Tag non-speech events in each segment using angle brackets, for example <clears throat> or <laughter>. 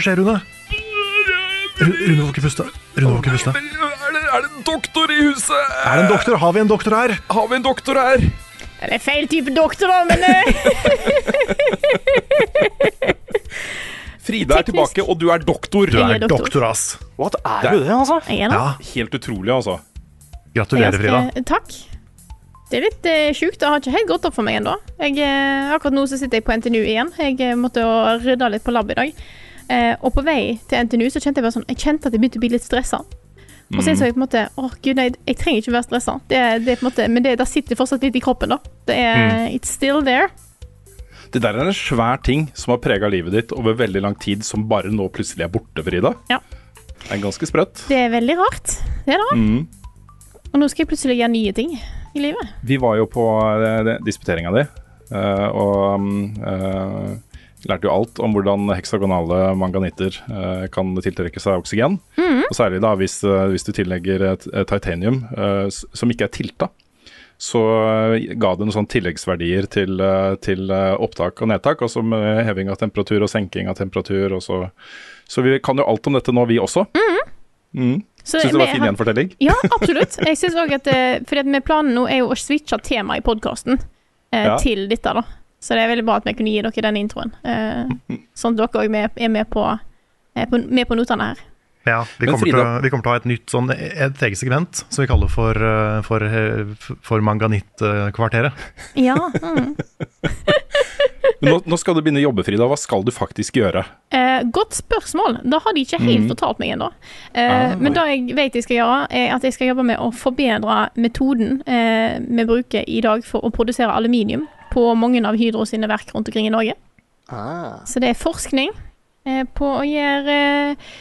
Hva skjer, Rune? Rune får ikke puste. Rune får ikke puste. Er det, er det en doktor i huset? Er det en doktor? Har vi en doktor her? Har vi en doktor her? Det er feil type doktor, da, men eh, <laughs> Frida er tilbake, og du er doktor. Du er er doktor. doktor, ass. What, er du det, altså? er det. Ja, Helt utrolig, altså. Gratulerer, Frida. Takk. Det er litt eh, sjukt. Det har ikke helt gått opp for meg ennå. Eh, akkurat nå så sitter jeg på NTNU igjen. Jeg eh, måtte rydde litt på lab i dag. Eh, og på vei til NTNU så kjente jeg bare sånn Jeg kjente at jeg begynte å bli litt stressa. Og så innså jeg på en måte Å gud, nei, jeg trenger ikke å være stressa. Det, det på en måte Men det, det sitter fortsatt litt i kroppen, da. Det er It's still there. Det der er en svær ting som har prega livet ditt over veldig lang tid, som bare nå plutselig er borte, Frida. Ja. Det er ganske sprøtt. Det er veldig rart. Det det. Mm. Og nå skal jeg plutselig gjøre nye ting i livet. Vi var jo på uh, disputeringa di, eh, og mm, eh, lærte jo alt om hvordan heksagonale manganitter eh, kan tiltrekke seg oksygen. Og særlig da hvis, eh, hvis du tillegger et, et titanium eh, som ikke er tilta. Så eh, ga det noen sånne tilleggsverdier til, eh, til opptak og nedtak, og som eh, heving av temperatur og senking av temperatur. Og så, så vi kan jo alt om dette nå, vi også. Mm. Mm. Syns du det var fin gjenfortelling? Ja, <laughs> absolutt. Jeg synes også at Fordi at med planen nå er jo å switche tema i podkasten eh, Ja. til dette, da. Så det er veldig bra at vi kunne gi dere den introen. Eh, sånn at dere òg er med på, på, med på notene her. Ja, vi kommer, til, vi kommer til å ha et nytt sånn, et eget segment som vi kaller for, eh, for, eh, for Manganittkvarteret. <laughs> Ja. <laughs> Mm. Nå, nå skal du begynne å jobbe, Frida. Hva skal du faktisk gjøre? Eh, godt spørsmål. Det har de ikke helt Mm. fortalt meg ennå. Eh, Ah. Men det jeg vet jeg skal gjøre, er at jeg skal jobbe med å forbedre metoden eh, vi bruker i dag for å produsere aluminium på mange av Hydro sine verk rundt omkring i Norge. Ah. Så det er forskning eh, på å gjøre, eh,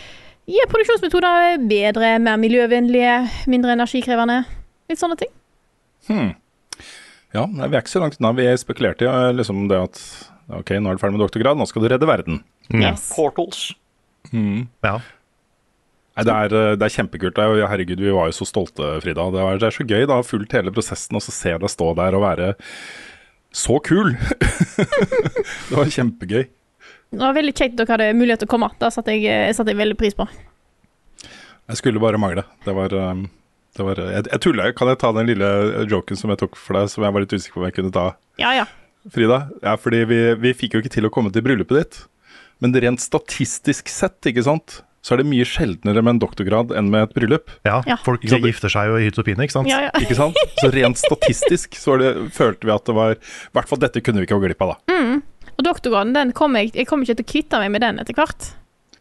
gjøre produksjonsmetoder bedre, mer miljøvennlige, mindre energikrevende. Litt sånne ting. Hmm. Ja, vi er ikke så langt unna. Vi spekulerte i liksom det at ok, nå er du ferdig med doktorgrad, nå skal du redde verden. Yes. Portals. Ja. Nei, det er, eh, det er kjempekult. Det er, herregud, vi var jo så stolte, Frida. Det, er, det er så gøy da, ha fulgt hele prosessen og så se deg stå der og være så kul. <laughs> det var kjempegøy. Det var veldig kjekt dere hadde mulighet til å komme. Det satte jeg, satt jeg veldig pris på. Jeg skulle bare mangle. Det var, eh, det var Jeg, jeg tuller. Kan jeg ta den lille joken som jeg tok for deg, som jeg var litt usikker på om jeg kunne ta? Ja, ja. Frida? Ja, fordi vi, vi fikk jo ikke til å komme til bryllupet ditt. Men rent statistisk sett, ikke sant, så er det mye sjeldnere med en doktorgrad enn med et bryllup. Ja, Ja. folk Ikke gifter seg jo i hytt og pine, ikke sant? ja, ja. Ikke sant? Så rent statistisk så er det, følte vi at det var I hvert fall dette kunne vi ikke gå glipp av, da. Og doktorgraden, den kom jeg, jeg kommer ikke til å kvitte meg med den etter hvert.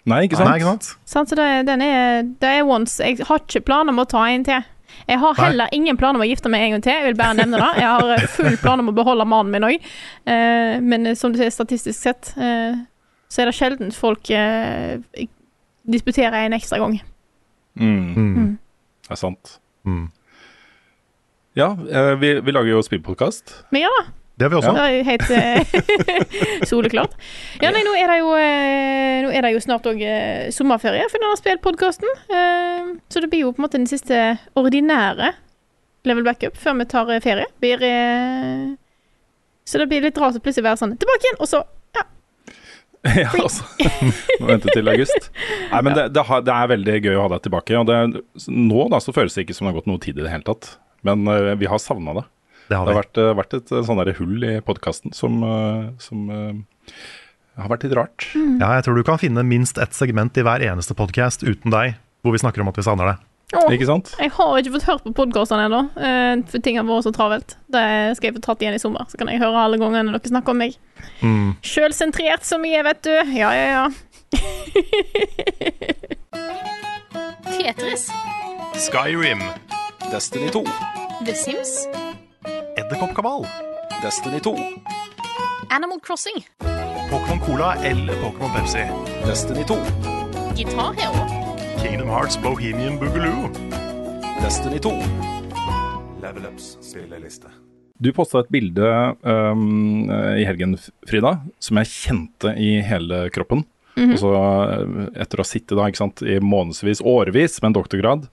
Nei, ikke sant? Nei, ikke sant? Sånn, så det, den er, det er once. Jeg har ikke planer om å ta en til. Jeg har heller ingen planer om å gifte meg en gang til. Jeg vil bare nevne det. Jeg har eh, full plan om å beholde mannen min òg. Eh, men eh, som du sier, statistisk sett, eh, så er det sjelden folk disputerer en ekstra gang. Mm, Mm. det er sant. Mm. Ja, eh, vi, vi lager jo spillpodkast. Vi ja det. Det har vi også. det er helt uh, <laughs> soleklart. Ja, nei, nå er det jo, eh, nå er det jo snart òg sommerferie for denne spillpodkasten. Uh, så det blir jo på en måte den siste ordinære level backup før vi tar ferie. Blir, uh, så det blir litt rart å plutselig være sånn tilbake igjen, og så <laughs> ja. altså. Må vente til august. Nei, men det, det, det er veldig gøy å ha deg tilbake. Og det, nå da så føles det ikke som det har gått noe tid i det hele tatt. Men uh, vi har savna det. Det har Det har vært, eh, vært et eh, sånn der hull i podkasten som, som uh, har vært litt rart. Ja, jeg tror du kan finne minst ett segment i hver eneste podkast uten deg, hvor vi snakker om at vi savner deg. Åh, Ikke sant? jeg har ikke fått hørt på podkastene ennå, eh, for ting har vært så travelt. Det skal jeg få tatt igjen i sommer, så kan jeg høre alle gangene dere snakker om meg. Mm. Sjølsentrert som jeg er, vet du. Ja, ja, ja. <laughs> Tetris. Skyrim. Destiny 2. The Sims. Edderkoppkabal. Destiny 2. Animal Crossing. Pokémon Cola eller Pokémon Pepsi. Destiny 2. Guitar Hero. Kingdom Hearts Bohemian Boogaloo. Destiny 2. Level Ups spilleliste. Du posta et bilde um, i helgen, Frida, som jeg kjente i hele kroppen. Mhm. Og så uh, etter å ha sittet da, ikke sant, i månedsvis, årevis med en doktorgrad,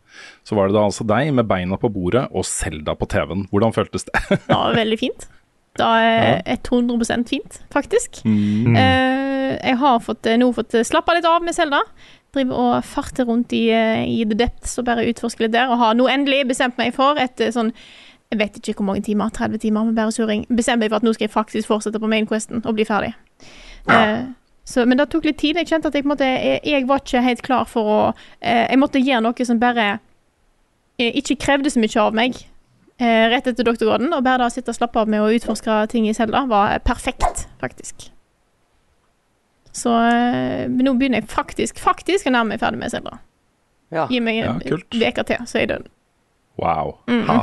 så var det da altså deg med beina på bordet og Selda på TV-en. Hvordan føltes det? <laughs> Det var veldig fint. Det er 100 fint, faktisk. Mm. Eh, jeg har fått, nå fått slappa litt av med Selda. Driver og farter rundt i, eh, i The Depths og bare utforsker litt der. Og har nå endelig bestemt meg for etter sånn jeg vet ikke hvor mange timer, 30 timer med bare surring. Bestemt meg for at nå skal jeg faktisk fortsette på mainquesten og bli ferdig. Eh, så, men det tok litt tid. Jeg kjente at jeg, måte, jeg, jeg var ikke helt klar for å eh, Jeg måtte gjøre noe som bare eh, ikke krevde så mye av meg eh, rett etter doktorgraden. Og bare da sitte og slappe av med å utforske ting i Selda var perfekt, faktisk. Så eh, nå begynner jeg faktisk faktisk å nærme meg ferdig med Selda. Ja. Gi meg Ja, en uke ja, til, så er jeg død. Wow. Mm. Ha.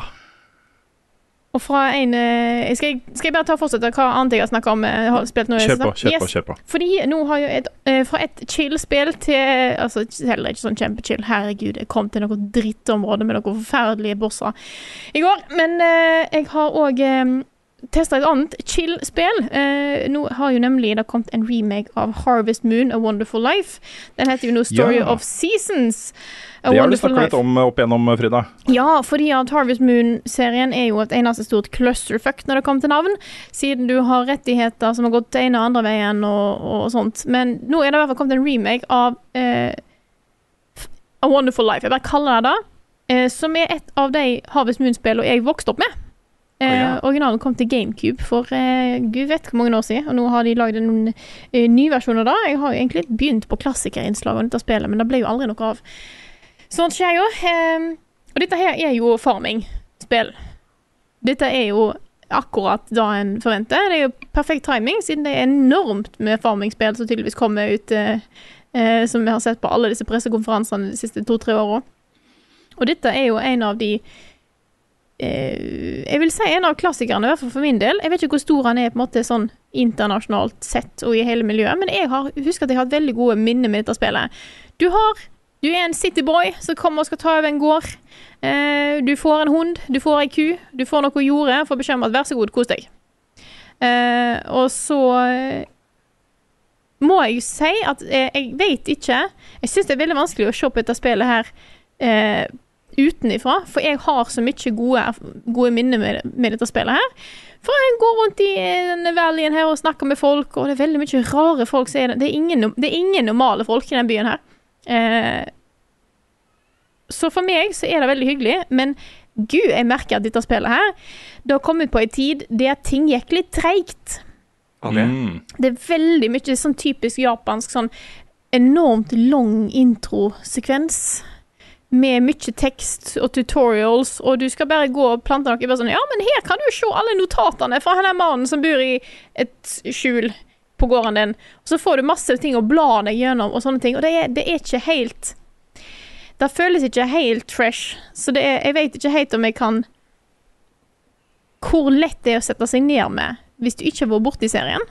Og fra en eh, skal, jeg, skal jeg bare ta og fortsette hva annet jeg har snakka om? eh, har spilt nå Kjør på, kjøp kjør på. Yes. kjør på. Fordi nå har jo et, fra et chill-spill til Altså heller ikke sånn kjempechill. Herregud, jeg kom til noe drittområde med noen forferdelige bosser i går. Men jeg har òg testa et annet chill-spill. Eh, nå har jo nemlig det kommet en remake av Harvest Moon, A Wonderful Life. Den heter jo nå Story Ja. of Seasons. A Det har du snakket snakka litt om opp igjennom, Frida. Ja, fordi at Harvest Moon-serien er jo et eneste stort clusterfuck når det kommer til navn, siden du har rettigheter som har gått den ene og andre veien og, og sånt. Men nå er det i hvert fall kommet en remake av eh, A Wonderful Life. Jeg bare kaller det det. Eh, som er et av de Harvest Moon-spillene jeg vokste opp med. Eh. Originalen kom til GameCube for eh, gud vet hvor mange år siden, og nå har de lagd noen eh, nye versjoner da. Jeg har jo egentlig begynt på klassikerinnslag av spillet, men det ble jo aldri noe av. Sånt skjer jo. Eh, og dette her er jo farming-spill. Dette er jo akkurat det en forventer. Det er jo perfekt timing, siden det er enormt med farming-spill som tydeligvis kommer ut, eh, eh, som vi har sett på alle disse pressekonferansene de siste to-tre åra. Og dette er jo en av de Jeg vil si en av klassikerne, i hvert fall for min del. Jeg vet ikke hvor stor han er på en måte sånn internasjonalt sett og i hele miljøet, men jeg har, husker at jeg har hatt veldig gode minner med dette spillet. Du har Du er en cityboy som kommer og skal ta over en gård. Eh, du får en hund, du får ei ku, du får noe jorde, får beskjed om at vær så god, kos deg. Eh, og så eh, må jeg jo si at eh, jeg vet ikke Jeg syns det er veldig vanskelig å se på dette spillet her eh, utenifra, for jeg har så mye gode, gode minner med, med dette spillet her. For jeg går rundt i eh, denne valleyen her og snakker med folk, og det er veldig mye rare folk. som er det. Det, er ingen, det er ingen normale folk i den byen her. Eh, så for meg så er det veldig hyggelig, men gud, jeg merker at dette spillet her Det har kommet på en tid der ting gikk litt treigt. Okay. Mm. Det er veldig mye sånn typisk japansk sånn enormt lang introsekvens. Med mye tekst og tutorials, og du skal bare gå og plante noe. Sånn, ja, men her kan du jo se alle notatene fra han der mannen som bor i et skjul på gården din. Og så får du masse ting å bla deg gjennom, og sånne ting. Og det er, det er ikke helt Det føles ikke helt fresh. Så det er, jeg vet ikke helt om jeg kan Hvor lett det er å sette seg ned med hvis du ikke har vært borti serien.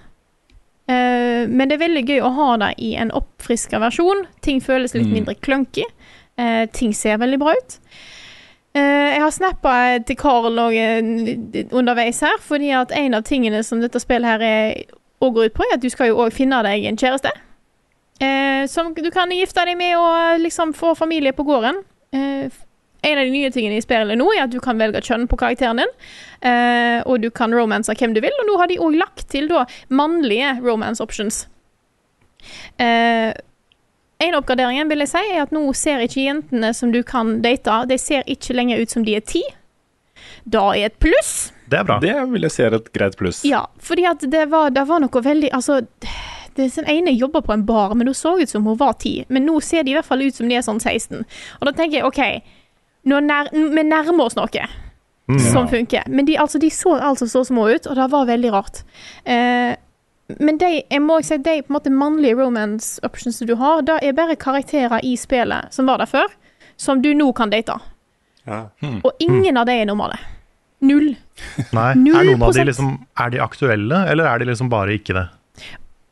Uh, men det er veldig gøy å ha det i en oppfriska versjon. Ting føles litt Mm. mindre clunky. Eh, ting ser veldig bra ut. Eh, jeg har snappa til Karl og, eh, underveis her, fordi at en av tingene som dette spillet her er, og går ut på, er at du skal jo òg finne deg en kjæreste. Eh, som du kan gifte deg med og liksom få familie på gården. Eh, en av de nye tingene i spillet nå er at du kan velge kjønn på karakteren din. Eh, og du kan romanse hvem du vil, og nå har de òg lagt til da mannlige romance options. Eh, en av oppgraderingen vil jeg si er at nå ser ikke jentene som du kan date, de ser ikke lenger ut som de er ti. Da er et pluss. Det er bra. Det vil jeg si er et greit pluss. Ja, fordi at det var, det var noe veldig Altså, den ene jobba på en bar, men hun så ut som hun var ti. Men nå ser de i hvert fall ut som de er sånn 16. Og da tenker jeg OK, nå nær, vi nærmer oss noe som funker. Men de, altså, de så altså så små ut, og det var veldig rart. Eh, men de, jeg må si, de på en måte mannlige romance options du har, det er bare karakterer i spillet som var der før, som du nå kan date. Ja. Og ingen av de er normale. Null. <laughs> Nei, Null er noen av de liksom Er de aktuelle, eller er de liksom bare ikke det?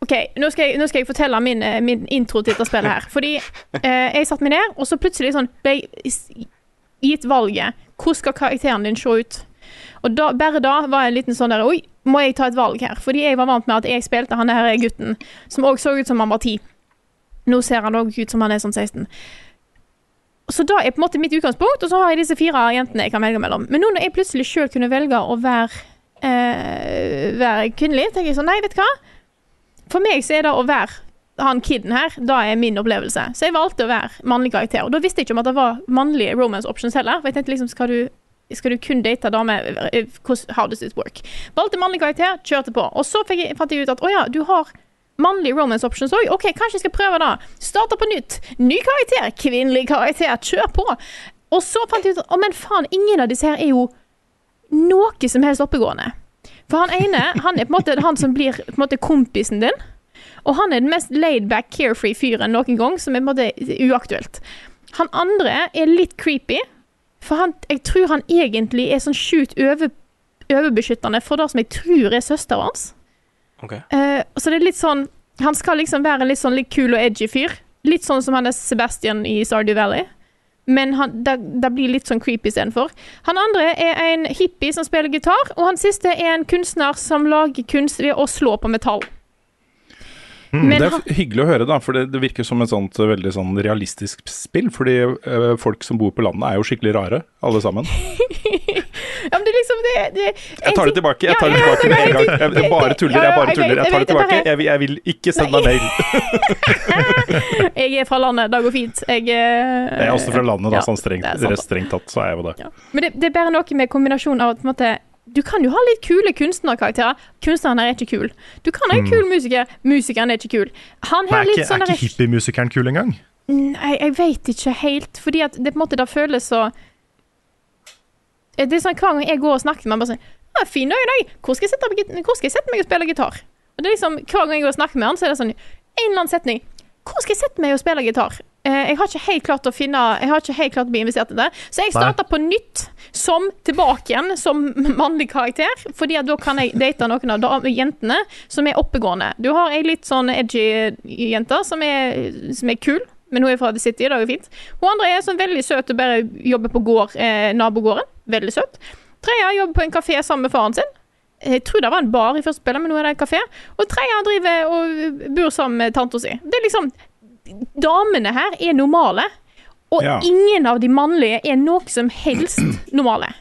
OK, nå skal jeg, nå skal jeg fortelle min, eh, min intro til dette spillet her. Fordi eh, jeg satte meg ned, og så plutselig sånn ble jeg gitt valget. Hvordan skal karakteren din se ut? Og da, bare da var jeg en liten sånn der Oi, må jeg ta et valg her? Fordi jeg var vant med at jeg spilte han her gutten, som òg så ut som han var ti. Nå ser han òg ut som han er sånn 16. Så da er på en måte mitt utgangspunkt, og så har jeg disse fire jentene jeg kan velge mellom. Men nå når jeg plutselig sjøl kunne velge å være, eh, være kvinnelig, tenker jeg sånn Nei, vet du hva? For meg så er det å være han kiden her, da er min opplevelse. Så jeg valgte å være mannlig karakter. Og da visste jeg ikke om at det var mannlige romance options heller. For jeg tenkte liksom, skal du, skal du kun date damer? Eh, How does it work? Valgte mannlig karakter, kjørte på. Og så jeg, fant jeg ut at å ja, du har mannlige romance options òg. OK, kanskje jeg skal prøve det. Starte på nytt. Ny karakter, kvinnelig karakter, kjør på. Og så fant jeg ut at å, men faen, ingen av disse her er jo noe som helst oppegående. For han ene han er på en måte han som blir på en måte kompisen din. Og han er den mest laid-back, carefree fyren noen gang, som er på en måte uaktuelt. Han andre er litt creepy, for han, jeg tror han egentlig er sånn sjukt over, overbeskyttende for det som jeg tror er søsteren hans. Okay. Uh, så det er litt sånn Han skal liksom være en litt sånn litt kul og edgy fyr. Litt sånn som han er Sebastian i Sardew Valley. Men det blir litt sånn creepy istedenfor. Han andre er en hippie som spiller gitar, og han siste er en kunstner som lager kunst ved å slå på metall. Men det er han, hyggelig å høre, da, for det, det virker som et sånt eh, veldig sånn realistisk spill. Fordi eh, folk som bor på landet er jo skikkelig rare, alle sammen. <laughs> ja, men det liksom det, det Jeg tar det tilbake jeg tar det tilbake med en gang. Jeg, jeg bare tuller, jeg bare tuller. Jeg tar det tilbake. Jeg, jeg vil ikke sende deg mail. <laughs> Jeg er fra landet, det går fint. Jeg, eh, Jeg er også fra landet, da, sånn strengt, strengt tatt, så er jeg jo det. Men det, det er bare noe med kombinasjonen av at på en måte, du kan jo ha litt kule kunstnerkarakterer. Kunstneren her er ikke kul. Du kan ha en kul musiker. Musikeren er ikke kul. Han er ikke, sånn er ikke hippiemusikeren kul engang? Nei, jeg vet ikke helt. Fordi at det på en måte det føles så Det er sånn hver gang jeg går og snakker med ham, bare sånn ja, 'Fin dag i dag. Hvor skal, hvor skal jeg sette meg og spille gitar?' Og det er liksom, Hver gang jeg går og snakker med han, så er det sånn en eller annen setning. 'Hvor skal jeg sette meg og spille gitar?' Eh, jeg har ikke helt klart å finne Jeg har ikke helt klart å bli investert i det. Så jeg Nei. starter på nytt, som tilbake igjen, som mannlig karakter. Fordi at da kan jeg date noen av jentene som er oppegående. Du har ei litt sånn edgy jente som er, som er kul. Men hun er fra The City, det er jo fint. Hun andre er sånn veldig søt og bare jobber på gård, eh, nabogården. Veldig søt. Tredje jobber på en kafé sammen med faren sin. Jeg tror det var en bar i første spillet, men nå er det en kafé. Og tredje driver og bor sammen med tanta si. Det er liksom Damene her er normale. Og Ja. ingen av de mannlige er noe som helst <clears throat> normale.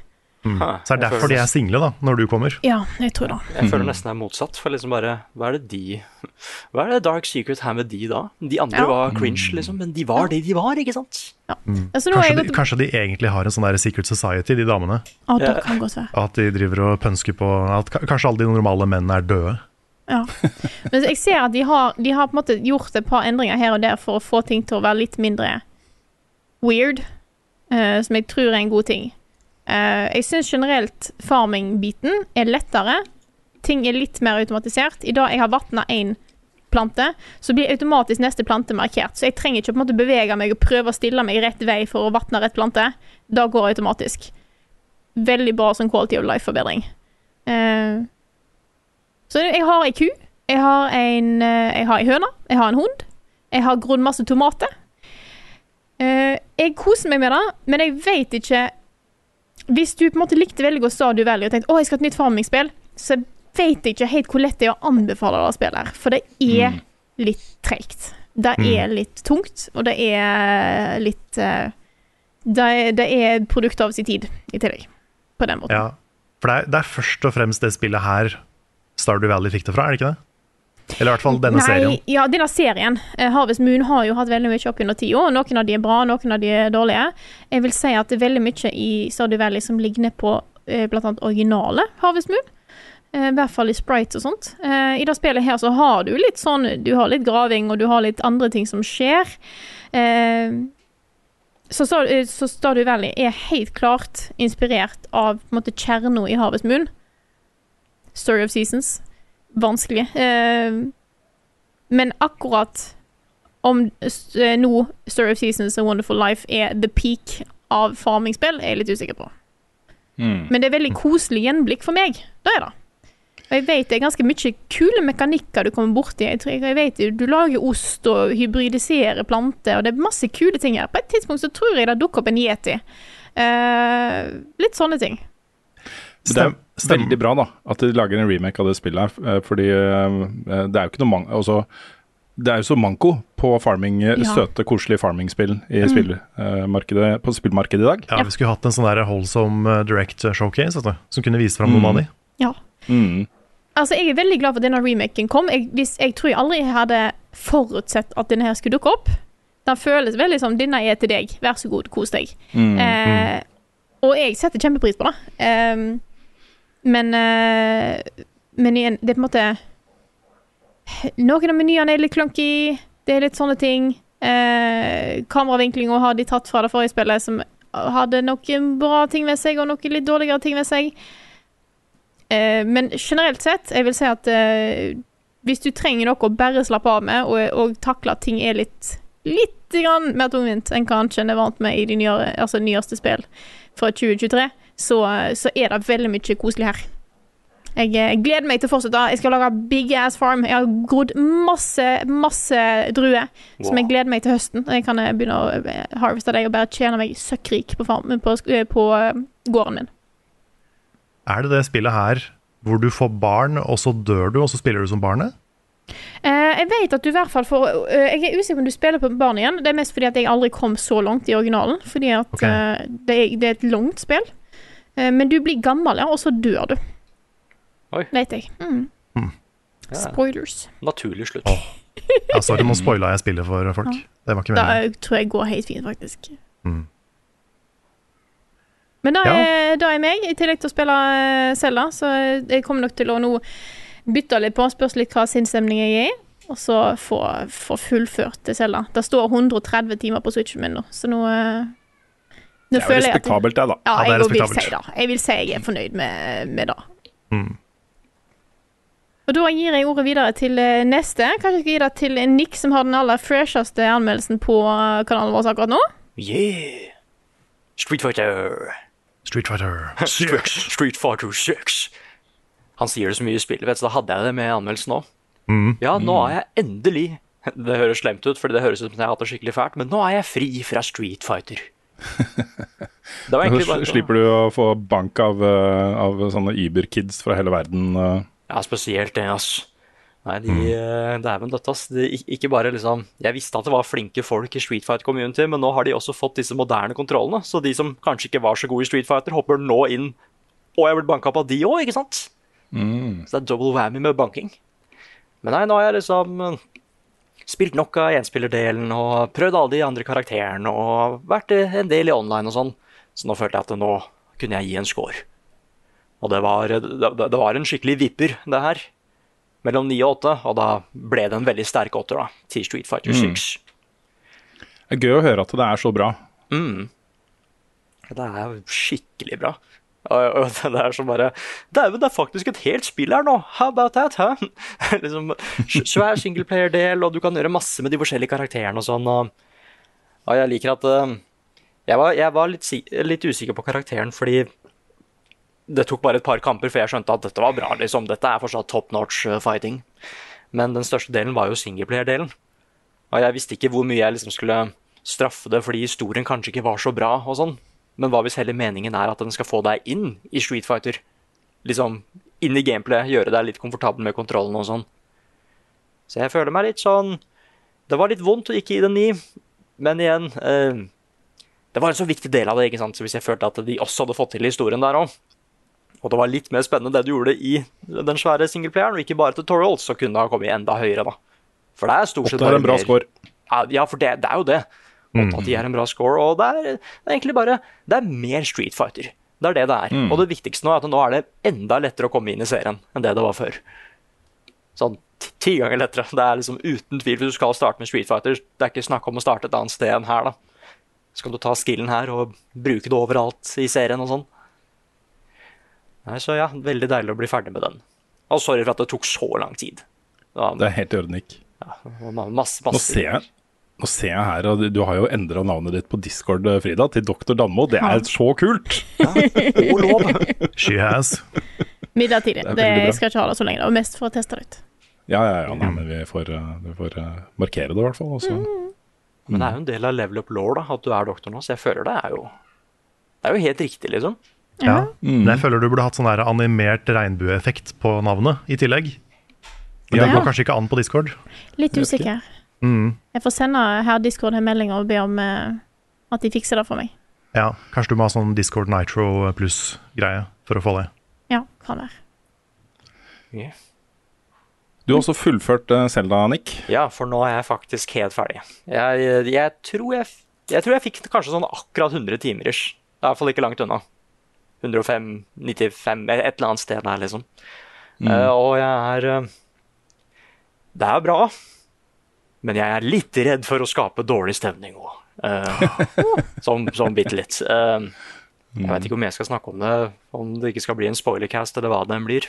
Mm. Så det er derfor de er single, da, når du kommer. Ja, jeg tror det. Jeg føler nesten det er motsatt. For liksom bare Hva er det de Hva er det Dark Secret her med de da? De andre Ja. var cringe, liksom, men de var det de var, ikke sant? Ja. Mm. Altså, Kanskje gått... de, kanskje de egentlig har en sånn der Secret Society, de damene. Ah, det kan godt være. At de driver og pønsker på At kanskje alle de normale mennene er døde. Ja. Men jeg ser at de har, de har på en måte gjort et par endringer her og der for å få ting til å være litt mindre weird, uh, som jeg tror er en god ting. Uh, jeg syns generelt farming-biten er lettere. Ting er litt mer automatisert. I dag jeg har vatna én plante, så blir automatisk neste plante markert. Så jeg trenger ikke på en måte bevege meg og prøve å stille meg rett vei for å vatne rett plante. Da går det automatisk. Veldig bra som quality of life-forbedring. Uh, så jeg har ei ku, jeg har en Jeg har ei høne, jeg har en hund. Jeg har grodd masse tomater. Eh, jeg koser meg med det, men jeg vet ikke Hvis du på en måte likte veldig godt Stardew Valley og tenkte å, jeg skal ha et nytt farmingspill, så vet jeg ikke helt hvor lett det er å anbefale det spillet. her, For det er litt treigt. Det er litt tungt, og det er litt eh, det, er, det er produkt av sin tid i tillegg. På den måten. Ja. For det er, det er først og fremst det spillet her Stardew Valley fikk det fra, er det ikke det? Eller i hvert fall denne Nei, serien. Ja, denne serien. Eh, Harvest Moon har jo hatt veldig mye opp under tida. Noen av de er bra, noen av de er dårlige. Jeg vil si at det er veldig mye i Stardew Valley som ligner på bl.a. blant annet originale Harvest Moon. Eh, I hvert fall i sprites og sånt. Eh, I det spillet her så har du litt sånn Du har litt graving, og du har litt andre ting som skjer. Så, så, eh, så Stardew Valley er helt klart inspirert av på en måte kjerna i Havets Moon. Story of Seasons. Vanskelig. Eh, men akkurat om eh, nå Story of Seasons og Wonderful Life er the peak av farmingspill, er jeg litt usikker på. Mm. Men det er veldig koselig gjenblikk for meg. Det er det. Og jeg vet det er ganske mye kule mekanikker du kommer borti. Jeg, tror, jeg vet Du lager ost og hybridiserer planter, og det er masse kule ting her. På et tidspunkt så tror jeg det dukker opp en yeti. Uh, litt sånne ting. Men det er Stem- veldig bra da at de lager en remake av det spillet her, eh, fordi eh, det er jo ikke noe man altså, Det er jo så manko på farming, eh, Ja. søte, koselige farmingspill i spillmarkedet, på spillmarkedet i dag. Ja, Vi skulle hatt en sånn der Holsome eh, Direct showcase du, som kunne vise fram noen av de. Ja. Mm. Altså, Jeg er veldig glad for at denne remaken kom. Jeg, hvis, jeg tror jeg aldri hadde forutsett at denne her skulle dukke opp. Den føles veldig som 'denne er til deg, vær så god, kos deg'. Mm. Eh, og jeg setter kjempepris på det. Ehm, men eh, Men igjen, det er på en måte Noen av menyene er litt clunky. Det er litt sånne ting. Eh, Kameravinklinga har de tatt fra det forrige spillet, som hadde noen bra ting ved seg, og noen litt dårligere ting ved seg. Eh, men generelt sett, jeg vil si at eh, hvis du trenger noe å bare slappe av med, og, og takle at ting er litt litt grann mer tungvint enn kanskje en er vant med i de nyere, altså nyeste spill fra 2023, så, så er det veldig mye koselig her. Jeg, eh, gleder meg til å fortsette. Jeg skal lage big ass farm. Jeg har grodd masse, masse druer som jeg gleder meg til høsten. Jeg kan eh, begynne å eh, harveste dem og bare tjene meg søkkrik på, farm, på, på gården min. Er det det spillet her hvor du får barn, og så dør du, og så spiller du som barnet? Eh, jeg vet at du i hvert fall får eh, Jeg er usikker på om du spiller på barn igjen. Det er mest fordi at jeg aldri kom så langt i originalen. Fordi at okay. eh, det, er, det er et langt spill. Eh, men du blir gammel, ja, og så dør du. Oi. Vet jeg. Mm. Ja, Spoilers. naturlig slutt. Ja, sorry, nå spoila jeg spillet for folk. Det var ikke Da meningen. eh, tror jeg går helt fint, faktisk. Mm. Men da Ja. er, da er meg, i tillegg til å spille Selda, så jeg kommer nok til å nå bytte litt på. Spørs litt hva sinnsstemning jeg er i. Og så få, få fullført til Zelda. Det står 130 timer på switchen min nå, så nå eh, Nå Det er jo føler jeg respektabelt, det, da. Ja, Ja, det er jeg vil si respektabelt. det. Jeg vil si jeg er fornøyd med, med det. Mm. Og da gir jeg ordet videre til eh, neste. Kanskje jeg skal gi det til Nick, som har den aller fresheste anmeldelsen på eh, kanalen vår akkurat nå. Yeah! Street Fighter. Street Fighter. <laughs> 6. Street Fighter 6. Han sier det så mye i spillet, vet du, så da hadde jeg det med anmeldelsen òg. Mm. Ja, nå er jeg endelig <laughs> Det høres slemt ut, fordi det høres ut som jeg har hatt det skikkelig fælt, men nå er jeg fri fra Street Fighter. Så slipper du å få bank av, eh, av sånne Uber-kids fra hele verden. eh. Ja, spesielt det, ass. Nei, de er Dæven døtte, ass. De, ikke bare liksom Jeg visste at det var flinke folk i Street Fighter Community, men nå har de også fått disse moderne kontrollene. Så de som kanskje ikke var så gode i Street Fighter, hopper nå inn. Og jeg vil banka opp av de òg, ikke sant? Så det er double whammy med banking. Men nei, nå har jeg liksom eh, spilt nok av enspillerdelen og prøvd alle de andre karakterene og vært eh, en del i online og sånn. Så nå følte jeg at nå kunne jeg gi en score. Og det var, det, det det var en skikkelig vipper, det her. Mellom 9 og 8, og da ble det en veldig sterk åtter, da. Til Street Fighter 6. Det er gøy å høre at det er så bra. Mm. Det er skikkelig bra. Og, og det er sånn bare Dæven, det er faktisk et helt spill her nå! How about that? Huh? <laughs> liksom, svær singleplayer-del, og du kan gjøre masse med de forskjellige karakterene og sånn. Og, og jeg liker at uh, Jeg var, jeg var litt, litt usikker på karakteren fordi det tok bare et par kamper før jeg skjønte at dette var bra. liksom. Dette er fortsatt top notch eh, fighting. Men den største delen var jo singleplayer-delen. Og jeg visste ikke hvor mye jeg liksom skulle straffe det fordi historien kanskje ikke var så bra og sånn. Men hva hvis heller meningen er at den skal få deg inn i Street Fighter? Liksom inn i gameplayet, gjøre deg litt komfortabel med kontrollen og sånn. Så jeg føler meg litt sånn Det var litt vondt å ikke gi den ni, men igjen eh, Det var en så viktig del av det, ikke sant? Så hvis jeg følte at de også hadde fått til historien der òg, og det var litt mer spennende det du gjorde i den svære singleplayeren, og ikke bare tutorials, så kunne det ha kommet enda høyere, da. For det er stort sett bare er mer- ja, for det, det er jo det. 8 av 10 er en bra score, og det er, det er egentlig bare Det er mer Street Fighter. Det er det det er. Og det viktigste nå er at nå er det enda lettere å komme inn i serien enn det det var før. Sånn ti- ganger lettere. Det er liksom uten tvil hvis du skal starte med Street Fighter. Det er ikke snakk om å starte et annet sted enn her, da. Så kan du ta skillen her og bruke det overalt i serien og sånn. Nei, Så ja, veldig deilig å bli ferdig med den. Og sorry for at det tok så lang tid. Ja, Det er helt i orden, Nick. Ja, masse, masse, Nå ser jeg, nå ser jeg her, og du- har jo endra navnet ditt på Discord, Frida, til Dr. Danmo. Det er så kult! Og lov! She has. Midlertidig. Det Det, jeg skal ikke ha det så lenge. Og mest for å teste det ut. Ja, ja, ja, nei, men vi får, eh, vi får eh, markere det, i hvert fall. og så- Men det er jo en del av level up law da, at du er doktor nå, så jeg føler det er jo Det er jo helt riktig, liksom. Ja. Mm. jeg føler du burde hatt sånn animert regnbueeffekt på navnet i tillegg. Men det går kanskje ikke an på Discord. Litt usikker. Mm. Jeg får sende her Discord en melding og be om eh, at de fikser det for meg. Ja, Kanskje du må ha sånn Discord Nitro pluss-greie for å få det. Ja, kan være. Du har også fullført Selda, Zelda, Nick. Ja, for nå er jeg faktisk helt ferdig. Jeg, jeg, tror, jeg, jeg tror jeg fikk kanskje sånn akkurat 100 timer ish. Det er i hvert fall ikke langt unna. 105, 95, et eller annet sted der, liksom. Eh, og jeg er uh, Det er bra, men jeg er litt redd for å skape dårlig stemning òg. sånn sånn bitte litt. Uh, jeg vet ikke om jeg skal snakke om det, om det ikke skal bli en spoilercast eller hva det enn blir.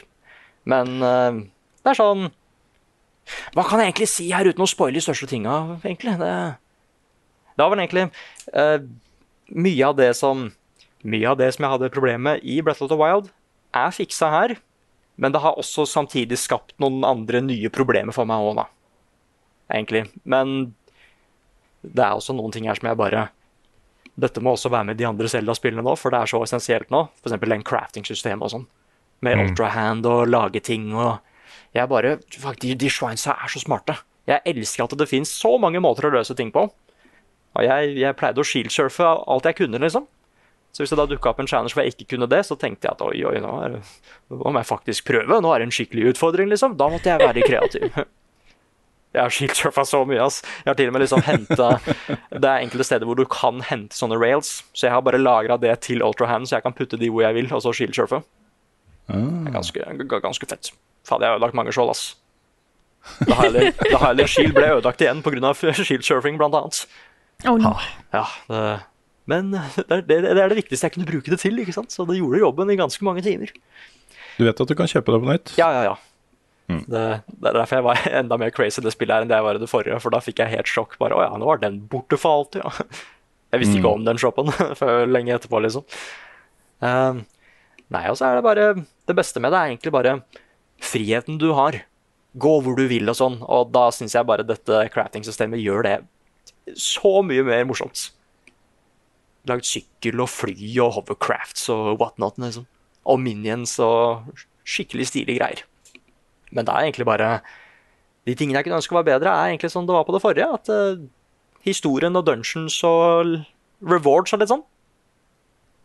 Men uh, det er sånn Hva kan jeg egentlig si her uten å spoile de største tinga, egentlig? Det, det var vel egentlig eh, mye av det som Mye av det som jeg hadde problemer med i Breath of the Wild, er fiksa her. Men det har også samtidig skapt noen andre nye problemer for meg òg, da. Egentlig. Men det er også noen ting her som jeg bare Dette må også være med i de andre Zelda-spillene nå, for det er så essensielt nå. F.eks. den crafting-systemet og sånn. Med ultrahand og lage ting og Jeg bare Faktisk, de shrinesa er så smarte. Jeg elsker at det finnes så mange måter å løse ting på. Og jeg, jeg pleide å shieldsurfe alt jeg kunne, liksom. Så hvis det da dukka opp en challenge hvor jeg ikke kunne det, så tenkte jeg at oi, oi, nå, er, nå må jeg faktisk prøve. Nå er det en skikkelig utfordring, liksom. Da måtte jeg være kreativ. <laughs> Jeg har shieldsurfa så mye, ass. Jeg har til og med liksom henta <laughs> Det er enkelte steder hvor du kan hente sånne rails, så jeg har bare lagra det til ultrahand, så jeg kan putte de hvor jeg vil, og så shieldsurfe. Det er ganske, ganske fett. Faen, jeg har ødelagt mange skjold, ass. Da har jeg litt Shield ble ødelagt igjen pga. <laughs> shieldsurfing, blant annet. Oh, no. Ja, det, men <laughs> det er det, det er det viktigste jeg kunne bruke det til, ikke sant? så det gjorde jobben i ganske mange timer. Du vet at du kan kjøpe det på nytt? Ja, ja, ja. Det, det er derfor jeg var <laughs> enda mer crazy i det spillet her enn det jeg var i det forrige, for da fikk jeg helt sjokk. Bare, å ja, nå var den borte for alltid, ja. <laughs> Jeg visste ikke om den shoppen <laughs> før lenge etterpå, liksom. Um, nei, og så er det bare Det beste med det er egentlig bare friheten du har. Gå hvor du vil og sånn, og da syns jeg bare dette crafting-systemet gjør det så mye mer morsomt. Lagd sykkel og fly og hovercrafts og whatnot, liksom. Og minions og skikkelig stilige greier. Men det er egentlig bare De tingene jeg kunne ønske var bedre, er egentlig som det var på det forrige. At uh, historien og dungeons og rewards og litt sånn.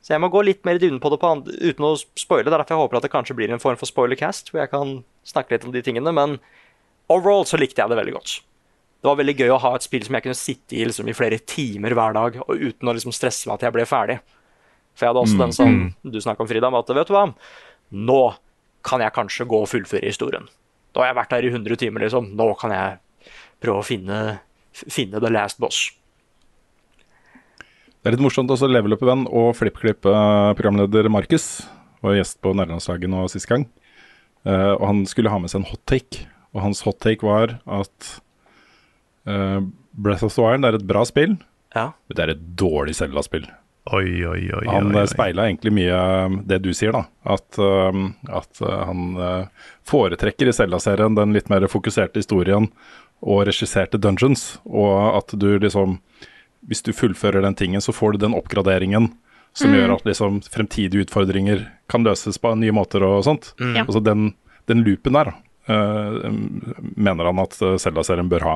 Så jeg må gå litt mer i dybden på det på andre, uten å spoile. Er derfor jeg håper at det kanskje blir en form for spoilercast, hvor jeg kan snakke litt om de tingene. Men overall så likte jeg det veldig godt. Det var veldig gøy å ha et spill som jeg kunne sitte i liksom, i flere timer hver dag, og uten å liksom, stresse meg at jeg ble ferdig. For jeg hadde også den som du snakka om, Frida, med at vet du hva, nå kan jeg kanskje gå og fullføre historien. Da har jeg vært her i 100 timer, liksom. Nå kan jeg prøve å finne, finne the last boss. Det er litt morsomt også Level Up-venn og FlippKlipp-programleder Markus var gjest på Nærlandslaget nå sist gang. Uh, og han skulle ha med seg en hot take. Og hans hot take var at uh, Breath of the Wild er et bra spill, Ja. men det er et dårlig Zelda-spill. Oi, oi, oi. Han oi, eh, oi. speila egentlig mye eh, det du sier, da. At, eh, at eh, han eh, foretrekker i Zelda-serien den litt mer fokuserte historien og regisserte dungeons, og at du liksom Hvis du fullfører den tingen, så får du den oppgraderingen som Mm. gjør at liksom fremtidige utfordringer kan løses på nye måter og sånt. Mm. Altså den, den loopen der uh, mener han at Zelda-serien bør ha.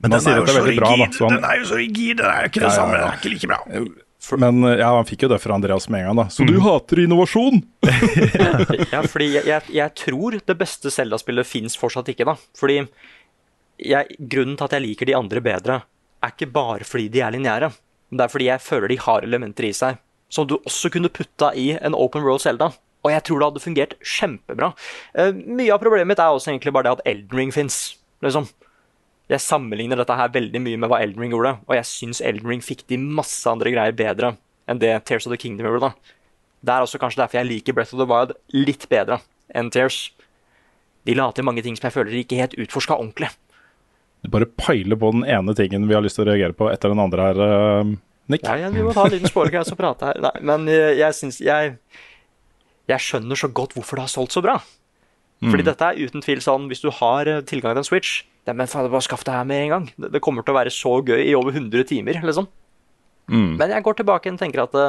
Men at det er bra, da. Han, Den er jo så rigid, den er jo ikke det ja, samme. ja. Det er ikke like bra. Men eh, ja, han fikk jo det fra Andreas med en gang, da. Så du hater innovasjon! <laughs> Ja, fordi jeg, jeg, jeg tror det beste Zelda-spillet fins fortsatt ikke, da. Fordi jeg, grunnen til at jeg liker de andre bedre, er ikke bare fordi de er lineære. Men det er fordi jeg føler de har elementer i seg som du også kunne putta i en open world Zelda. Og jeg tror det hadde fungert kjempebra. Uh, mye av problemet mitt er også egentlig bare det at Elden Ring fins. Liksom. Jeg sammenligner dette her veldig mye med hva Elden Ring gjorde, og jeg syns Elden Ring fikk de masse andre greier bedre enn det Tears of the Kingdom gjorde. da. Det er også kanskje derfor jeg liker Breath of the Wild litt bedre enn Tears. De la til mange ting som jeg føler de ikke helt utforska ordentlig. Du bare peiler på den ene tingen vi har lyst til å reagere på etter den andre her, eh, Nick. Ja, ja, vi må ta en liten spoilercast og prate her. Nei, men jeg, jeg syns jeg, jeg skjønner så godt hvorfor det har solgt så bra. Fordi dette er uten tvil sånn, hvis du har eh, tilgang til en Switch det, men faen, bare skaff det her med en gang. Det, det kommer til å være så gøy i over 100 timer, liksom. Mm. Men jeg går tilbake og tenker at det,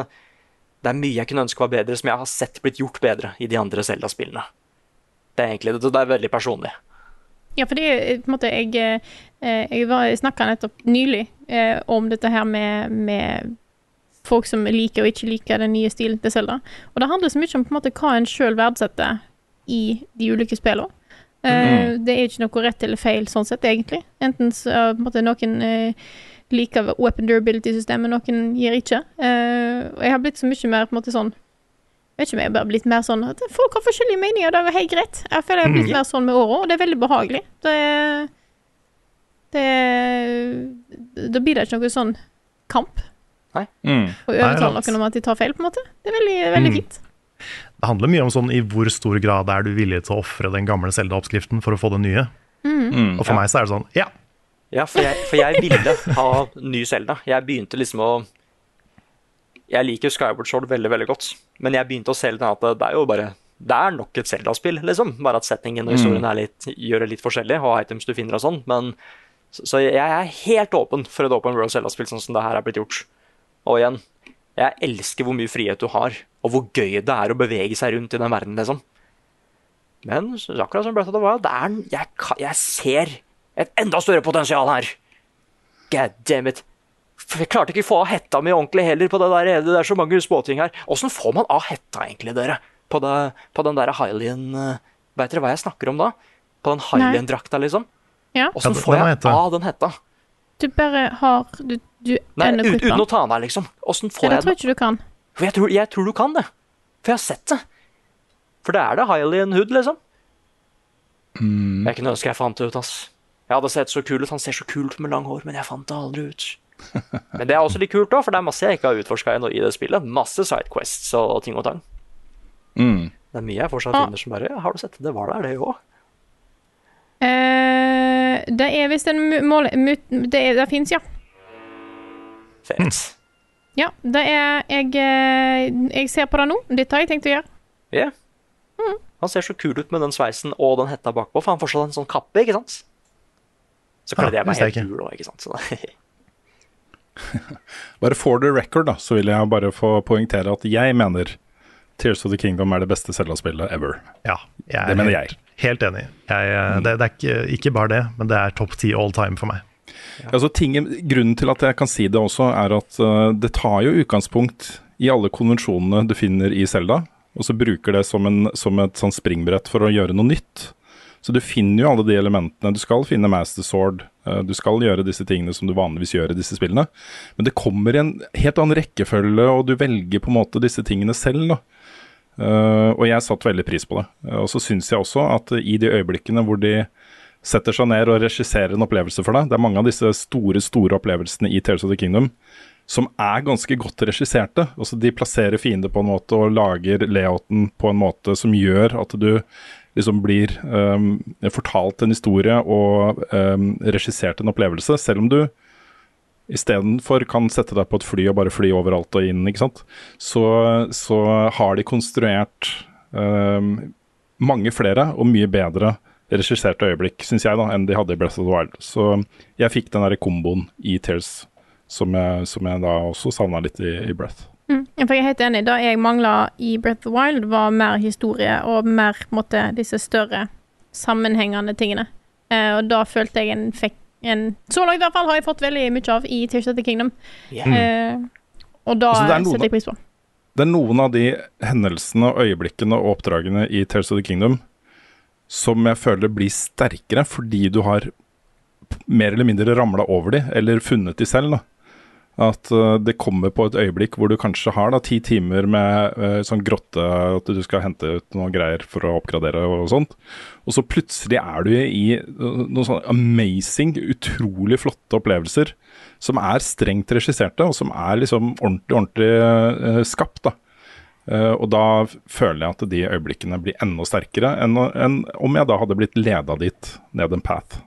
det er mye jeg kunne ønske var bedre, som jeg har sett blitt gjort bedre i de andre Zelda-spillene. Det er egentlig, det, det er veldig personlig. Ja, for det er på en måte, jeg, eh, jeg snakka nettopp nylig eh, om dette her med, med folk som liker og ikke liker den nye stilen til Zelda. Og det handler så mye om på en måte, hva en sjøl verdsetter i de ulike spillene. Eh, Det er ikke noe rett eller feil sånn sett, egentlig. Enten så måte, noen uh, liker weapon durability-systemet, noen gir ikke. Uh, og jeg har blitt så mye mer på en måte sånn jeg vet ikke om jeg har bare blitt mer sånn at folk har forskjellige meninger, det er helt greit. Jeg føler jeg har blitt mer sånn med åra, og det er veldig behagelig. Det, det Da blir det ikke noe sånn kamp Mm. å overtale noen om at de tar feil, på en måte. Det er veldig, veldig Mm. fint. Det handler mye om sånn i hvor stor grad er du villig til å ofre den gamle Zelda-oppskriften for å få den nye. Mm. Og for meg så er det sånn, ja. Ja, for jeg, for jeg ville ha ny Zelda. Jeg begynte liksom å Jeg liker Skyward Sword veldig veldig godt, men jeg begynte å se litt at det, det er jo bare Det er nok et Zelda-spill, liksom. Bare at settingen og historien er litt, gjør det litt forskjellig, og items du finner og sånn. Men så, så jeg er helt åpen for et Open World Zelda-spill sånn som det her er blitt gjort. Og igjen, jeg elsker hvor mye frihet du har, og hvor gøy det er å bevege seg rundt i den verden, liksom. Men så- akkurat som Breath of the Wild, det er, jeg, jeg ser et enda større potensial her. God damn it. For Jeg klarte ikke å få av hetta mi ordentlig heller på det der. Det er så mange småting her. Åssen får man av hetta, egentlig, dere? På, det, på den der Hylian uh, Veit dere hva jeg snakker om da? På den Hylian-drakta, liksom? Ja. Åssen Ja, får jeg av den hetta? Du bare har Du, du Nei, uten uten å ta den av, liksom. Åssen får det jeg tror jeg ikke du kan. For jeg tror, jeg tror du kan det. For jeg har sett det. For det er det Hylian Hood, liksom. Jeg kunne ønske jeg fant det ut, ass. Jeg hadde sett så kul ut. Han ser så kul ut med lang hår, men jeg fant det aldri ut. <laughs> Men det er også litt kult, da, for det er masse jeg ikke har utforska i det spillet. Masse sidequests og ting og tang. Mm. Det er mye jeg fortsatt Ah. finner som bare Har du sett det? Det var der, det òg. Uh, det er visst en mål... Det, er- det fins, ja. Fett. Ja, det er jeg, eh, jeg ser på det nå. Dette har jeg tenkt å gjøre. Ja. Han ser så kul ut med den sveisen og den hetta bakpå, for han får en sånn kappe, ikke sant? Så kledde Ja, jeg meg helt kul gul òg, ikke sant. Så <laughs> Bare for the record, da, så vil jeg bare få poengtere at jeg mener Tears of the Kingdom er det beste Zelda-spillet ever. Ja, jeg Det er mener helt, helt enig. Jeg, eh, det, det er ikke, ikke bare det, men det er topp ti all time for meg. Altså, tingen, grunnen til at jeg kan si det også, er at uh, det tar jo utgangspunkt i alle konvensjonene du finner i Zelda, og så bruker det som, en, som et sånn springbrett for å gjøre noe nytt. Så du finner jo alle de elementene. Du skal finne Master Sword, eh, du skal gjøre disse tingene som du vanligvis gjør i disse spillene. Men det kommer i en helt annen rekkefølge, og du velger på en måte disse tingene selv. da. Eh, og jeg satte veldig pris på det. Og så syns jeg også at i de øyeblikkene hvor de setter seg ned og regisserer en opplevelse for deg. Det er mange av disse store store opplevelsene i Tales of the Kingdom som er ganske godt regisserte. Altså, de plasserer fiender på en måte og lager layouten på en måte som gjør at du liksom blir um, fortalt en historie og um, regissert en opplevelse, selv om du istedenfor kan sette deg på et fly og bare fly overalt og inn, ikke sant. Så, så har de konstruert um, mange flere og mye bedre regisserte øyeblikk, syns jeg, da, enn de hadde i Breath of the Wild. Så jeg fikk den derre komboen i Tears som jeg, som jeg da også savna litt i, i Breath. Mm. For jeg er helt enig. Det jeg mangla i Breath of the Wild, var mer historie og mer måtte, måte, disse større sammenhengende tingene. Eh, og da følte jeg en fikk en Så langt i hvert fall har jeg fått veldig mye av i Tears of the Kingdom. Yeah. Eh, og da Altså, er setter jeg pris på. Det er noen av de hendelsene, øyeblikkene og oppdragene i Tears of the Kingdom som jeg føler blir sterkere fordi du har mer eller mindre ramla over de, eller funnet de selv. da. At uh, det kommer på et øyeblikk hvor du kanskje har da ti timer med uh, sånn grotte, at du skal hente ut noen greier for å oppgradere og sånt. Og så plutselig er du i uh, noen sånne amazing, utrolig flotte opplevelser som er strengt regisserte, og som er liksom ordentlig, ordentlig skapt. da. Eh, og da føler jeg at de øyeblikkene blir enda sterkere enn, om jeg da hadde blitt leda dit ned en path.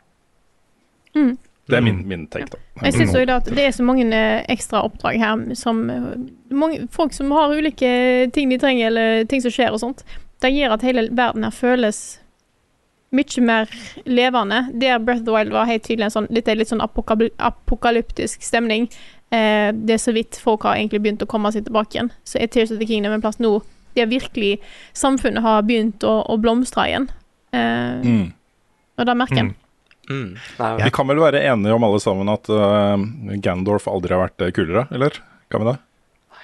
Mm. Det er min, min take, da. Jeg syns òg at det er så mange eh, ekstra oppdrag her som eh, mange, Folk som har ulike ting de trenger, eller ting som skjer og sånt. Det gjør at hele verden her føles mye mer levende. Der Breath of the Wild var helt tydelig en sånn Litt, litt sånn apokalyptisk stemning. Eh, det er så vidt folk har egentlig begynt å komme seg tilbake igjen. Så er Tears of the Kingdom en plass nå der virkelig samfunnet har begynt å, å blomstre igjen. Eh, Mm. Og det merker en. Mm. Nei, Vi kan vel være enige om alle sammen at uh, Gandorf aldri har vært eh, kulere, eller? Kan vi det?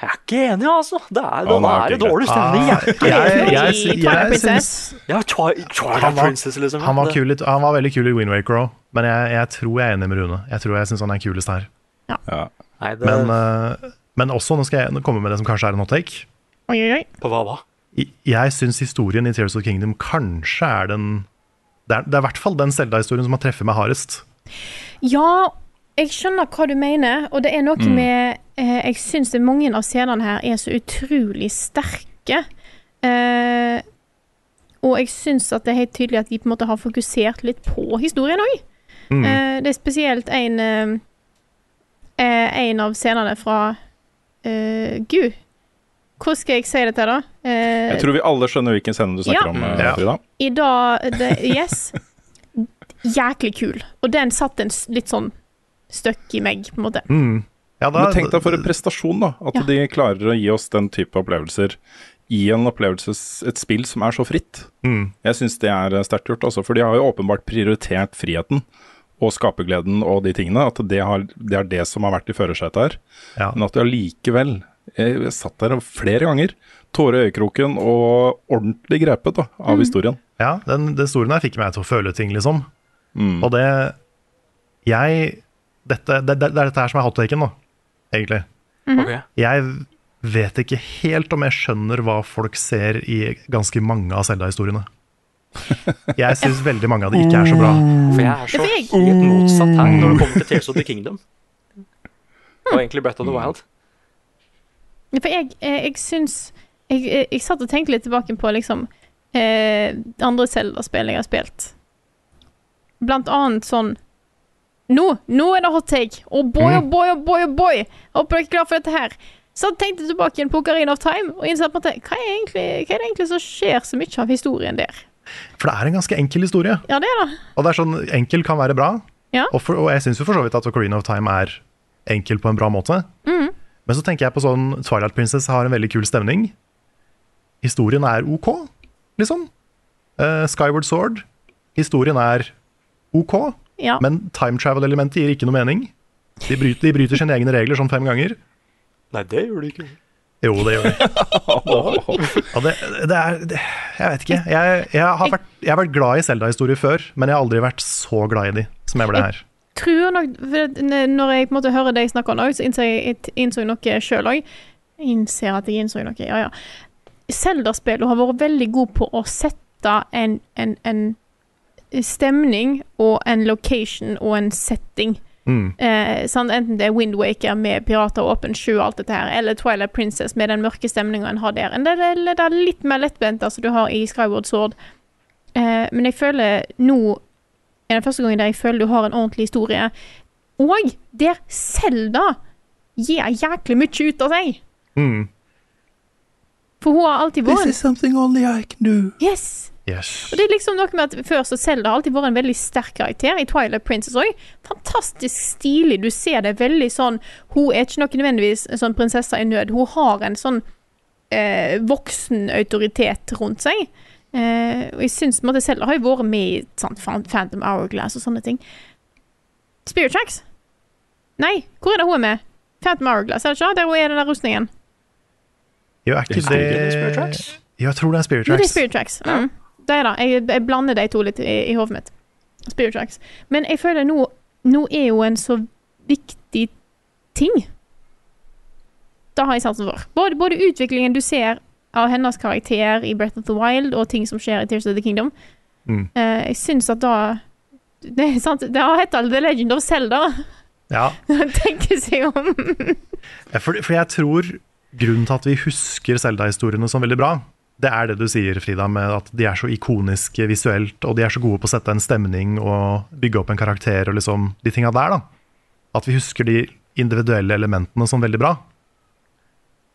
Jeg er ikke enig, altså. Det er, oh, nå er det dårlig stemning. Jeg er ikke Jeg, enig. jeg, jeg, jeg syns Ja, Han var- liksom. han var, kul, han var veldig kul i Wind Waker òg, men jeg, jeg tror jeg er enig med Rune. Jeg tror jeg syns han er kulest her. Ja. Nei, det, Men, uh, men også, nå skal jeg komme med det som kanskje er en hot take. Oi, oi. På hva da? Jeg syns historien i Tears of Kingdom kanskje er den Det er, det er i hvert fall den Selda-historien som har treffet meg hardest. Ja, jeg skjønner hva du mener, og det er noe med eh, Jeg syns mange av scenene her er så utrolig sterke. Eh, og jeg syns at det er helt tydelig at de på en måte har fokusert litt på historien òg. Mm. Eh, det er spesielt en eh, En av scenene fra eh, Gud, hvordan skal jeg si dette, da? Eh, Jeg tror vi alle skjønner hvilken scene du snakker Ja. om, eh, Ja. Frida. I dag det, Yes. Jæklig kul. Og den satt en litt sånn støkk i meg, på en måte. Mm. Ja, da, Men tenk deg for en prestasjon, da. At Ja. de klarer å gi oss den type opplevelser i en opplevelses, et spill som er så fritt. mm. Jeg syns det er eh, sterkt gjort, altså. For de har jo åpenbart prioritert friheten og skapergleden og de tingene. At det, har, det er det som har vært i førersetet her. ja. Men at du allikevel Jeg jeg satt der flere ganger, Tårer i øyekroken og ordentlig grepet da, av historien. ja, den, den historien her fikk meg til å føle ting, liksom. Mm. Og det Jeg dette, det, det, det er dette her som er hot taken, da, egentlig. Ok. Jeg vet ikke helt om jeg skjønner hva folk ser i ganske mange av Selda-historiene. Jeg syns veldig mange av de ikke er så bra. For jeg er så helt motsatt her når det kommer til Tears of the Kingdom. Og egentlig Brett of the Wild. Ja, For jeg, eh, jeg syns jeg, jeg, jeg satt og tenkte litt tilbake på liksom eh, andre Zelda-spill jeg har spilt. Blant annet sånn Nå, nå er det hot take! Oh boy, oh boy, oh boy, oh boy! Håper dere er klar for dette her. Så tenkte jeg tilbake igjen på Ocarina of Time og innså at hva er, egentlig, hva er det egentlig som skjer så mye av historien der? For det er en ganske enkel historie. Ja, det er det. Og det er sånn, enkel kan være bra. Ja. Og, for, og jeg syns jo for så vidt at Ocarina of Time er enkel på en bra måte. Mm. Men så tenker jeg på sånn Twilight Princess har en veldig kul stemning. Historien er OK, liksom. Uh, Skyward Sword. Historien er OK, Ja. men time travel-elementet gir ikke noe mening. De bryter, de bryter sine egne regler sånn fem ganger. Nei, det gjør de ikke. Jo, det gjør de. Og <laughs> det, det er det, Jeg vet ikke. Jeg, jeg, har vært, jeg har vært glad i Zelda-historier før, men jeg har aldri vært så glad i de som jeg ble her. tror nok Når jeg på en måte hører deg snakke om det, så innser jeg, jeg innså jeg noe sjøl òg. Innser at jeg innså noe, ja ja. Zelda-spillet har vært veldig god på å sette en, en, en stemning og en location og en setting. Mm. Eh? Enten det er Windwaker med pirater og åpen sju og alt dette her, eller Twilight Princess med den mørke stemninga en har der. Eller det, eller det er litt mer lettbent som du har i Skyward Sword. Eh, men jeg føler nå er den første gangen der jeg føler du har en ordentlig historie. Og der Selda gir jæklig mye ut av seg. Mm. For hun har alltid vært is something only I can do. Yes! Yes. Og det er liksom noe med at Før så Zelda har alltid vært en veldig sterk karakter. I Twilight Princess òg. Fantastisk stilig. Du ser det veldig sånn Hun er ikke noe nødvendigvis en sånn prinsesse i nød. Hun har en sånn eh, voksen autoritet rundt seg. Eh, og jeg syns Selda Zelda har jo vært med i sånn, Phantom Hourglass og sånne ting. Spirit Tracks? Nei, hvor er det hun er med? Phantom Hourglass, er det ikke? Der hun er den der rustningen. Jo, er ikke det, det Spirit Tracks? Jo, jeg tror det er Spirit Jo, det er Spirit Tracks. Mm. Det det. Jeg, jeg blander de to litt i, i hodet mitt. Spirit Tracks. Men jeg føler nå Nå er jo en så viktig ting Det har jeg sansen for. Både, både utviklingen du ser av hennes karakter i Breath of the Wild, og ting som skjer i Tears of the Kingdom. Mm. Uh, jeg syns at da Det er sant, det har hett The Legend of Zelda. Ja, <laughs> Tenke seg om. for, for jeg tror grunnen til at vi husker Zelda-historiene som veldig bra, det er det du sier, Frida, med at de er så ikoniske visuelt, og de er så gode på å sette en stemning og bygge opp en karakter og liksom de tinga der, da. At vi husker de individuelle elementene som veldig bra.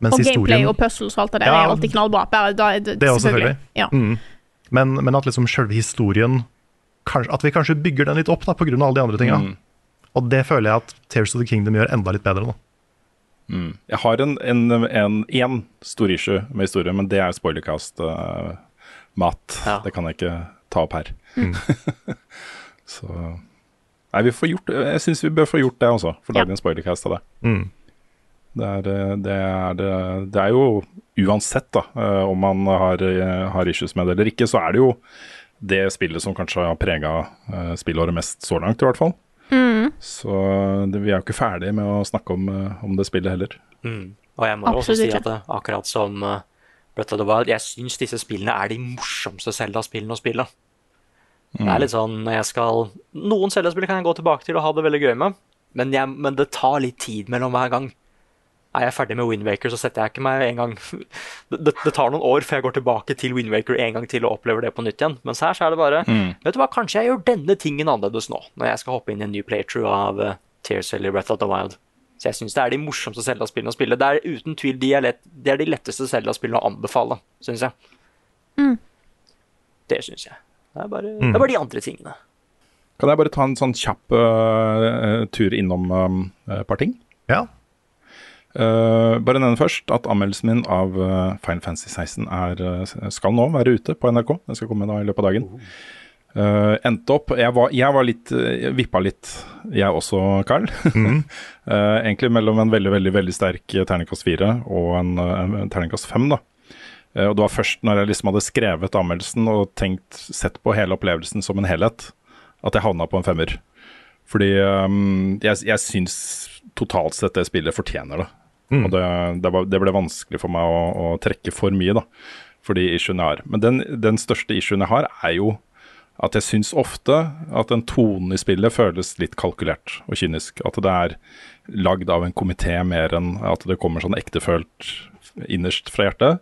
Mens Og gameplay historien og puzzles og alt det der Ja, er alltid knallbra. Bare, da, det, Det også, selvfølgelig. Ja. Mm. Men, men at liksom sjølve historien kanskje, At vi kanskje bygger den litt opp da, pga. alle de andre tinga. Mm. Og det føler jeg at Tears of the Kingdom gjør enda litt bedre. da. Mm. Jeg har en, en, en, en stor issue med historie, men det er spoilercast-mat. Ja. Det kan jeg ikke ta opp her. Mm. <laughs> Så Nei, vi får gjort Jeg syns vi bør få gjort det også, få lagd Ja. en spoilercast av det. Mm. Det er, eh, det, er, det, det er jo uansett, da, eh, om man har, eh, har issues med det eller ikke, så er det jo det spillet som kanskje har prega spillåret mest så langt, i hvert fall. Mm. Så det, vi er jo ikke ferdig med å snakke om, eh, om det spillet heller. Mm. Og jeg må Absolutt også si at det, akkurat som uh, Breath of the Wild, jeg syns disse spillene er de morsomste Selda-spillene å spille. Det er litt sånn når jeg skal Noen Selda-spill kan jeg gå tilbake til og ha det veldig gøy med, men, jeg, men det tar litt tid mellom hver gang. Er jeg ferdig med Windwaker, så setter jeg ikke meg en gang <laughs> det, det, tar noen år før jeg går tilbake til Windwaker en gang til og opplever det på nytt igjen. Mens her så er det bare Vet du hva, kanskje jeg gjør denne tingen annerledes nå, når jeg skal hoppe inn i en ny playthrough av uh, Tears eller Breath of the Wild. Så jeg syns det er de morsomste Zelda-spillene å spille. Det er uten tvil de, er lett, de, er de letteste Zelda-spillene å anbefale, syns jeg. Mm. Det syns jeg. Det er, bare, det er bare de andre tingene. Kan jeg bare ta en sånn kjapp uh, tur innom et uh, par ting? Ja. Eh, bare nevne først at anmeldelsen min av uh, Final Fantasy 16 er, eh, skal nå være ute på NRK. Den skal komme da i løpet av dagen. Uh, endte opp Jeg var, jeg var litt jeg vippa litt, jeg også, Carl. <laughs> Eh, egentlig mellom en veldig veldig, veldig sterk terningkast 4 og en, en terningkast 5. da. Og det var først når jeg liksom hadde skrevet anmeldelsen og tenkt, sett på hele opplevelsen som en helhet, at jeg havna på en femmer. Fordi um, jeg, jeg syns totalt sett det spillet fortjener det. Og det, det, var, det ble vanskelig for meg å, å trekke for mye, da, for de issuene jeg har. Men den, den største issuen jeg har, er jo at jeg syns ofte at den tonen i spillet føles litt kalkulert og kynisk. At det er lagd av en komité mer enn at det kommer sånn ektefølt innerst fra hjertet.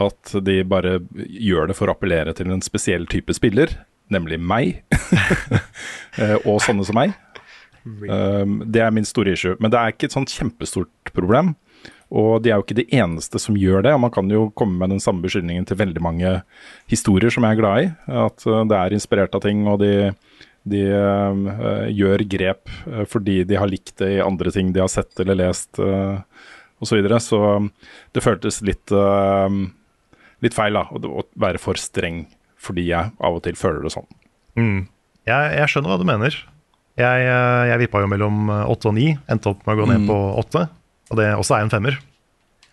At de bare gjør det for å appellere til en spesiell type spiller, nemlig meg. <laughs> Eh, og sånne som meg. Um, det er min store issue. Men det er ikke et sånt kjempestort problem. Og de er jo ikke de eneste som gjør det. og Man kan jo komme med den samme beskyldningen til veldig mange historier som jeg er glad i. At uh, det er inspirert av ting, og de, de uh, gjør grep uh, fordi de har likt det i andre ting de har sett eller lest uh, osv. Så, videre. så um, det føltes litt, uh, litt feil da, å være for streng fordi jeg av og til føler det sånn. Mm. Jeg, jeg skjønner hva du mener. Jeg, eh, jeg vippa jo mellom eh, åtte og ni, endte opp med å gå ned Mm. på åtte. Og det også er en femmer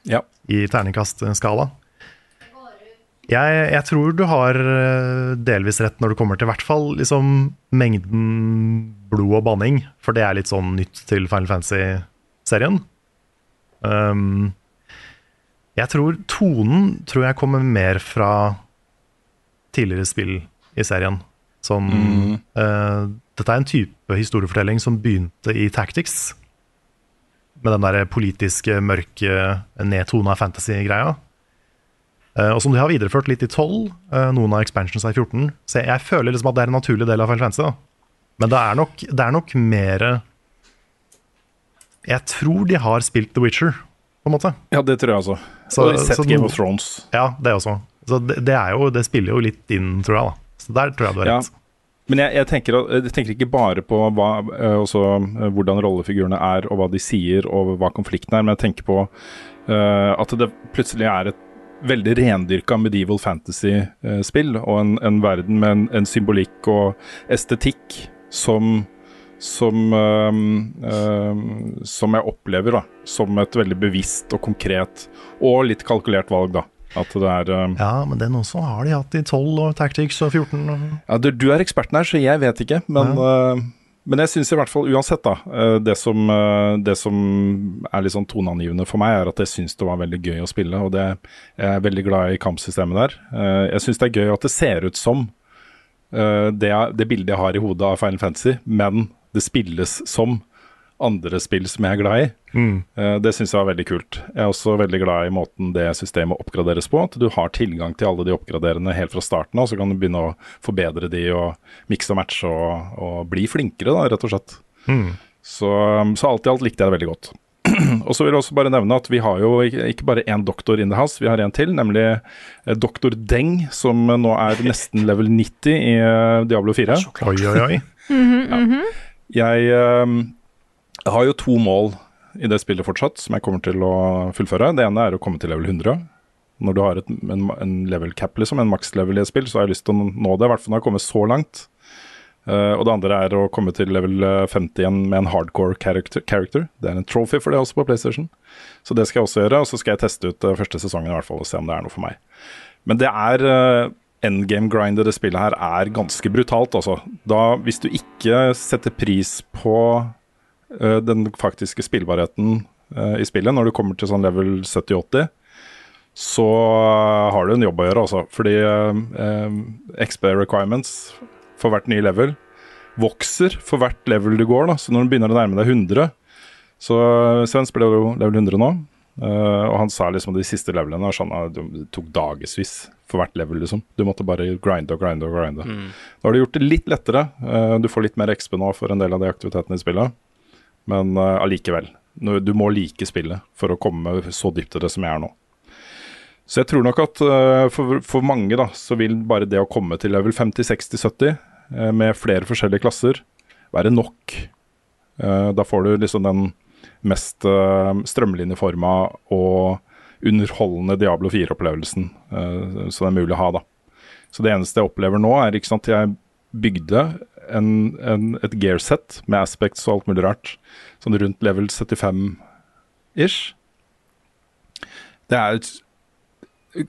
Ja. i terningkastskala. Jeg, jeg tror du har eh, delvis rett når det kommer til hvert fall liksom, mengden blod og banning, for det er litt sånn nytt til Final Fantasy-serien. Um, jeg tror tonen tror jeg kommer mer fra tidligere spill i serien. Sånn, eh, dette er en type historiefortelling som begynte i Tactics. Med den der politiske, mørke, nedtona fantasy-greia. Eh, og som de har videreført litt i 12, eh, noen av expansions er i 14. Så jeg, føler liksom at det er en naturlig del av Final Fantasy. Da. Men det er nok, det er nok mer Jeg tror de har spilt The Witcher, på en måte. Ja, det tror jeg også. Så- og sett så Game of Thrones. Ja, det også. Så det, det, jo, det spiller jo litt inn, tror jeg. da. Så der tror jeg du har Ja. Men jeg, jeg, tenker, jeg tenker ikke bare på hva, eh, også, eh, hvordan rollefigurene er, og hva de sier, og hva konflikten er, men jeg tenker på uh, at det plutselig er et veldig rendyrka medieval fantasy-spill, og en, en verden med en, en symbolikk og estetikk som som, ehm, ehm, som jeg opplever da, som et veldig bevisst og konkret og litt kalkulert valg. da. At det er ehm, Ja, men den også har de hatt i 12 og Tactics og 14. Og... Ja, du, du er eksperten her, så jeg vet ikke. Men, eh, Men jeg syns i hvert fall uansett, da. Uh, Det som, uh, det som er litt sånn toneangivende for meg, er at jeg syns det var veldig gøy å spille. Og det, jeg er veldig glad i kampsystemet der. Eh, Jeg syns det er gøy at det ser ut som eh, det, det bildet jeg har i hodet av Final Fantasy, men det spilles som andre spill som jeg er glad i. Mm. Det syns jeg var veldig kult. Jeg er også veldig glad i måten det systemet oppgraderes på. At du har tilgang til alle de oppgraderende helt fra starten av, så kan du begynne å forbedre de og mikse og matche og, og bli flinkere, da, rett og slett. Så, så alt i alt likte jeg det veldig godt. <clears throat> og så vil jeg også bare nevne at vi har jo ikke, bare én doktor in the house, vi har en til, nemlig eh, doktor Deng, som nå er nesten <laughs> level 90 i eh, Diablo 4. Oi, oi, oi. <laughs> Jeg eh, har jo to mål i det spillet fortsatt, som jeg kommer til å fullføre. Det ene er å komme til level 100. Når du har et, en, en level cap, liksom, en makslevel i et spill, så har jeg lyst til å nå det. I hvert fall når jeg har kommet så langt. Uh, og det andre er å komme til level eh, 50 igjen med en hardcore character. character. Det er en trophy for det også på PlayStation. Så det skal jeg også gjøre. Og så skal jeg teste ut uh, første sesongen i hvert fall og se om det er noe for meg. Men det er uh, endgame grinder det spillet her er ganske brutalt, altså. Da, hvis du ikke setter pris på eh, den faktiske spillbarheten eh, i spillet når du kommer til sånn level 70-80, så har du en jobb å gjøre, altså. Fordi eh, XP requirements for hvert nye level vokser for hvert level du går, da. Så når du begynner å nærme deg 100 Så Sven spiller jo level 100 nå. Uh, og han sa liksom at de siste levelene sånn, at det tok dagevis for hvert level, liksom. Du måtte bare grinde og grinde og grinde. Nå har du gjort det litt lettere. Uh, du får litt mer XP nå for en del av de aktivitetene i spillet. Men eh, allikevel. Uh, du må like spillet for å komme så dypt i det som jeg er nå. Så jeg tror nok at uh, for, for mange da, så vil bare det å komme til level 50, 60, 70 uh, med flere forskjellige klasser være nok. Eh, da får du liksom den mest strømlinjeforma og underholdende Diablo 4-opplevelsen eh, som det er mulig å ha. da. Så det eneste jeg opplever nå, er ikke sant, jeg bygde en, en, et gearset med aspects og alt mulig rart, sånn rundt level 75-ish. Det er et,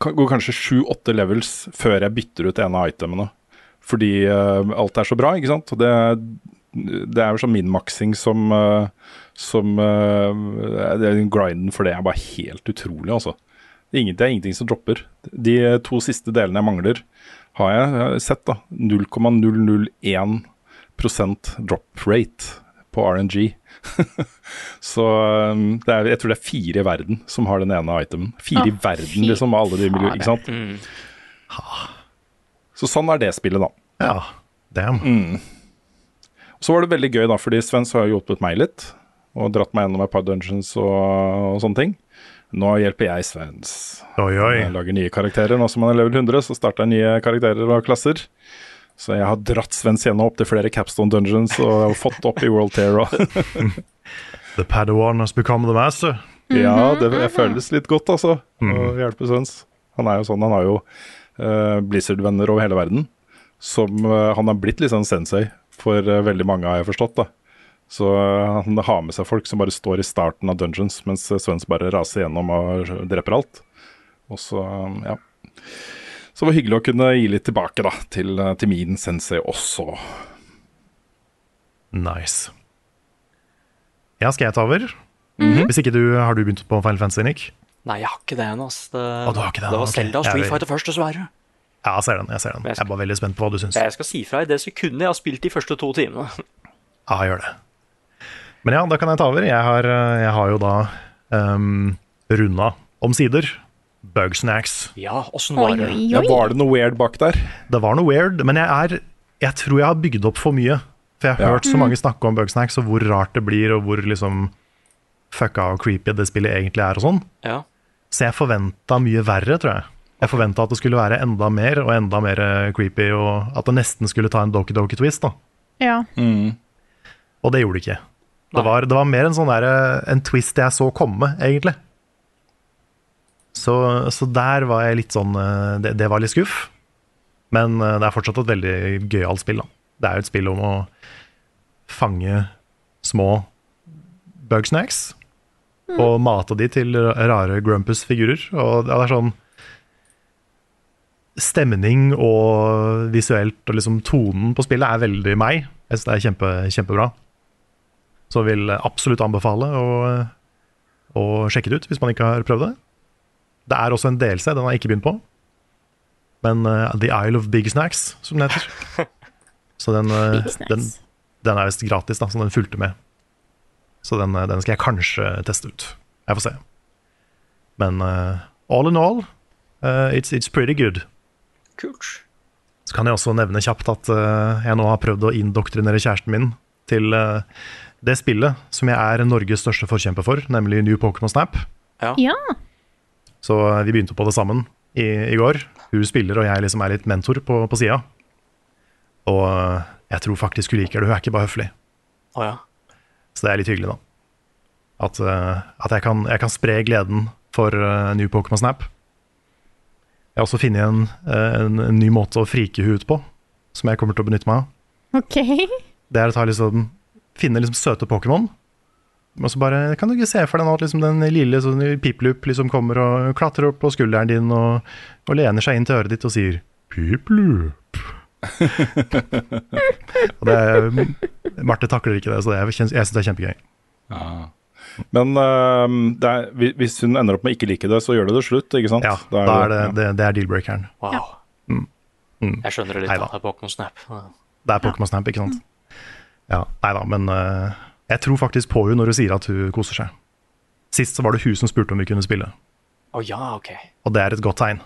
går kanskje sju-åtte levels før jeg bytter ut en av itemene. Fordi uh, alt er så bra, ikke sant. Det, det er jo sånn minmaxing som, uh, som uh, Grinden for det er bare helt utrolig, altså. Det er ingenting som dropper. De to siste delene jeg mangler, har jeg, sett. da 0,001% drop rate på RNG. <laughs> Så um, det er, jeg tror det er fire i verden som har den ene itemen. Fire i verden, fy liksom, av alle de miljøene. Ikke sant? Mm. Så sånn er det spillet, da. Ja, damn. Mm. Så var det veldig gøy, da, fordi Svens har hjulpet meg litt. Og dratt meg gjennom et par dungeons og, og sånne ting. Nå hjelper jeg Svens. Oi, oi. Jeg lager nye karakterer. Nå som han er level 100, så starter jeg nye karakterer og klasser. Så jeg har dratt Svens gjennom opp til flere Capstone Dungeons og fått opp i World Terror. <laughs> The Padawan has become the master. ja, det, det føles litt godt, altså. Å hjelpe Svens. Han er jo sånn, han har jo uh, Blizzard-venner over hele verden. Som uh, Han har blitt litt sånn sensei for uh, veldig mange, har jeg forstått. da Så eh, han har med seg folk som bare står i starten av dungeons, mens eh, Svens bare raser gjennom og dreper alt. Og så, eh, ja. Så det var hyggelig å kunne gi litt tilbake da, til, eh, til min sensei også. Nice. Ja, skal jeg ta over? Hvis ikke du har du begynt på Final Fantasy, Nick? Nei, jeg har ikke det ennå. Det, Å, du har ikke det, det var ok. Zelda og Street vil- Fighter først, dessverre. Ja, jeg ser den. Jeg ser den. Jeg er bare veldig spent på hva du syns. Jeg skal si fra i det sekundet jeg har spilt de første to timene. Ja, gjør det. Men ja, da kan jeg ta over. Jeg har, eh, jeg har jo da um, runda omsider Bugsnacks. Ja, åssen var det? Ja, var det noe weird bak der? Det var noe weird, men jeg er Jeg tror jeg har bygd opp for mye. For jeg har Ja. hørt så mange snakke om Bugsnacks, og hvor rart det blir, og hvor liksom fucka og creepy det spillet egentlig er og sånn. Ja. Så jeg forventa mye verre, tror jeg. Jeg forventa at det skulle være enda mer og enda mer eh, creepy, og at det nesten skulle ta en doki-doki-twist. da. Ja. Og det gjorde det ikke. Det var, det var mer en sånn der, en twist jeg så komme, egentlig. Så, så der var jeg litt sånn eh, Det, det var litt skuff. Men eh, det er fortsatt et veldig gøyalt spill. da. Det er jo et spill om å fange små bugsnacks og mate de til rare Grumpus-figurer. Og det er sånn Stemning og visuelt og liksom tonen på spillet er veldig meg. Jeg synes det er kjempe, kjempebra. Så vil absolutt anbefale å, å sjekke det ut hvis man ikke har prøvd det. Det er også en DLC, den har jeg ikke begynt på. Men uh, The Isle of Big Snacks, som den heter. <laughs> Så den, uh, den, den er visst gratis, da, så den fulgte med. Så den, eh, den skal jeg kanskje teste ut. Jeg får se. Men uh, all in all, eh, it's, it's pretty good. Kult. Så kan jeg også nevne kjapt at jeg nå har prøvd å indoktrinere kjæresten min til eh, det spillet som jeg er Norges største forkjemper for, nemlig New Pokémon Snap. Ja. Så eh, vi begynte på det sammen i, i går. Hun spiller, og jeg liksom er litt mentor på, på sida. Og eh, jeg tror faktisk hun liker det. Hun er ikke bare høflig. Å ja. Så det er litt hyggelig, da. At, eh, at jeg, kan, jeg kan spre gleden for New Pokémon Snap. Jeg har også funnet en, en, en ny måte å frike hun ut på, som jeg kommer til å benytte meg av. Okay. Det er å ta liksom, finne liksom søte Pokémon. Og så bare, Kan du ikke se for deg nå at liksom den lille sånn, Piplup liksom kommer og klatrer opp på skulderen din og, og lener seg inn til øret ditt og sier 'Piplup'. <laughs> og det er, Marte takler ikke det, så det er, jeg syns det er kjempegøy. Ja. Men uh, det er, hvis hun ender opp med ikke like det, så gjør det det slutt, ikke sant? Ja, da er det, det, det er deal-breakeren. Wow. Mm. Mm. Jeg skjønner det litt. Neida. da, det er Pokémon Snap. Det er Pokémon Snap, ikke sant? Ja, Nei da, men uh, jeg tror faktisk på henne når hun sier at hun koser seg. Sist så var det hun som spurte om vi kunne spille, Å ja, ok. og det er et godt tegn.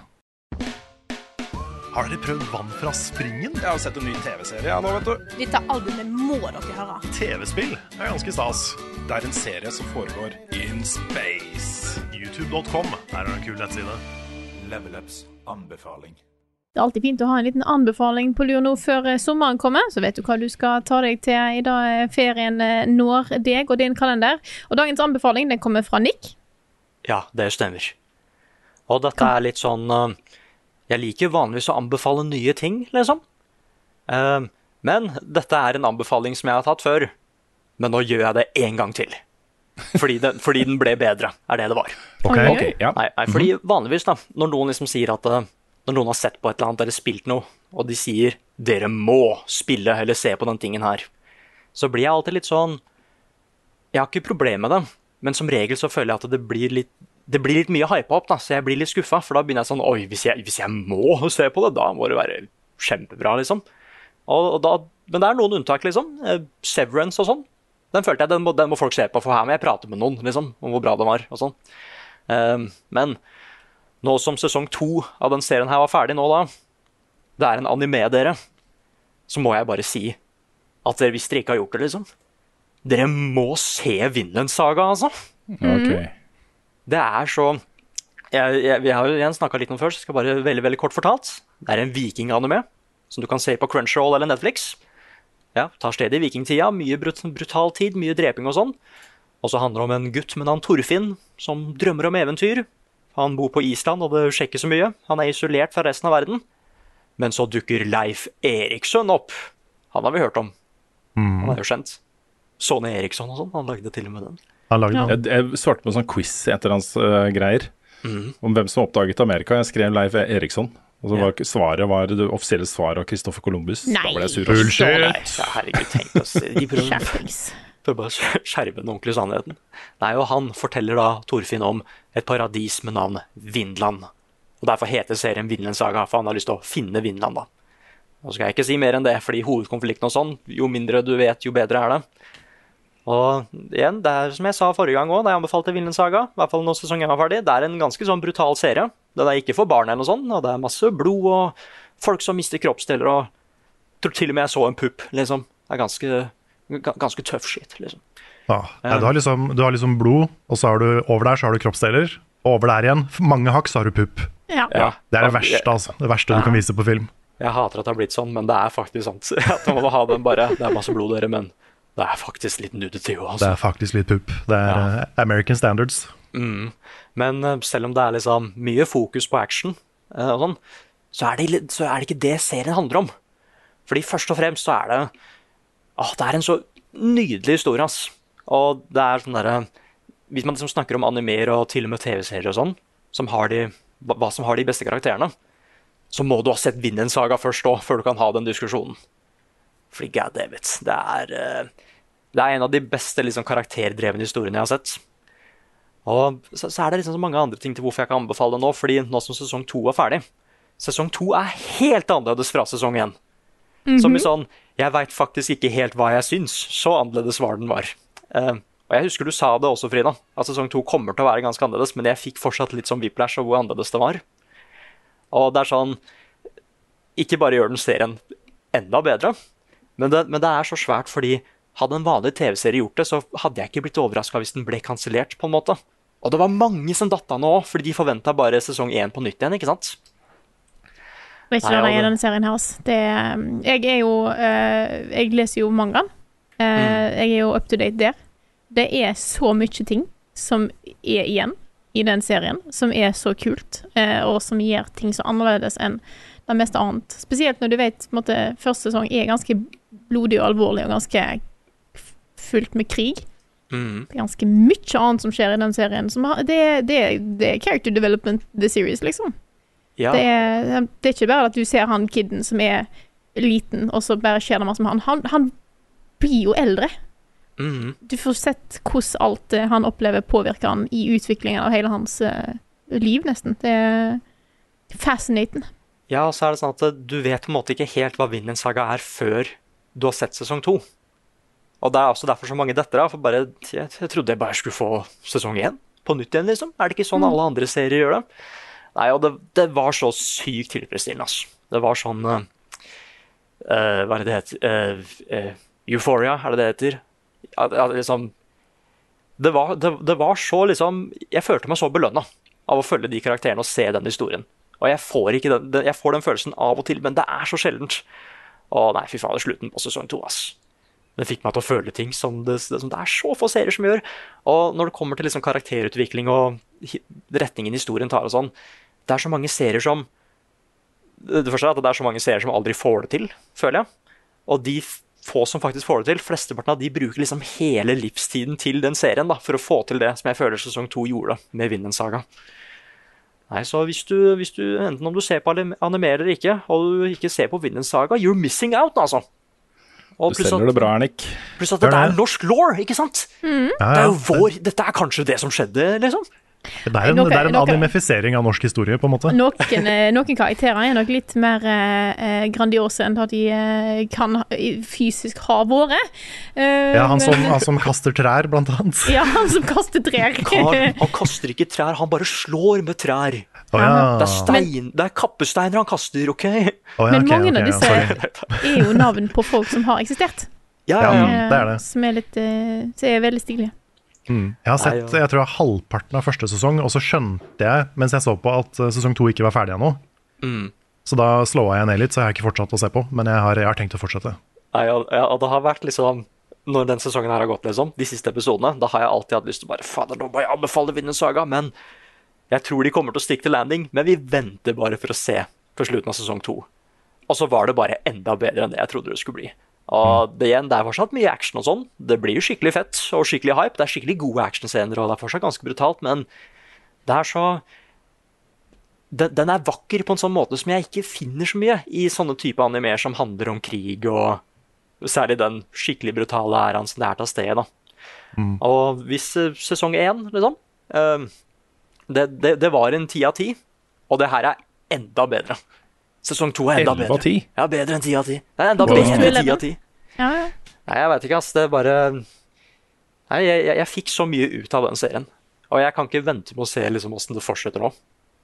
Har dere prøvd Vann fra springen? Jeg har sett en ny TV-serie nå, vet du. Dette albumet må dere høre. TV-spill er ganske stas. Det er en serie som foregår in space. YouTube.com er en kul nettside. Level Ups anbefaling. Det er alltid fint å ha en liten anbefaling på lur nå før eh, sommeren kommer, så vet du hva du skal ta deg til i dag eh, ferien eh, når deg og din kalender. Og dagens anbefaling den kommer fra Nick. Ja, det stemmer. Og dette er litt sånn Jeg liker vanligvis å anbefale nye ting, liksom. Men dette er en anbefaling som jeg har tatt før. Men nå gjør jeg det én gang til. Fordi den, fordi den ble bedre, er det det var. Ok. Oi, oi. Ja. Nei, nei, fordi vanligvis, da, når noen liksom sier at Når noen har sett på et eller annet eller spilt noe, og de sier 'dere må spille eller se på den tingen her', så blir jeg alltid litt sånn Jeg har ikke problemer med det, men som regel så føler jeg at det blir litt det blir litt mye hypa opp, da, så jeg blir litt skuffa. For da begynner jeg sånn Oi, hvis jeg, hvis jeg må se på det, da må det være kjempebra, liksom. Og, og da, men det er noen unntak, liksom. Eh, Severance og sånn. Den følte jeg den må, den må folk se på, for her må jeg prate med noen liksom, om hvor bra den var. og sånn. Um, men nå som sesong to av den serien her var ferdig nå, da Det er en anime, dere. Så må jeg bare si at dere, hvis dere ikke har gjort det, liksom Dere må se Vinland Saga, altså. Ok. Det er så jeg, jeg, Vi har jo igjen snakka litt om det før, så jeg skal bare veldig veldig kort fortalt. Det er en vikinganime som du kan se på Crunchyroll eller Netflix. Ja, Tar sted i vikingtida. Mye brut brutal tid, mye dreping og sånn. Og så handler det om en gutt med navn Torfinn som drømmer om eventyr. Han bor på Island, og det skjer ikke så mye. Han er isolert fra resten av verden. Men så dukker Leif Eriksson opp. Han har vi hørt om. Han er jo kjent. Sone Eriksson og sånn. Han lagde til og med den. Han lagde den. Jeg, jeg svarte på en sånn quiz etter hans uh, greier om hvem som oppdaget Amerika. Jeg skrev Leif Eriksson. Og så var svaret var det offisielle svaret av Christopher Columbus. Nei. Da ble jeg sur. Bullshit! Ja, herregud, tenk oss. De prøver, Skjerpings. å bare å den ordentlige sannheten. Nei, og han forteller da Torfinn om et paradis med navn Vindland. Og Derfor heter serien Vinland Saga, for han har lyst til å finne Vinland. da. Nå skal jeg ikke si mer enn det, fordi hovedkonflikten og sånn, jo mindre du vet, jo bedre er det. Og igjen, det er som jeg sa forrige gang òg, da jeg anbefalte Vinland Saga, i hvert fall når sesongen var ferdig, det er en ganske sånn brutal serie. Den er ikke for barn eller noe sånt, og det er masse blod og folk som mister kroppsdeler og Tror til og med jeg så en pupp, liksom. Det er ganske, ga- ganske tøff shit, liksom. Ja. Nei, du, har liksom, du har liksom blod, og så har du over der så har du kroppsdeler. Og over der igjen, mange hakk, så har du pupp. Ja. Ja. Det er det verste, altså. Det verste du kan vise på film. Jeg hater at det har blitt sånn, men det er faktisk sant. <laughs> At man må ha den bare, Det er masse blod, dere, men det er faktisk litt nudity òg, Det altså. er faktisk litt pupp. Det er Ja. eh, American standards. Mm. Men eh, selv om det er liksom mye fokus på action, eh, og sånn, så er, det, så er det ikke det serien handler om. Fordi først og fremst så er det Åh, det er en så nydelig historie, ass. Og det er sånn derre Hvis man liksom snakker om animer og til og med TV-serier og sånn, som har de, hva som har de beste karakterene, så må du ha sett Vinland Saga først òg, før du kan ha den diskusjonen. Fordi god damn it, det er, eh, det er en av de beste liksom, karakterdrevne historiene jeg har sett. Og så, så er det liksom så mange andre ting til hvorfor jeg kan anbefale det nå, fordi nå som sesong to er ferdig Sesong to er helt annerledes fra sesong én. Som i sånn Jeg veit faktisk ikke helt hva jeg syns. Så annerledes var den var. Uh, og jeg husker du sa det også, Frida, at sesong to kommer til å være ganske annerledes, men jeg fikk fortsatt litt sånn whiplash av hvor annerledes det var. Og det er sånn Ikke bare gjør den serien enda bedre, men det, men det er så svært fordi hadde en vanlig TV-serie gjort det, så hadde jeg ikke blitt overraska hvis den ble kansellert, på en måte. Og det var mange som datt av nå òg, fordi de forventa bare sesong én på nytt igjen, ikke sant? Vet ikke hvordan det er i denne serien her. Det, jeg er jo eh, Jeg leser jo mangaen. Eh, Mm. Jeg er jo up to date der. Det er så mye ting som er igjen i den serien, som er så kult, eh, og som gjør ting så annerledes enn det meste annet. Spesielt når du vet at første sesong er ganske blodig og alvorlig og ganske fullt med krig. Mm. Det er ganske mye annet som skjer i den serien. Det, det, det er character development the series, liksom. Ja. Det, er, det er ikke bare at du ser han kiden som er liten, og så bare skjer det masse med han. Han, han blir jo eldre. Mhm. Du får sett hvordan alt eh, han opplever, påvirker han i utviklingen av hele hans uh, liv, nesten. Det er fascinating. Ja, og så er det sånn at du vet på en måte ikke helt hva Vinland Saga er før du har sett sesong to. Og det er også derfor så mange detter av. For bare, jeg, jeg trodde jeg bare skulle få sesong én på nytt igjen, liksom. Er det ikke sånn alle andre serier gjør det? Nei, og det, det var så sykt tilfredsstillende, altså. Det var sånn uh, uh, Hva er det det heter? Uh, Euphoria, er det det heter? At, at liksom det var, det, det var så liksom Jeg følte meg så belønna av å følge de karakterene og se den historien. Og jeg får, den, jeg får den følelsen av og til, men det er så sjeldent. Å nei, fy fader, slutten på sesong to, ass. Den fikk meg til å føle ting som det, som det er så få serier som gjør. Og når det kommer til liksom karakterutvikling og retningen historien tar og sånn, det er så mange serier som Det første at det er så mange serier som aldri får det til, føler jeg. Og de få som faktisk får det til, flesteparten av de bruker liksom hele livstiden til den serien da, for å få til det som jeg føler sesong to gjorde med Vinden-saga. Nei, så hvis du, hvis du, enten om du ser på anim- anime eller ikke, og du ikke ser på Vinden Saga, you're missing out, altså. Og Du selger det bra, Ernik. Pluss at dette er norsk law, ikke sant? Ja, Det er jo vår, dette er kanskje det som skjedde, liksom. Det er en, noen, det er en noen, animifisering av norsk historie, på en måte. Noen, eh, noen karakterer er nok litt mer eh, eh, grandiose enn det de eh, kan fysisk ha vært. Eh, Ja, han som, han som kaster trær, blant annet. <laughs> Ja, han som kaster trær. Kar, <laughs> han kaster ikke trær, han bare slår med trær. Oh, ja. Det er, stein, det er kappesteiner han kaster, OK? Oh, ja, Men mange okay, av disse ja, er jo navn på folk som har eksistert. Ja, Ja, ja, ja. det er det. Som er litt som er veldig stilige. Mm. Jeg har sett jeg tror jeg halvparten av første sesong, og så skjønte jeg mens jeg så på at eh, sesong to ikke var ferdig ennå. Mm. Så da slåa jeg ned litt, så jeg har ikke fortsatt å se på. Men jeg har, jeg har tenkt å fortsette. Nei, ja, og det har vært liksom Når den sesongen her har gått, liksom, de siste episodene, da har jeg alltid hatt lyst til å bare Fader, nå må jeg anbefale Vinland Saga, men jeg tror de kommer til å stikke til landing. Men vi venter bare for å se på slutten av sesong to. Og så var det bare enda bedre enn det jeg trodde det skulle bli. Og det, igjen, det er fortsatt mye action og sånn. Det blir jo skikkelig fett og skikkelig hype. Det er skikkelig gode actionscener, og det er fortsatt ganske brutalt, men det er så den, den er vakker på en sånn måte som jeg ikke finner så mye i sånne type animer som handler om krig, og særlig den skikkelig brutale æraen som det er til sted. da. Og hvis eh, sesong én, liksom uh, det, det, det var en ti av ti, og det her er enda bedre. Sesong to er enda 11 av 10? Ja, bedre enn ti av ti. Det er enda Wow. bedre enn ti av ti. Ja, ja. Nei, jeg vet ikke, ass. Det er bare Nei, jeg, jeg, jeg fikk så mye ut av den serien. Og jeg kan ikke vente med å se liksom åssen det fortsetter nå.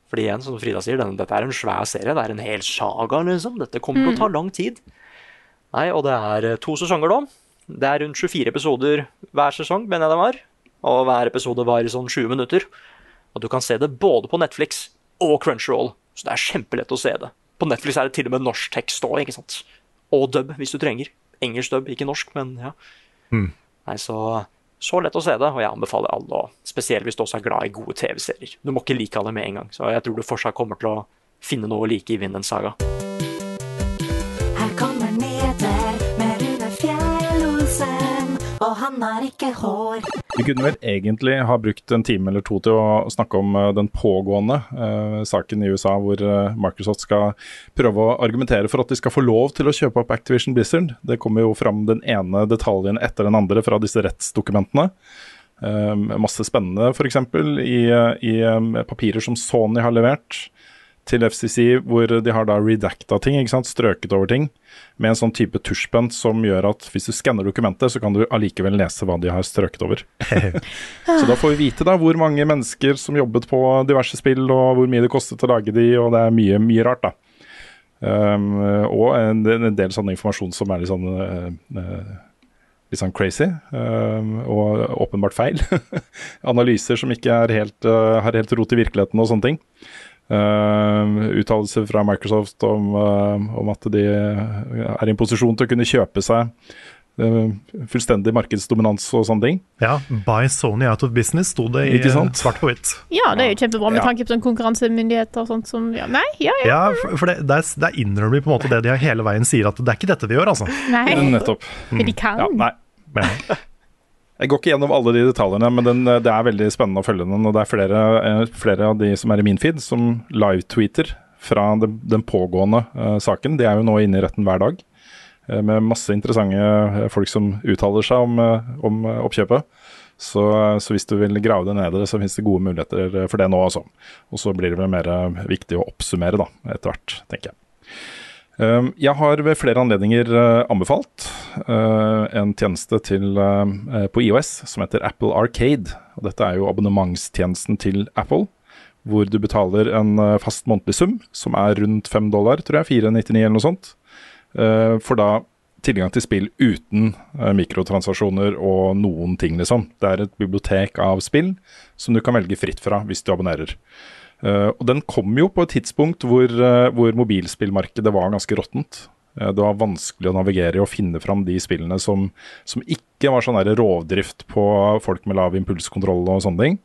Fordi igjen, som Frida sier, den, dette er en svær serie. Det er en hel saga, liksom. Dette kommer til å ta lang tid. Nei, og det er eh, to sesonger nå. Det er rundt 24 episoder hver sesong, mener jeg det var. Og hver episode var i sånn 20 minutter. Og du kan se det både på Netflix og Crunchyroll. Så det er kjempelett å se det. På Netflix er det til og med norsk tekst òg, ikke sant. Og dub, hvis du trenger. Engelsk dub, ikke norsk, men ja. Mm. Nei, så, så lett å se det, og jeg anbefaler alle, spesielt hvis du også er glad i gode TV-serier. Du må ikke like alle med en gang, så jeg tror du fortsatt kommer til å finne noe å like i Vinland Saga. Han har ikke hår. Vi kunne vel egentlig ha brukt en time eller to til å snakke om eh, den pågående eh, saken i USA hvor eh, Microsoft skal prøve å argumentere for at de skal få lov til å kjøpe opp Activision Blizzard. Det kommer jo fram den ene detaljen etter den andre fra disse rettsdokumentene. Eh, masse spennende, f.eks. I, i eh, papirer som Sony har levert til FCC, hvor de har da redacta ting, ikke sant? strøket over ting, med en sånn type tusjpenn som gjør at hvis du skanner dokumentet, så kan du allikevel lese hva de har strøket over. <laughs> så da får vi vite da hvor mange mennesker som jobbet på diverse spill, og hvor mye det kostet å lage de, og det er mye, mye rart, da. Um, og en, en, del sånn informasjon som er litt sånn uh, uh, litt sånn crazy, uh, og åpenbart feil. <laughs> Analyser som ikke helt, uh, har helt rot i virkeligheten og sånne ting. Uh, uttalelser fra Microsoft om, uh, om, at de er i en posisjon til å kunne kjøpe seg uh, fullstendig markedsdominans og sånne ting. Ja, Buy Sony out of business sto det i svart på hvitt. Ja, det er jo kjempebra med ja. tanke på sånn konkurransemyndigheter og sånt som ja, Nei, ja, ja. ja for, for det, der, der innrømmer de på en måte det de hele veien sier, at det er ikke dette vi gjør, altså. Nei. Nettopp. Men de kan. Ja, nei. Men. <laughs> Jeg går ikke gjennom alle de detaljene, men den, det er veldig spennende å følge den. Og det er flere, eh, flere av de som er i min feed, som live-tweeter fra den, den pågående uh, saken. De er jo nå inne i retten hver dag, uh, med masse interessante folk som uttaler seg om, uh, om oppkjøpet. Så, så, hvis du vil grave det ned, så finnes det gode muligheter for det nå, altså. Og så blir det vel mer viktig å oppsummere da, etter hvert, tenker jeg. Ehm, jeg har ved flere anledninger eh, anbefalt eh, en tjeneste til, eh, på IOS som heter Apple Arcade. Og dette er jo abonnementstjenesten til Apple, hvor du betaler en fast månedlig sum, som er rundt 5 dollar, tror jeg, 499 eller noe sånt. For da tilgang til spill uten mikrotransaksjoner og noen ting, liksom. Det er et bibliotek av spill som du kan velge fritt fra hvis du abonnerer. Uh, og den kom jo på et tidspunkt hvor, uh, hvor mobilspillmarkedet var ganske råttent. Uh, det var vanskelig å navigere i og finne fram de spillene som, som ikke var sånn rovdrift på folk med lav impulskontroll og sånne ting.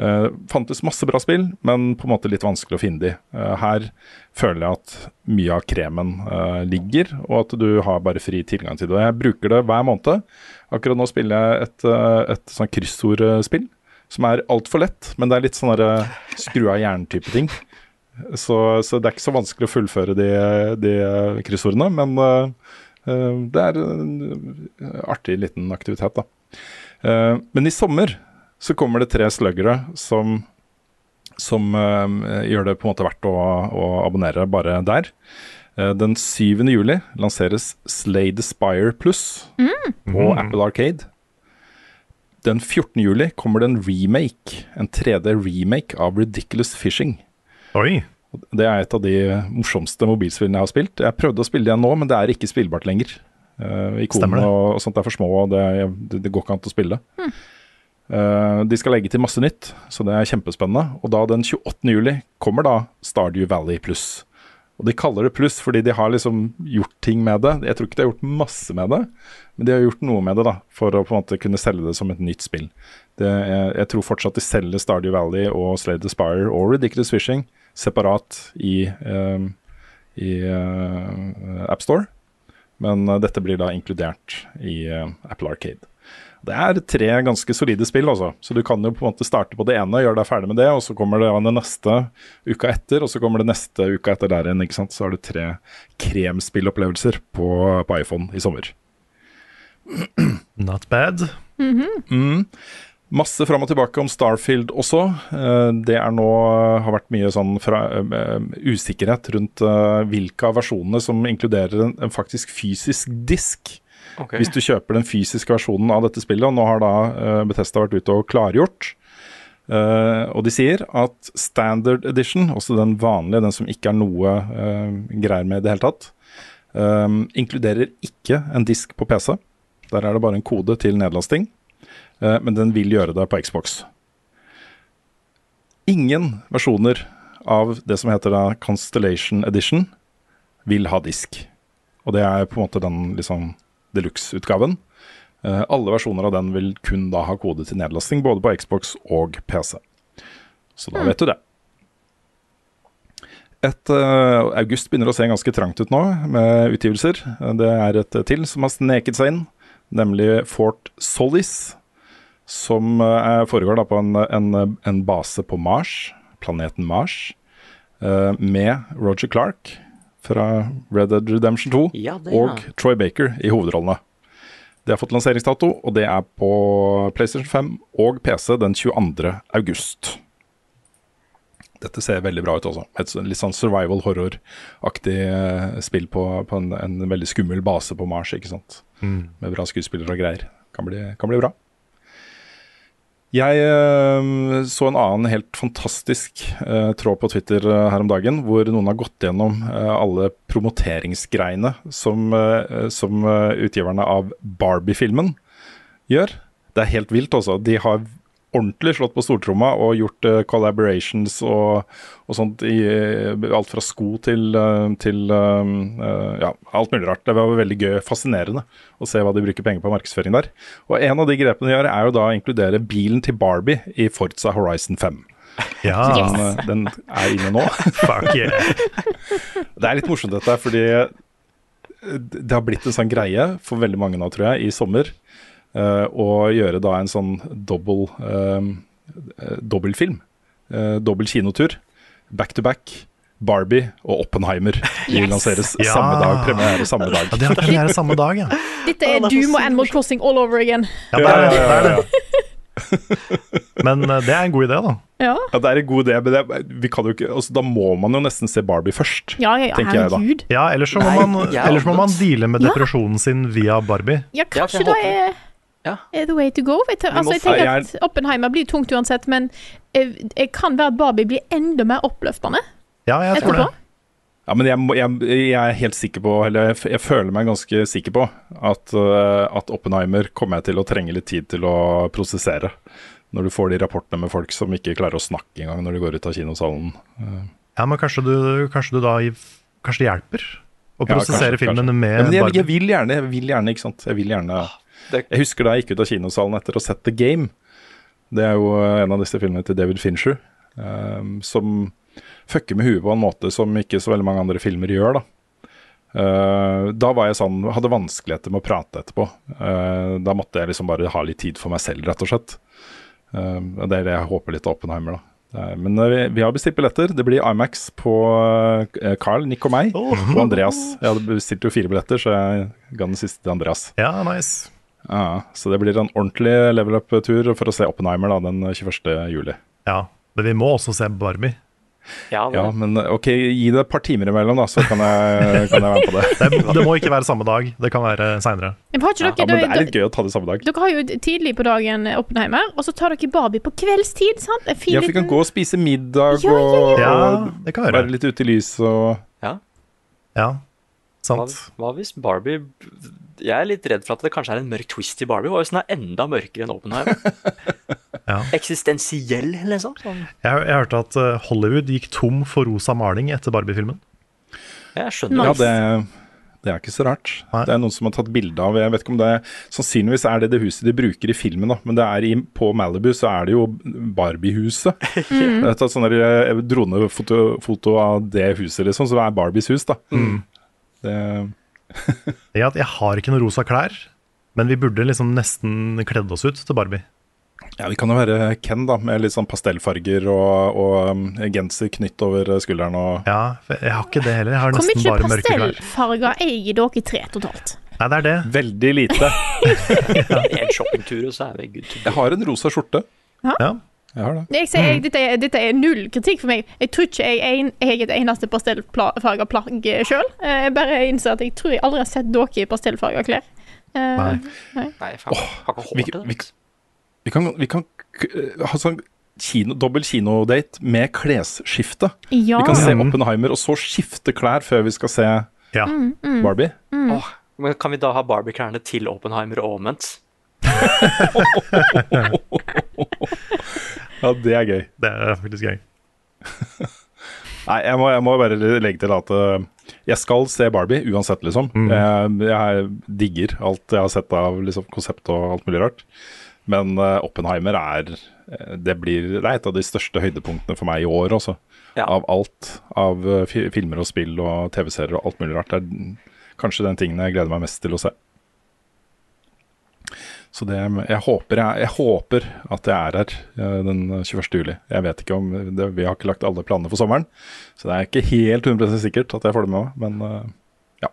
Uh, fantes masse bra spill, men på en måte litt vanskelig å finne de. Uh, her føler jeg at mye av kremen uh, ligger, og at du har bare fri tilgang til det. Jeg bruker det hver måned. Akkurat nå spiller jeg et, et sånn kryssordspill som er altfor lett, men det er litt sånn skru av hjernen-type ting. Så, så, det er ikke så vanskelig å fullføre de, de kryssordene, men uh, det er en artig liten aktivitet, da. Uh, men i sommer så kommer det tre sluggere som, som uh, gjør det på en måte verdt å, å abonnere bare der. Den 7. juli lanseres Slade Spire Plus mm. på. Apple Arcade. Den 14. juli kommer det en remake, en 3D-remake av Ridiculous Fishing. Oi. Det er et av de morsomste mobilspillene jeg har spilt. Jeg prøvde å spille det igjen nå, men det er ikke spillbart lenger. Uh, Ikonene og, og, sånt er for små, og det, det, det går ikke an å spille. Hmm. Uh, de skal legge til masse nytt, så det er kjempespennende. Og da den 28. juli kommer da Stardew Valley pluss. Og de kaller det pluss fordi de har liksom gjort ting med det. Jeg tror ikke de har gjort masse med det, men de har gjort noe med det da, for å på en måte kunne selge det som et nytt spill. Det, jeg, jeg, tror fortsatt de selger Stardew Valley og Slade Spire og Ridiculous Fishing separat i, uh, i uh, AppStore, men uh, dette blir da inkludert i uh, Apple Arcade. Det er tre ganske solide spill, altså. Så du kan jo på en måte starte på det ene, gjøre deg ferdig med det, og så kommer det det neste uka etter, og så kommer det neste uka etter der igjen. ikke sant? Så har du tre kremspillopplevelser på, på iPhone i sommer. Not bad. Mm -hmm. mm. Masse fram og tilbake om Starfield også. Eh, det er nå har vært mye sånn fra, uh, usikkerhet rundt uh, hvilke av versjonene som inkluderer en, en faktisk fysisk disk. Okay. Hvis du kjøper den fysiske versjonen av dette spillet, og nå har da uh, Bethesda vært ute og klargjort. Uh, og de sier at standard edition, også den vanlige, den som ikke er noe uh, greier med i det hele tatt, um, inkluderer ikke en disk på PC. Der er det bare en kode til nedlasting, uh, men den vil gjøre det på Xbox. Ingen versjoner av det som heter da Constellation Edition, vil ha disk. Og det er på en måte den liksom deluxe-utgaven. Uh, alle versjoner av den vil kun da ha kode til nedlasting, både på Xbox og PC. Så da mm. vet du det. Et, uh, august begynner å se ganske trangt ut nå, med utgivelser. Det er et til som har sneket seg inn, nemlig Fort Solis. som uh, foregår da på en, en, en base på Mars, planeten Mars, uh, med Roger Clark fra Red Dead Redemption 2 Ja, det, ja. og Troy Baker i hovedrollene. Det har fått lanseringsdato, og det er på PlayStation 5 og PC den 22. august. Dette ser veldig bra ut også. Et sånn- litt sånn survival horror-aktig eh, spill på, på en, en veldig skummel base på Mars, ikke sant. Mm. Med bra skuespillere og greier. Kan bli, kan bli bra. Jeg eh, så en annen helt fantastisk eh, tråd på Twitter eh, her om dagen, hvor noen har gått gjennom eh, alle promoteringsgreiene som, som utgiverne av Barbie-filmen gjør. Det er helt vilt, altså. De har ordentlig slått på stortromma og gjort uh, collaborations og, og sånt i eh, alt fra sko til, eh, til ja, alt mulig rart. Det var veldig gøy, fascinerende å se hva de bruker penger på markedsføring der. Og en av de grepene de gjør, er jo da å inkludere bilen til Barbie i Forza Horizon 5. Ja. Den, eh, den er inne nå. <laughs> Fuck yeah. Det er litt morsomt dette, fordi det har blitt en sånn greie for veldig mange nå, tror jeg, i sommer. Eh, å gjøre da en sånn dobbel eh, eh, dobbeltfilm. eh, dobbel kinotur. Back to back. Barbie og Oppenheimer. Yes. lanseres Ja. samme dag. Premiere samme dag. Ja, de har premiere samme dag, ja. <laughs> Dette er Doom og Animal Crossing all over again. ja det, er, det, er det. Men det er en god idé, da. Ja, Ja, det er en god idé, men det, vi kan jo ikke, altså, da må man jo nesten se Barbie først. ja, ja, ja Tenker jeg da. Ja, ellers så må man, er ellers må man deale med depresjonen sin via Barbie. Ja, Ja, kanskje da er, Ja. er the way to go. Jeg, altså, jeg tenker at Oppenheimer blir tungt uansett, men det jeg kan være at Barbie blir enda mer oppløftende Ja, jeg tror etterpå. det. Ja, men jeg, jeg, jeg er helt sikker på, eller jeg, jeg føler meg ganske sikker på, at, uh, at Oppenheimer kommer jeg til å trenge litt tid til å prosessere. Når du får de rapportene med folk som ikke klarer å snakke engang når de går ut av kinosalen. Ja, men kanskje du, kanskje du da Kanskje det hjelper å Ja, prosessere kanskje, filmene kanskje. med Ja, men jeg, vil gjerne, jeg vil gjerne, ikke sant. Jeg vil gjerne Jeg husker da jeg gikk ut av kinosalen etter å ha sett The Game. Det er jo eh, en av disse filmene til David Fincher, Um, som fucker med huet på en måte som ikke så veldig mange andre filmer gjør, da. Uh, da var jeg sånn, hadde vanskeligheter med å prate etterpå. Uh, da måtte jeg liksom bare ha litt tid for meg selv, rett og slett. Uh, det er det jeg håper litt av Oppenheimer, da. Men vi, vi har bestilt billetter. Det blir Imax på Carl, Nick og meg, og Andreas. Jeg hadde bestilt jo fire billetter, så jeg ga den siste til Andreas. Ja, nice. Ja, så det blir en ordentlig level up-tur for å se Oppenheimer da, den 21. juli. Ja, men vi må også se Barbie. Ja, det, Ja, men ok, gi det et par timer imellom, da, så kan jeg, kan jeg være på det. <laughs> Det, det må ikke være samme dag, det kan være seinere. Men Ja, men det er litt gøy å ta det samme dag. dere har jo tidlig på dagen Oppenheimer, og så tar dere Barbie på kveldstid, sant? Ja, for vi kan gå og spise middag Ja, ja, og, ja. og Ja, det kan være. litt ute i lyset og Ja, hva, sant. hva hvis Barbie Jeg er litt redd for at det kanskje er en mørk twist i Barbie. Hvis den er enda mørkere enn Oppenheimer? <laughs> Ja. Eksistensiell, liksom. Sånn. Jeg, jeg hørte at eh, Hollywood gikk tom for rosa maling etter Barbie-filmen. Jeg skjønner. Ja, det, det er ikke så rart. Nei. Det er noen som har tatt bilde av Jeg vet ikke om det Sannsynligvis er det det huset de bruker i filmen, da. Men det er i, på Malibu så er det jo Barbie-huset. Mm. Jeg har tatt sånn eh, dronefoto foto av det huset, liksom, som er Barbies hus, da. Det, <laughs> Jeg, at jeg har ikke noen rosa klær, men vi burde liksom nesten kledd oss ut til Barbie. ja, vi kan jo være Ken, da, med litt sånn pastellfarger og, og um, genser knytt over skulderen og Ja, jeg har ikke det heller. Jeg har Hvor nesten bare mørke klær. pastellfarger eier dere tre totalt? Nei, det er det. Veldig lite. <laughs> En shoppingtur, og så er vi good to go. Jeg har en rosa skjorte. Ja. Jeg har det. Jeg jeg, dette, er, dette er null kritikk for meg. Jeg tror ikke jeg, en, jeg er det eneste pastellfarga plagg sjøl. Jeg bare innser at jeg tror jeg aldri har sett dere i pastellfarga klær. Eh, Nei. Nei, faen, har ikke Vi, vi, vi kan, vi kan k- ha sånn kino, dobbel kinodate med klesskifte. ja. Vi kan se Mm. Oppenheimer, og så skifte klær før vi skal se Ja. Mm. Barbie. Åh, men kan vi da ha Barbie-klærne til Oppenheimer og omvendt? Ja, det er gøy. Det er faktisk gøy. <laughs> Nei, jeg må, jeg må bare legge til at uh, jeg skal se Barbie uansett, liksom. Jeg, jeg digger alt jeg har sett av liksom, konsept og alt mulig rart. Men uh, Oppenheimer er eh, det, blir, det er et av de største høydepunktene for meg i år, også. Ja. Av alt. Av filmer og spill og TV-serier og alt mulig rart. Det er kanskje den tingen jeg gleder meg mest til å se. Så det, jeg, håper jeg, jeg håper at jeg er her eh, den 21. juli. Jeg vet ikke om det, Vi har ikke lagt alle planene for sommeren, så det er ikke helt 100% sikkert at jeg får det med meg, men eh, ja.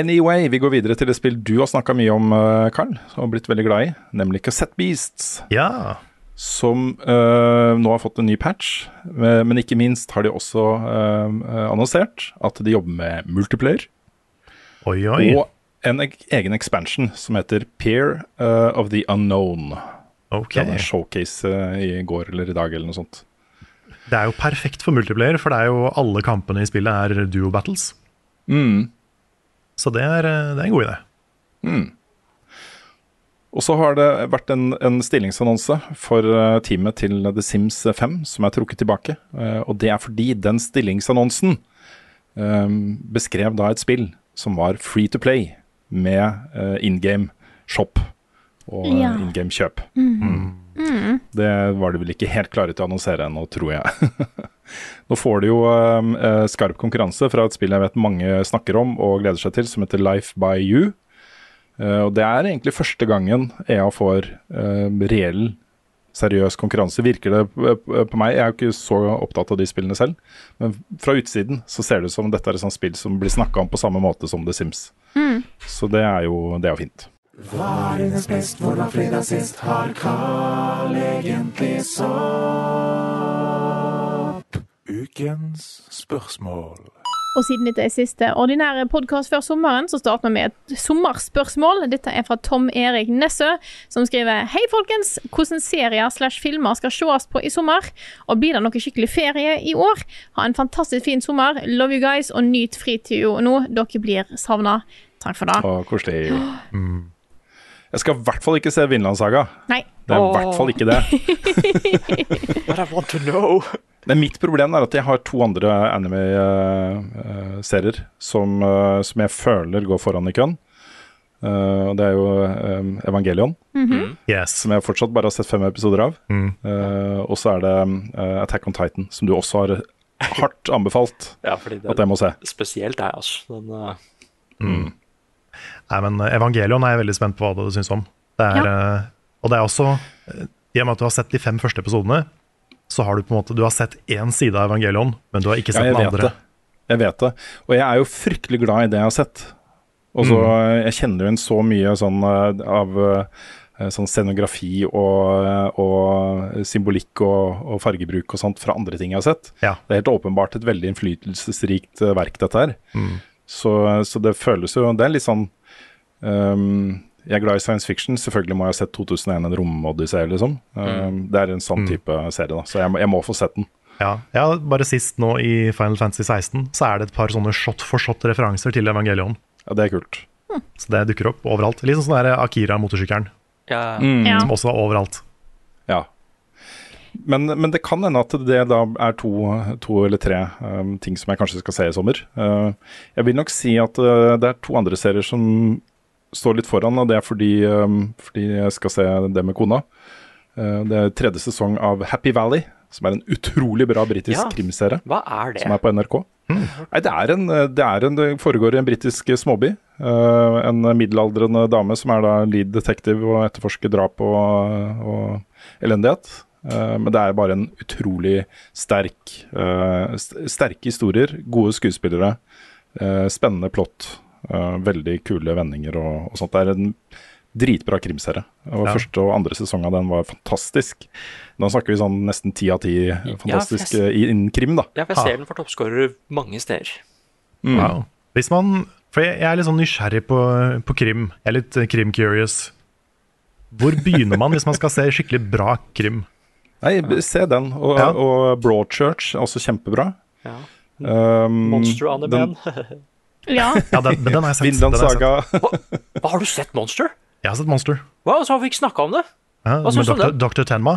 Anyway, vi går videre til et spill du har snakka mye om, Karl, Carl, og blitt veldig glad i, nemlig Cassette Beasts. Ja. Som eh, nå har fått en ny patch, eh, men ikke minst har de også eh, annonsert at de jobber med multiplayer. Oi, oi. Og en egen expansion som heter Peer eh, of the Unknown. Okay. Det var en showcase eh, i går eller i dag eller noe sånt. Det er jo perfekt for multiplayer, for det er jo alle kampene i spillet er duo battles. Mm. Så det er, eh, det er en god idé. Mm. Og så har det vært en, en stillingsannonse for teamet til The Sims 5 som er trukket tilbake. Og det er fordi den stillingsannonsen um, beskrev da et spill som var free to play med uh, in game shop og eh, Ja. in game kjøp. Mm. Mm. Det var de vel ikke helt klare til å annonsere ennå, tror jeg. <laughs> Nå får de jo eh, eh, skarp konkurranse fra et spill jeg vet mange snakker om og gleder seg til, som heter Life by You. Uh, og Det er egentlig første gangen EA får uh, reell, seriøs konkurranse, virker det eh, på meg. Jeg er jo ikke så opptatt av de spillene selv, men fra utsiden så ser det ut som dette er et sånt spill som blir snakka om på samme måte som The Sims. Mm. Så det er jo, det er jo fint. dines best, hvor var fredag sist? Har Carl egentlig sopp? Ukens spørsmål. Og siden dette er siste ordinære podkast før sommeren, så starter vi med et sommerspørsmål. Dette er fra Tom Erik Nessø, som skriver Hei, folkens. Hvordan serier slash filmer skal sees på i sommer? Og blir det noe skikkelig ferie i år? Ha en fantastisk fin sommer. Love you guys, og nyt fritida nå. Dere blir savna. Takk for det. Å, koselig. <gasps> Jeg skal i hvert fall ikke se Vinlandssaga. Nei. Det er i hvert fall ikke det. <laughs> But I want to know. Men mitt problem er at jeg har to andre anime-serier som, eh, som jeg føler går foran i køen. Uh, og det er jo um, Evangelion, Yes som jeg fortsatt bare har sett fem episoder av. Mm. Eh, og så er det eh, Attack on Titan, som du også har hardt anbefalt Ja, fordi det at jeg må se. spesielt er altså. Den, uh, Mm. Nei, men Evangelion er jeg veldig spent på hva du syns om. Det er, ja. og det er også eh, I og med at du har sett de fem første episodene, så har du på en måte Du har sett én side av Evangelion, men du har ikke sett ja, den andre. det. Jeg vet det. Og jeg er jo fryktelig glad i det jeg har sett. Og så Mm. Jeg kjenner jo inn så mye sånn eh, av eh, sånn scenografi og, eh, og symbolikk og, og fargebruk og sånt fra andre ting jeg har sett. Ja. Det er helt åpenbart et veldig innflytelsesrikt eh, verk, dette her. Mm. Så, så det føles jo Det er litt sånn ehm, Jeg er glad i science fiction. Selvfølgelig må jeg ha sett 2001 en romodyssé, liksom. Um, Det er en sånn Mm. type serie, da. Så jeg, må- jeg må få sett den. Ja, ja, bare sist nå i Final Fantasy 16 så er det et par sånne shot for shot-referanser til Evangelion. Ja, det er kult. Så det dukker opp overalt. Litt sånn sånn Akira-motorsykkelen, ja. Mm. Ja. som også er overalt. Ja. Men, men det kan hende at det da er to, to eller tre um, ting som jeg kanskje skal se i sommer. Uh, jeg vil nok si at uh, det er to andre serier som står litt foran, og det er fordi, um, fordi jeg skal se det med kona. Uh, det er tredje sesong av Happy Valley, som er en utrolig bra britisk Ja. krimserie. Hva er det? Som er på NRK. Nei, det, er en, det, er en, det foregår i en britisk småby. Uh, en middelaldrende dame som er da lead detective og etterforsker drap og, og elendighet. Men det er bare en utrolig sterk Sterke historier, gode skuespillere, spennende plott. Uh, veldig kule vendinger og, og sånt. Det er en dritbra krimserie. Og Ja. Første og andre sesong av den var fantastisk. Da snakker vi sånn nesten ti av ti fantastisk ja, jeg, innen krim, da. Ja, for jeg ser den for toppskårere mange steder. Mm. Wow. Hvis man, for jeg, jeg er litt sånn nysgjerrig på, på krim. Jeg er litt eh, krim-curious. Hvor begynner man hvis man skal se skikkelig bra krim? Nei, se den. Og, Ja. og Broadchurch er også kjempebra. Ja. Um, Monster on the den- Man. <laughs> Ja. <laughs> Ja, den, men den har jeg sett. Vinland Den har jeg sett. Saga. Hva, har du sett Monster? Jeg har sett Monster. Hva, så har vi ikke snakka om det? Ja, Hva syns du om Dr. den? Dr. Tenma.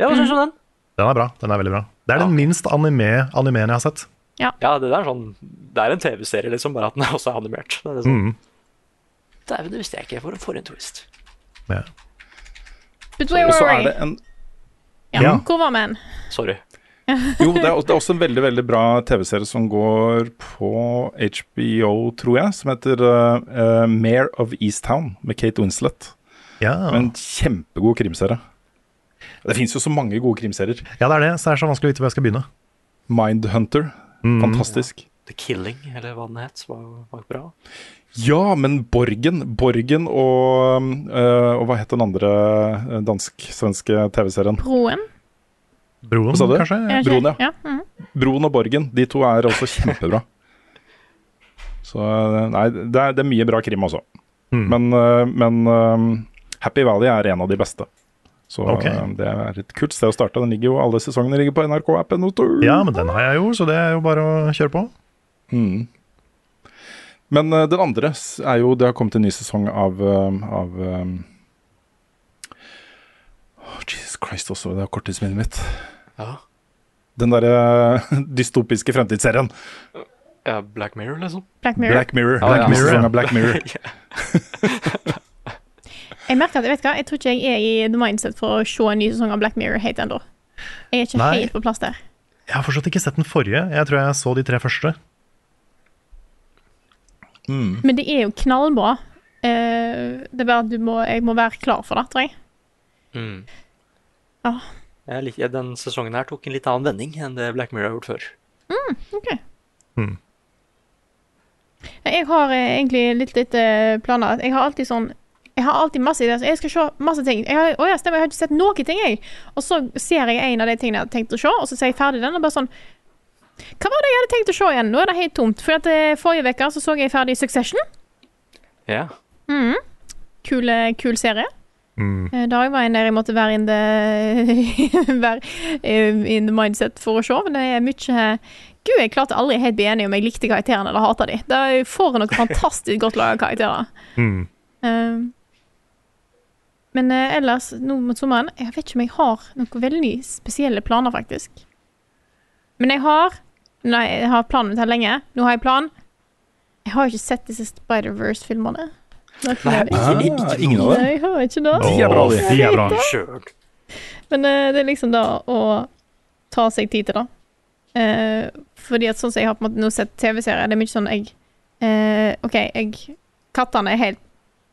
Ja, Hva syns du om den? Den er bra. Den er veldig bra. Det er den minst anime, animeen jeg har sett. Ja, det er sånn Det er en TV-serie, liksom, bare at den også er animert. Det er liksom, Mm. Det visste jeg ikke. For, for en twist. Ja. But where were er we? det en Ja, Ja. hvor var med en? Sorry. <laughs> Jo, det er, det er også en veldig veldig bra TV-serie som går på HBO, tror jeg, som heter uh, uh, Mayor of Easttown med Kate Winslet. Ja. En kjempegod krimserie. Det fins jo så mange gode krimserier. ja, det er det. Så det er så vanskelig å vite hvor jeg skal begynne. Mindhunter. Mm. Fantastisk. The Killing, eller hva den het, var, var bra. Ja, men Borgen Borgen og, øh, og hva het den andre dansk-svenske TV-serien? Broen. Broen, kanskje? Broen, ja. ja. mhm. Broen og Borgen. De to er også kjempebra. Så øh, nei, det er, det er mye bra krim også. Mm. Men, øh, men øh, Happy Valley er en av de beste. Så Ok. øh, det er et kult sted å starte. Den ligger jo, Alle sesongene ligger på NRK-appen. Ja, men den har jeg jo, så det er jo bare å kjøre på. Mm. Men den andre er jo Det har kommet en ny sesong av, av øh, Jesus Christ også, det er korttidsminnet mitt. Ja. Den derre <laughs> dystopiske fremtidsserien. ja, Black Mirror, liksom. Black Mirror. Black Mirror. Ja, ja. Mirror. Ja. Black Mirror. <laughs> <laughs> Jeg merker at jeg vet hva, jeg tror ikke jeg er i the mindset for å se en ny sesong av Black Mirror helt ennå. Jeg er ikke Nei. helt på plass der. Jeg har fortsatt ikke sett den forrige. Jeg tror jeg så de tre første. Mm. Men det er jo knallbra. Uh, det er bare at du må, jeg må være klar for det, tror jeg. Mm. Ja. Jeg lik- ja, den sesongen her tok en litt annen vending enn det Black Mirror har gjort før. Ok. Mm. Jeg har eh, egentlig litt lite planer. Jeg har alltid sånn Jeg har alltid masse ideer. så Jeg skal se masse ting. Jeg har, å ja, stemmer, jeg har ikke sett noen ting, jeg. Og så ser jeg en av de tingene jeg hadde tenkt å se, og så ser jeg ferdig den, og bare sånn Hva var det jeg hadde tenkt å se igjen? Nå er det helt tomt. For at eh, forrige uke så, så jeg ferdig Succession. Ja. Mhm. Kul, eh, kul serie. Mm. Eh, Da var en der jeg måtte være in the, <laughs> være eh, in the mindset for å se, men det er mye Gud, jeg klarte aldri helt bli enig om jeg likte karakterene eller hata de. Det er for noen fantastisk godt laga karakterer. Mm. Eh, men ellers, nå mot sommeren Jeg vet ikke om jeg har noen veldig spesielle planer, faktisk. Men jeg har Nei, jeg har planen min her lenge. Nå har jeg plan. Jeg har ikke sett disse Spider-Verse-filmene. Nei, ingen av dem? Nei, jeg har ikke det. De er bra, de. De er bra. Sjøl. Men uh, det er liksom da å ta seg tid til det. Uh, fordi at sånn som jeg har på en måte nå sett TV-serier, det er mye sånn jeg uh, OK, jeg Kattene er helt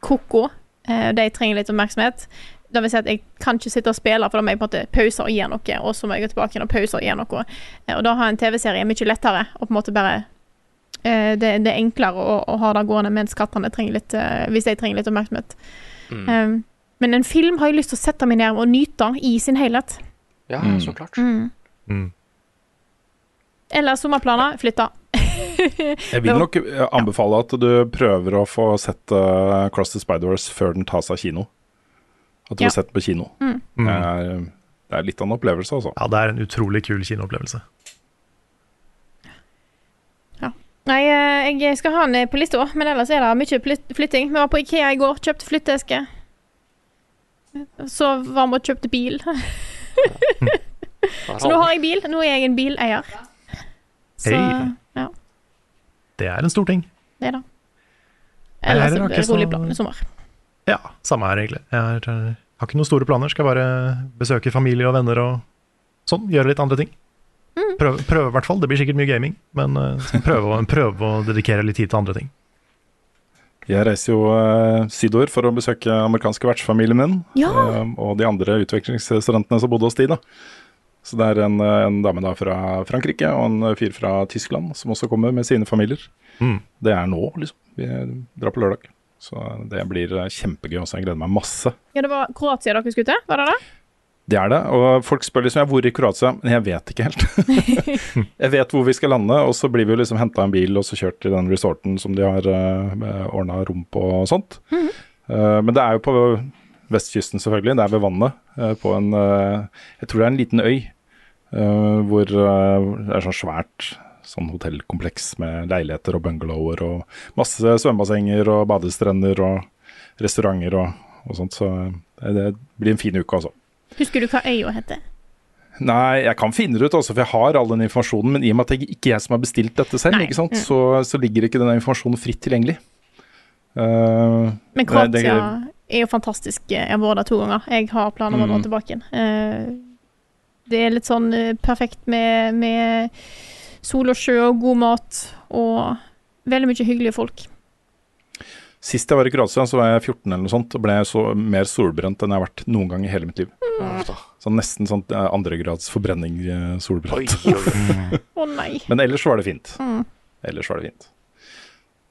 ko-ko. Eh, de trenger litt oppmerksomhet. Det vil si at jeg kan ikke sitte og spille, for da må jeg på en måte pause og gjøre noe, og så må jeg gå tilbake igjen og pause og gjøre noe. Og da har en TV-serie mye lettere å på en måte bare det, det er enklere å, å ha det gående mens kattene trenger litt eh, Hvis de trenger litt oppmerksomhet. Mm. Um, men en film har jeg lyst til å sette meg ned og nyte i sin helhet. Ja, Mm. så klart. Mm. Mm. Eller sommerplaner, flytta. <laughs> Jeg vil nok eh, anbefale at du prøver å få sett uh, Cross the Spider-Wars før den tas av kino. At du Ja. har sett den på kino. Mm. Det, er, det er litt av en opplevelse, altså. Ja, det er en utrolig kul kinoopplevelse. Nei, eh, jeg skal ha den eh, på lista, men ellers er det mye flytting. Vi var på Ikea i går, kjøpte flytteeske. Så var vi og kjøpte bil. <laughs> Så nå har jeg bil. Nå er jeg en bileier. Så ja, Det er en stor ting. det er det. Ellers er det rolig plan i sommer. Ja, samme her egentlig. Jeg eh, har ikke noen store planer. Skal bare besøke familie og venner og sånn. Gjøre litt andre ting. Mm. Prøve, prøve i hvert fall. Det blir sikkert mye gaming, men uh, prøve, å- prøve å dedikere litt tid til andre ting. Jeg reiser jo uh, sydover for å besøke amerikanske vertsfamilien min. Ja. uh, og de andre utvekslingsstudentene som bodde hos de, da. Så det er en, eh, en dame da fra Frankrike og en fyr fra Tyskland som også kommer med sine familier. Mm. Det er nå, liksom. Vi drar på lørdag. Så det blir eh, kjempegøy også. Jeg gleder meg masse. Ja, det var Kroatia dere skulle til? Var det det? Det er det. Og folk spør liksom hvor i Kroatia, men jeg vet ikke helt. <laughs> jeg vet hvor vi skal lande, og så blir vi jo liksom henta en bil og så kjørt til den resorten som de har uh, ordna rom på og sånt. Eh, men det er jo på vestkysten, selvfølgelig. Det er ved vannet. Uh, på en uh, Jeg tror det er en liten øy eh, hvor eh, det er sånn svært sånn hotellkompleks med leiligheter og bungalower og masse svømmebassenger og badestrender og restauranter og, og sånt. Så eh, det blir en fin uke, altså. Husker du hva øya heter? Nei, jeg kan finne det ut også, for jeg har all den informasjonen. Men i og med at det ikke er jeg som har bestilt dette selv, Nei. Mm. Så, så ligger ikke denne informasjonen fritt tilgjengelig. Uh, Men Kroatia det- er jo fantastisk. Jeg har vært der to ganger. Jeg har planer om å dra Mm. tilbake igjen. Uh, Det er litt sånn eh, perfekt med, med sol og sjø og god mat og veldig mye hyggelige folk. Sist jeg var i Kroatia, så var jeg 14 eller noe sånt, og ble så mer solbrent enn jeg har vært noen gang i hele mitt liv. Så nesten sånn eh, andregrads forbrenning solbrent. Oi, oi. <laughs> Å nei. Men ellers var det fint. Mm. Ellers var det fint.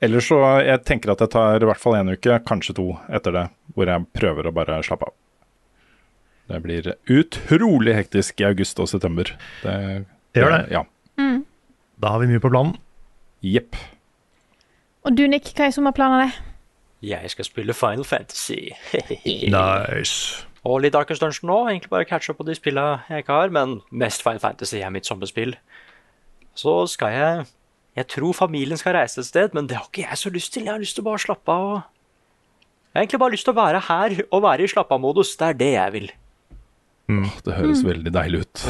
Ellers så Jeg tenker at jeg tar i hvert fall én uke, kanskje to, etter det, hvor jeg prøver å bare slappe av. Det blir utrolig hektisk i august og september. Det, Gjør det? Ja. Mm. Da har vi mye på planen. Jepp. Og du, Nick, hva er sommerplanene? Jeg skal spille Final Fantasy. <laughs> Nice. Og litt Darkest Dungeon nå. Egentlig bare catche up på de spillene jeg ikke har, men mest Final Fantasy er mitt sommerspill. Så skal jeg Jeg tror familien skal reise et sted, men det har ikke jeg så lyst til. Jeg har lyst til å bare slappe av. og- Jeg har egentlig bare lyst til å være her og være i slappe-av-modus. Det er det jeg vil. Det høres veldig deilig ut.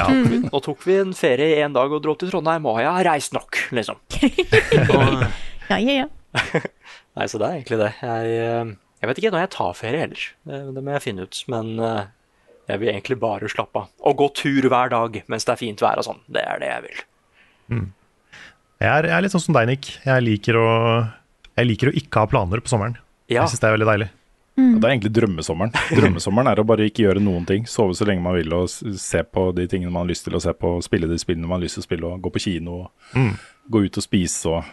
Nå tok vi en ferie i en dag og dro til Trondheim, og jeg har reist nok, liksom. <laughs> Og, Ja, ja, ja. <laughs> nei, så det er egentlig det. Jeg, eh, jeg vet ikke når jeg tar ferie heller. Det, det må jeg finne ut. Men eh, jeg vil egentlig bare slappe av. Og gå tur hver dag mens det er fint vær og sånn. Det er det jeg vil. Jeg er, jeg er litt sånn som deg, Nick. Jeg liker å, jeg liker å ikke ha planer på sommeren. Ja. Jeg syns det er veldig deilig. Ja, det er egentlig drømmesommeren. <laughs> Drømmesommeren er å bare ikke gjøre noen ting. Sove så lenge man vil og se på de tingene man har lyst til å se på. Spille de spillene man har lyst til å spille, og gå på kino. Og Mm. Gå ut og spise og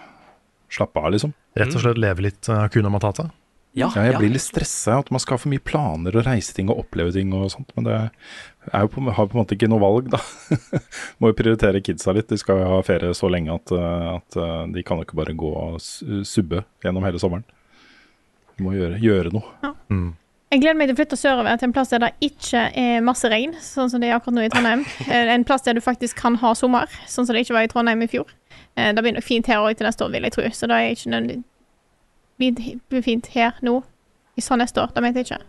slappe av, liksom. Rett og slett leve litt uh, Kuna Matata. Ja, jeg ja. blir litt stressa at man skal ha for mye planer og reise ting og oppleve ting og sånt, men det er jo på, har på en måte ikke noe valg, da. <laughs> Må jo prioritere kidsa litt. De skal jo ha ferie så lenge at, uh, at uh, de kan jo ikke bare gå og subbe gjennom hele sommeren. De må gjøre, gjøre noe. Jeg gleder meg til å flytte sørover til en plass der det ikke er masse regn, sånn som det er akkurat nå i Trondheim. <laughs> Eh, En plass der du faktisk kan ha sommer, sånn som det ikke var i Trondheim i fjor. Eh, Det blir nok fint her òg til neste år, vil jeg tro. Så det er ikke nødvendig blir fint her nå. I sånn neste år, det mente jeg ikke.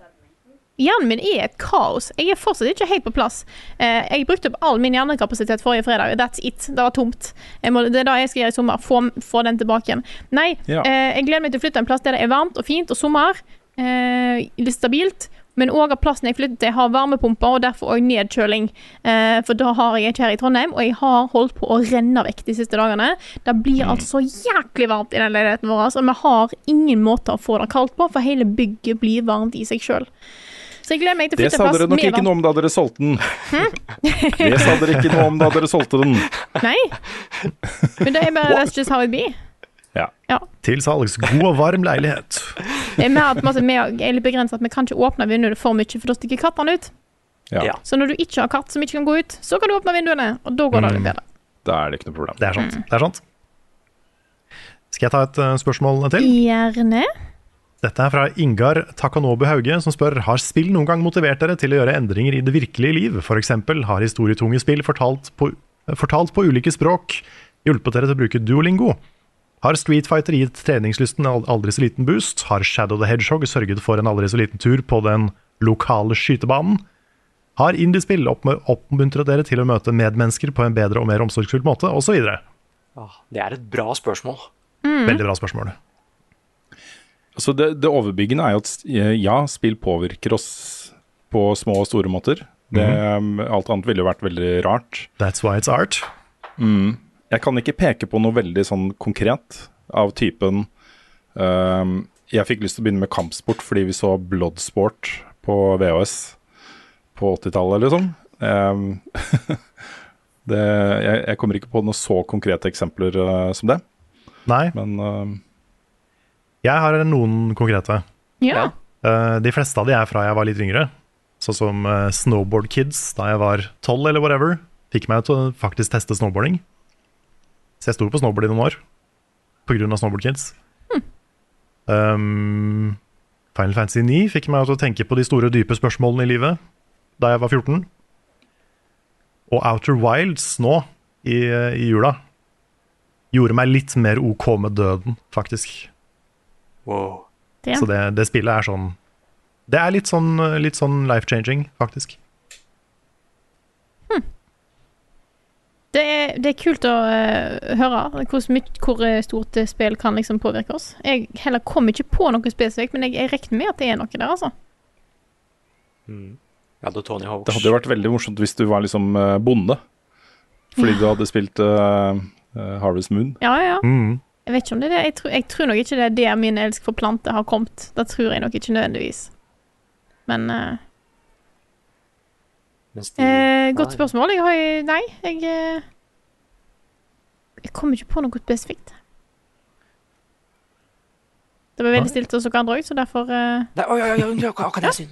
Hjernen min er et kaos. Jeg er fortsatt ikke helt på plass. Eh, jeg brukte opp all min hjernekapasitet forrige fredag. That's it. Det var tomt. Må, det er det jeg skal gjøre i sommer. Få, få den tilbake igjen. Nei, Ja. eh, jeg gleder meg til å flytte en plass der det er varmt og fint og sommer. Eh, litt stabilt. Men òg at plassen jeg flytter til, har varmepumper og derfor òg nedkjøling. Eh, for da har jeg ikke her i Trondheim, og jeg har holdt på å renne vekk de siste dagene. Det blir altså så jæklig varmt i den leiligheten vår, og vi har ingen måte å få det kaldt på, for hele bygget blir varmt i seg sjøl. Så jeg gleder meg til å flytte sa Det sa dere nok ikke noe om da dere solgte den. Det sa dere ikke noe om da dere solgte den. Nei. Men det er bare that's just how it be. Ja. Ja. Til salgs god og varm leilighet. <laughs> Det er mer at på vi er litt begrenset at vi kan ikke åpne vinduene for mye, for da stikker kattene ut. Ja. Ja. Så når du ikke har katt som ikke kan gå ut, så kan du åpne vinduene, og da går det litt bedre. Da er det ikke noe problem. Det er sant. Det er sant. Skal jeg ta et uh, spørsmål til? Gjerne. Dette er fra Ingar Takanobu Hauge, som spør Har spill noen gang motivert dere til å gjøre endringer i det virkelige liv. For eksempel har historietunge spill fortalt på, fortalt på ulike språk hjulpet dere til å bruke duolingo. Har Street Fighter gitt treningslysten en aldri så liten boost? Har Shadow the Hedgehog sørget for en aldri så liten tur på den lokale skytebanen? Har indiespill opp- oppmuntret dere til å møte medmennesker på en bedre og mer omsorgsfull måte, osv.? Ah, Det er et bra spørsmål. Veldig bra spørsmål. Altså det, det overbyggende er jo at eh, ja, spill påvirker oss på små og store måter. Det, mm. alt annet ville jo vært veldig rart. That's why it's art. Mm. Jeg kan ikke peke på noe veldig sånn konkret av typen um, Jeg fikk lyst til å begynne med kampsport fordi vi så Bloodsport på VHS på 80-tallet, liksom. Um, <laughs> det, jeg, jeg kommer ikke på noen så konkrete eksempler uh, som det, Nei, men uh, jeg har noen konkrete. Ja. Uh, de fleste av de er fra jeg var litt yngre. Sånn som eh, Snowboard Kids da jeg var tolv eller whatever. Fikk meg til å faktisk teste snowboarding. Så jeg sto på snowboard i noen år på grunn av Snowboard Kids. Um, Final Fantasy 9 fikk meg til å tenke på de store, dype spørsmålene i livet da jeg var 14. Og Outer Wilds nå, i, i jula, gjorde meg litt mer OK med døden, faktisk. Wow. Det. Så det, det spillet er sånn Det er litt sånn, litt sånn life-changing, faktisk. Det er, det er kult å uh, høre hvor, hvor eh, stort eh, spill kan liksom påvirke oss. Jeg heller kom ikke på noe spesifikt, men jeg, jeg regner med at det er noe der, altså. Mm. Ja, det Tony Hawks. Det hadde jo vært veldig morsomt hvis du var liksom bonde. Fordi du hadde spilt uh, Harvest Moon. Ja, ja. Mm. Jeg vet ikke om det er det. Jeg tror, jeg tror nok ikke det er der min elsk for planter har kommet. Det tror jeg nok ikke nødvendigvis. Men de eh, Godt spørsmål. Jeg har Nei, jeg eh, Jeg kommer ikke på noe spesifikt. Det var veldig stilt hos dere andre òg, så derfor eh, Nei, oi, oi, oi, hva kan jeg si?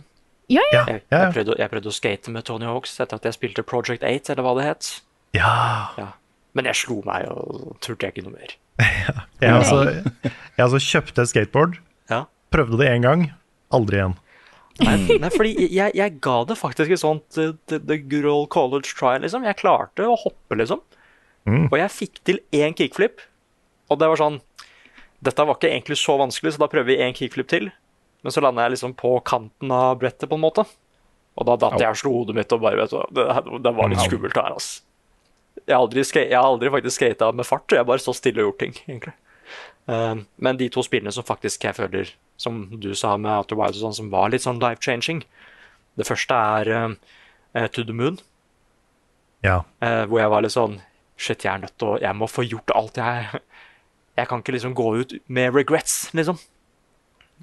Ja, ja. Jeg, jeg, prøvde, jeg prøvde å skate med Tony Hawks etter at jeg spilte Project 8, eller hva det het. Ja. Ja. Men jeg slo meg og turte jeg ikke noe mer. <laughs> Jeg altså, jeg altså kjøpte et skateboard, Ja. prøvde det én gang, aldri igjen. Nei, <laughs> nei fordi jeg, jeg ga det faktisk et sånt uh, the, the good old college try, liksom. Jeg klarte å hoppe, liksom. Mm. Og jeg fikk til én kickflip, og det var sånn Dette var ikke egentlig så vanskelig, så da prøver vi én kickflip til. Men så landa jeg liksom på kanten av brettet, på en måte. Og da datt jeg og slo hodet mitt og bare vet du, det, det var litt skummelt her, altså. Jeg har aldri, jeg har aldri faktisk skata med fart, jeg har bare stått stille og gjort ting, egentlig. Um, men de to spillene som faktisk jeg føler, som du sa med Outer Wilds sånn, som var litt sånn life-changing Det første er eh, To the Moon, Ja. uh, hvor jeg var litt sånn Shit, jeg er nødt til å Jeg må få gjort alt jeg <laughs> Jeg kan ikke liksom gå ut med regrets, liksom.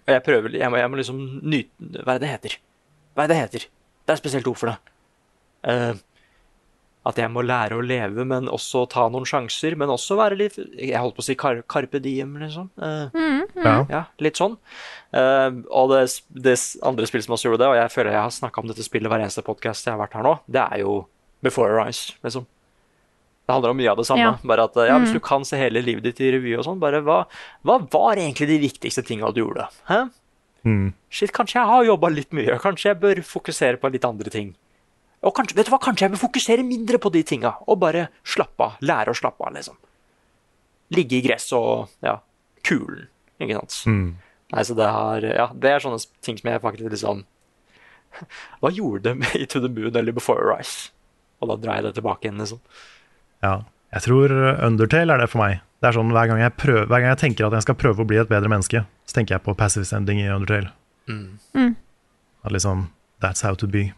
Og jeg prøver Jeg må, jeg må liksom nyte Hva er det det heter? Hva er det det heter? Det er et spesielt ord for det. Eh, at jeg må lære å leve, men også ta noen sjanser. Men også være litt Jeg holdt på å si kar, carpe diem, liksom. Uh, Mm, mm. Ja. ja, litt sånn. Uh, og det, det andre spillet som også gjorde det, og jeg føler jeg har snakka om dette spillet hver eneste podkast jeg har vært her nå, det er jo Before Eyes, liksom. Det handler om mye av det samme. Ja. Bare at, ja, Hvis Mm. du kan se hele livet ditt i revy og sånn, bare hva, hva var egentlig de viktigste tinga du gjorde? Hæ? Mm. Shit, kanskje jeg har jobba litt mye. Kanskje jeg bør fokusere på litt andre ting. Og kanskje, vet du hva, kanskje jeg bør fokusere mindre på de tinga, og bare slappe av. Lære å slappe av, liksom. Ligge i gress og ja, kulen, ikke sant. Mm. Nei, så det har Ja, det er sånne ting som jeg faktisk liksom <laughs> Hva gjorde de i To the Moon eller Before Eyes? Og da drar jeg det tilbake igjen, liksom. Ja. Jeg tror Undertale er det for meg. Det er sånn Hver gang jeg, prøver, hver gang jeg tenker at jeg skal prøve å bli et bedre menneske, så tenker jeg på passive sending i Undertale. Mm. Mm. At liksom That's how to be.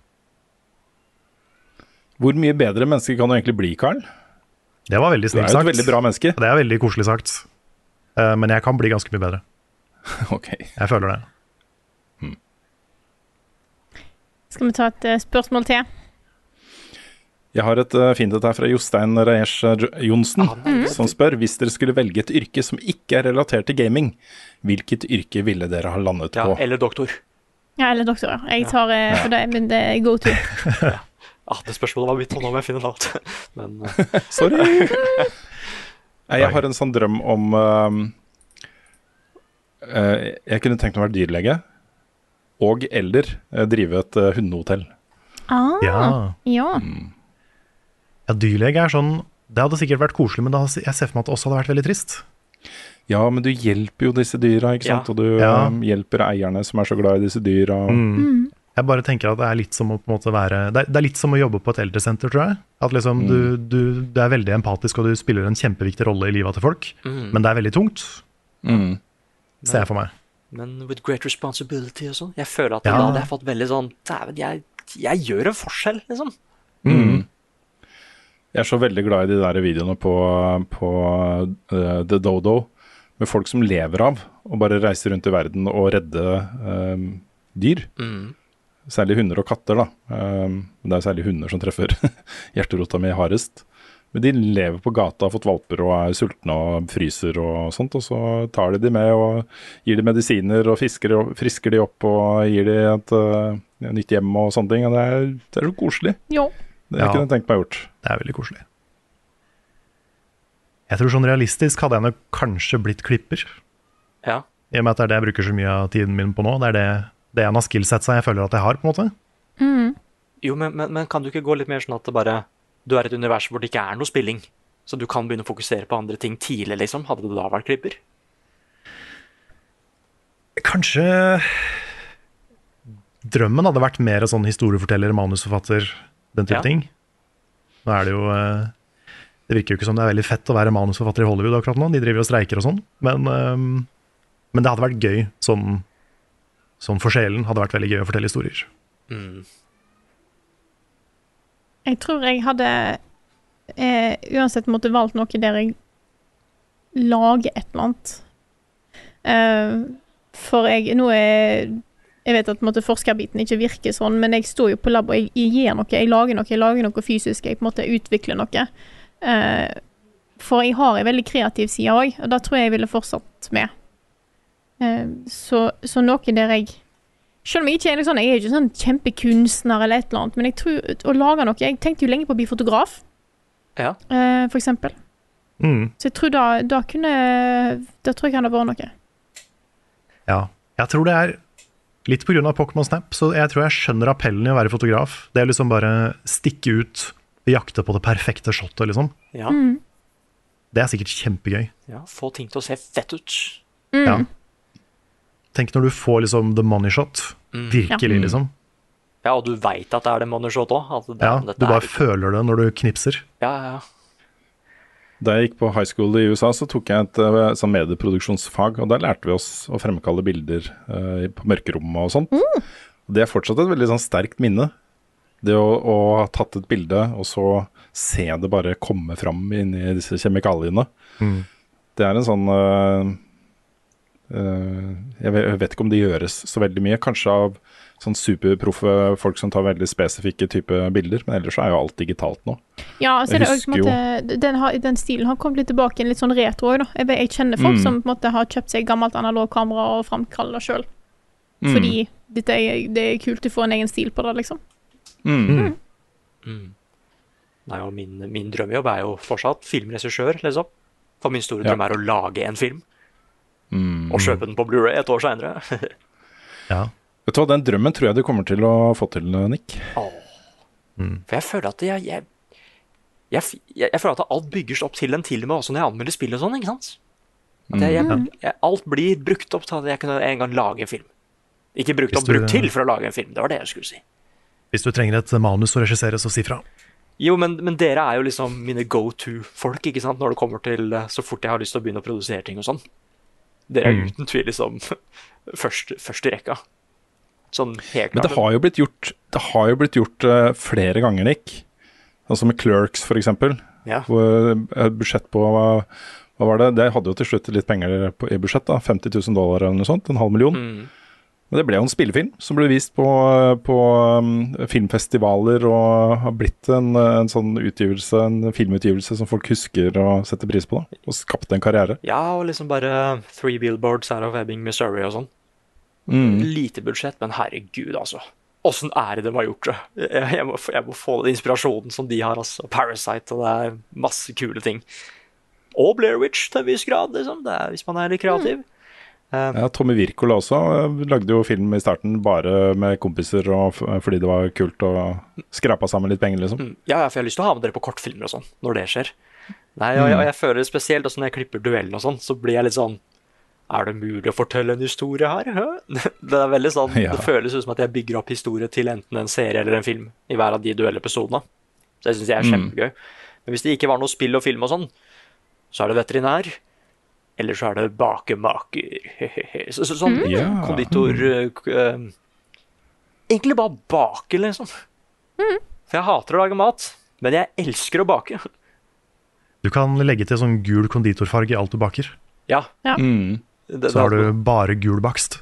Hvor mye bedre menneske kan du egentlig bli, Carl? Det var veldig Du er jo et veldig bra menneske. Det er veldig koselig sagt. Eh, men jeg kan bli ganske mye bedre. <laughs> Ok. Jeg føler det. Skal vi ta et eh, spørsmål til? Jeg har et uh, fint et her fra Jostein eh, Jo- Johnsen, Mm. som spør hvis dere skulle velge et yrke som ikke er relatert til gaming, hvilket yrke ville dere ha landet Ja, på? eller doktor. Ja, eller doktor. ja. Jeg tar eh, for det, men det er go to. <laughs> Ah, det spørsmålet var mitt, og nå må jeg finne det alt. <laughs> Men eh, <laughs> Sorry. <laughs> Nei, jeg har en sånn drøm om uh, uh, Jeg kunne tenkt meg å være dyrlege. Og eller drive et eh, hundehotell. Ah, Ja. ja. ja, dyrlege er sånn Det hadde sikkert vært koselig, men da, jeg ser for meg at det også hadde vært veldig trist. Ja, men du hjelper jo disse dyra, ikke sant? Ja. Og du Ja. um, hjelper eierne som er så glad i disse dyra. Mm. Jeg bare tenker at det er litt som å på en måte være Det er, det er litt som å jobbe på et eldresenter, tror jeg. At liksom du, du, du er veldig empatisk, og du spiller en kjempeviktig rolle i livet til folk. Mm. Men det er veldig tungt, Mm. ser jeg for meg. Men with great responsibility og sånn. Jeg føler at Ja. da hadde jeg fått veldig sånn Dæven, jeg, jeg gjør en forskjell, liksom. Mm. Jeg er så veldig glad i de der videoene på, på uh, The Dodo med folk som lever av å bare reise rundt i verden og redde uh, dyr. Mm. Særlig hunder og katter, da. Um, det er særlig hunder som treffer <laughs> hjerterota mi hardest. Men de lever på gata, har fått valper og er sultne og fryser og sånt. Og så tar de de med og gir de medisiner og fisker, frisker de opp og gir de et uh, nytt hjem og sånne ting. Og det er, det er så koselig. Jo. Det jeg Ja. kunne tenkt meg gjort. Det er veldig koselig. Jeg tror sånn realistisk hadde jeg nok kanskje blitt klipper. Ja. I og med at det er det jeg bruker så mye av tiden min på nå. Det er det, det er en av skillsetsa jeg føler at jeg har, på en måte. Mm. Jo, men, men, men kan du ikke gå litt mer sånn at det bare Du er et univers hvor det ikke er noe spilling, så du kan begynne å fokusere på andre ting tidlig, liksom? Hadde det da vært klipper? Kanskje drømmen hadde vært mer sånn historieforteller, manusforfatter, den type Ja. ting. Nå er det jo eh, Det virker jo ikke som det er veldig fett å være manusforfatter i Hollywood akkurat nå. De driver og streiker og sånn. Men, eh, men det hadde vært gøy sånn, sånn for sjelen. Hadde vært veldig gøy å fortelle historier. Mm. Jeg tror jeg hadde eh, uansett måtte valgt noe der jeg lager et eller annet. Eh, for jeg Nå er Jeg vet at måte, forskerbiten ikke virker sånn, men jeg står jo på lab og jeg, jeg gjør noe. Jeg lager noe, jeg lager noe fysisk. Jeg på en måte utvikler noe. Eh, for jeg har en veldig kreativ side òg, og det tror jeg jeg ville fortsatt med. Eh, så, så noe der jeg Selv om jeg ikke er liksom, jeg er ikke sånn kjempekunstner eller et eller annet, men jeg tror å lage noe Jeg tenkte jo lenge på å bli fotograf, Ja. eh, for eksempel. Mm. Så jeg tror da, da kunne Da tror jeg kan det vært noe. Ja. Jeg tror det er litt pga. Pokémon Snap, så jeg tror jeg skjønner appellen i å være fotograf. Det er liksom bare stikke ut, jakte på det perfekte shotet, liksom. Ja. Mm. Det er sikkert kjempegøy. ja. Få ting til å se fett ut. Mm. Ja. Tenk når du får liksom the money shot. Mm. Virkelig, Ja. liksom. Ja, og du veit at det er the money shot òg. Ja, du bare føler det når du knipser. Ja, ja, ja. Da jeg gikk på high school i USA, så tok jeg et sånn medieproduksjonsfag, og der lærte vi oss å fremkalle bilder eh, på mørkerommet og sånt. Mm. det er fortsatt et veldig sånn sterkt minne. Det å, å ha tatt et bilde, og så se det bare komme fram inni disse kjemikaliene. Mm. Det er en sånn eh, jeg, vet, ikke om det gjøres så veldig mye. Kanskje av sånn superproffe folk som tar veldig spesifikke typer bilder, men ellers er jo alt digitalt nå. Ja, så Jeg er det også, på en måte, den, har, den stilen har kommet litt tilbake en litt sånn retro òg, da. Jeg, jeg kjenner folk Mm. som på en måte har kjøpt seg gammelt analogkamera og framkaller sjøl. Mm. Fordi dette er, det er kult å få en egen stil på det, liksom. Mm. Mm. Nei, og min, min drømmejobb er jo fortsatt filmregissør, liksom. For min store Ja. drøm er å lage en film Mm. og kjøpe den på Blu-ray et år seinere. <laughs> Ja. Vet du hva, Den drømmen tror jeg du kommer til å få til, Nick. For jeg føler at jeg, jeg, jeg, jeg, jeg føler at alt bygges opp til en til og med også når jeg anmelder spill og sånn, ikke sant? At jeg, jeg, Mm. jeg, alt blir brukt opp til at jeg kunne en gang lage en film. Ikke brukt Hvis opp, du- brukt til for å lage en film. Det var det jeg skulle si. Hvis du trenger et manus å regissere, så si fra. Jo, men, men dere er jo liksom mine go to-folk, ikke sant? Når det kommer til eh, så fort jeg har lyst til å begynne å produsere ting og sånn. Dere er Mm. uten tvil liksom <laughs> først, først i rekka. Sånn helt Men det har jo blitt gjort, det har jo blitt gjort uh, flere ganger, Nick. Altså med Clerks, for eksempel. Ja. Hvor et budsjett på hva, hva var det? Det hadde jo til slutt litt penger på, i budsjett, da. 50 000 dollar eller noe sånt. En halv million. Mm. Men det ble jo en spillefilm som ble vist på, på um, filmfestivaler og har blitt en, en sånn utgivelse, en filmutgivelse som folk husker og setter pris på. da, Og skapte en karriere. Ja, og liksom bare Three Billboards out of Ebbing, Missouri og sånn. Mm. Lite budsjett, men herregud, altså. Åssen er det de har gjort det? Jeg, jeg, må, jeg må få den inspirasjonen som de har, altså. Parasite, og det er masse kule ting. Og Blair Witch til en viss grad, liksom. Det er, hvis man er litt kreativ. Eh, Ja, Tommy Wirkola også eh, lagde jo film i starten bare med kompiser og f fordi det var kult og skrapa sammen litt penger, liksom. Mm. Ja, for jeg har lyst til å ha med dere på kortfilmer og sånn, når det skjer. Nei, og, jeg, og jeg føler spesielt også når jeg klipper duellen og sånn, så blir jeg litt sånn Er det mulig å fortelle en historie her? Hø? <laughs> Det er veldig sånn, <laughs> Ja. det føles ut som at jeg bygger opp historie til enten en serie eller en film i hver av de duellepisodene. Så det syns jeg er Mm. kjempegøy. Men hvis det ikke var noe spill og film og sånn, så er det veterinær. Eller så er det bakemaker. Så, så, sånn Mm. Konditor uh, Egentlig bare bake, liksom. For jeg hater å lage mat, men jeg elsker å bake. Du kan legge til sånn gul konditorfarge i alt du baker. Ja. Ja. Mm. Det, Så har du bare gul bakst.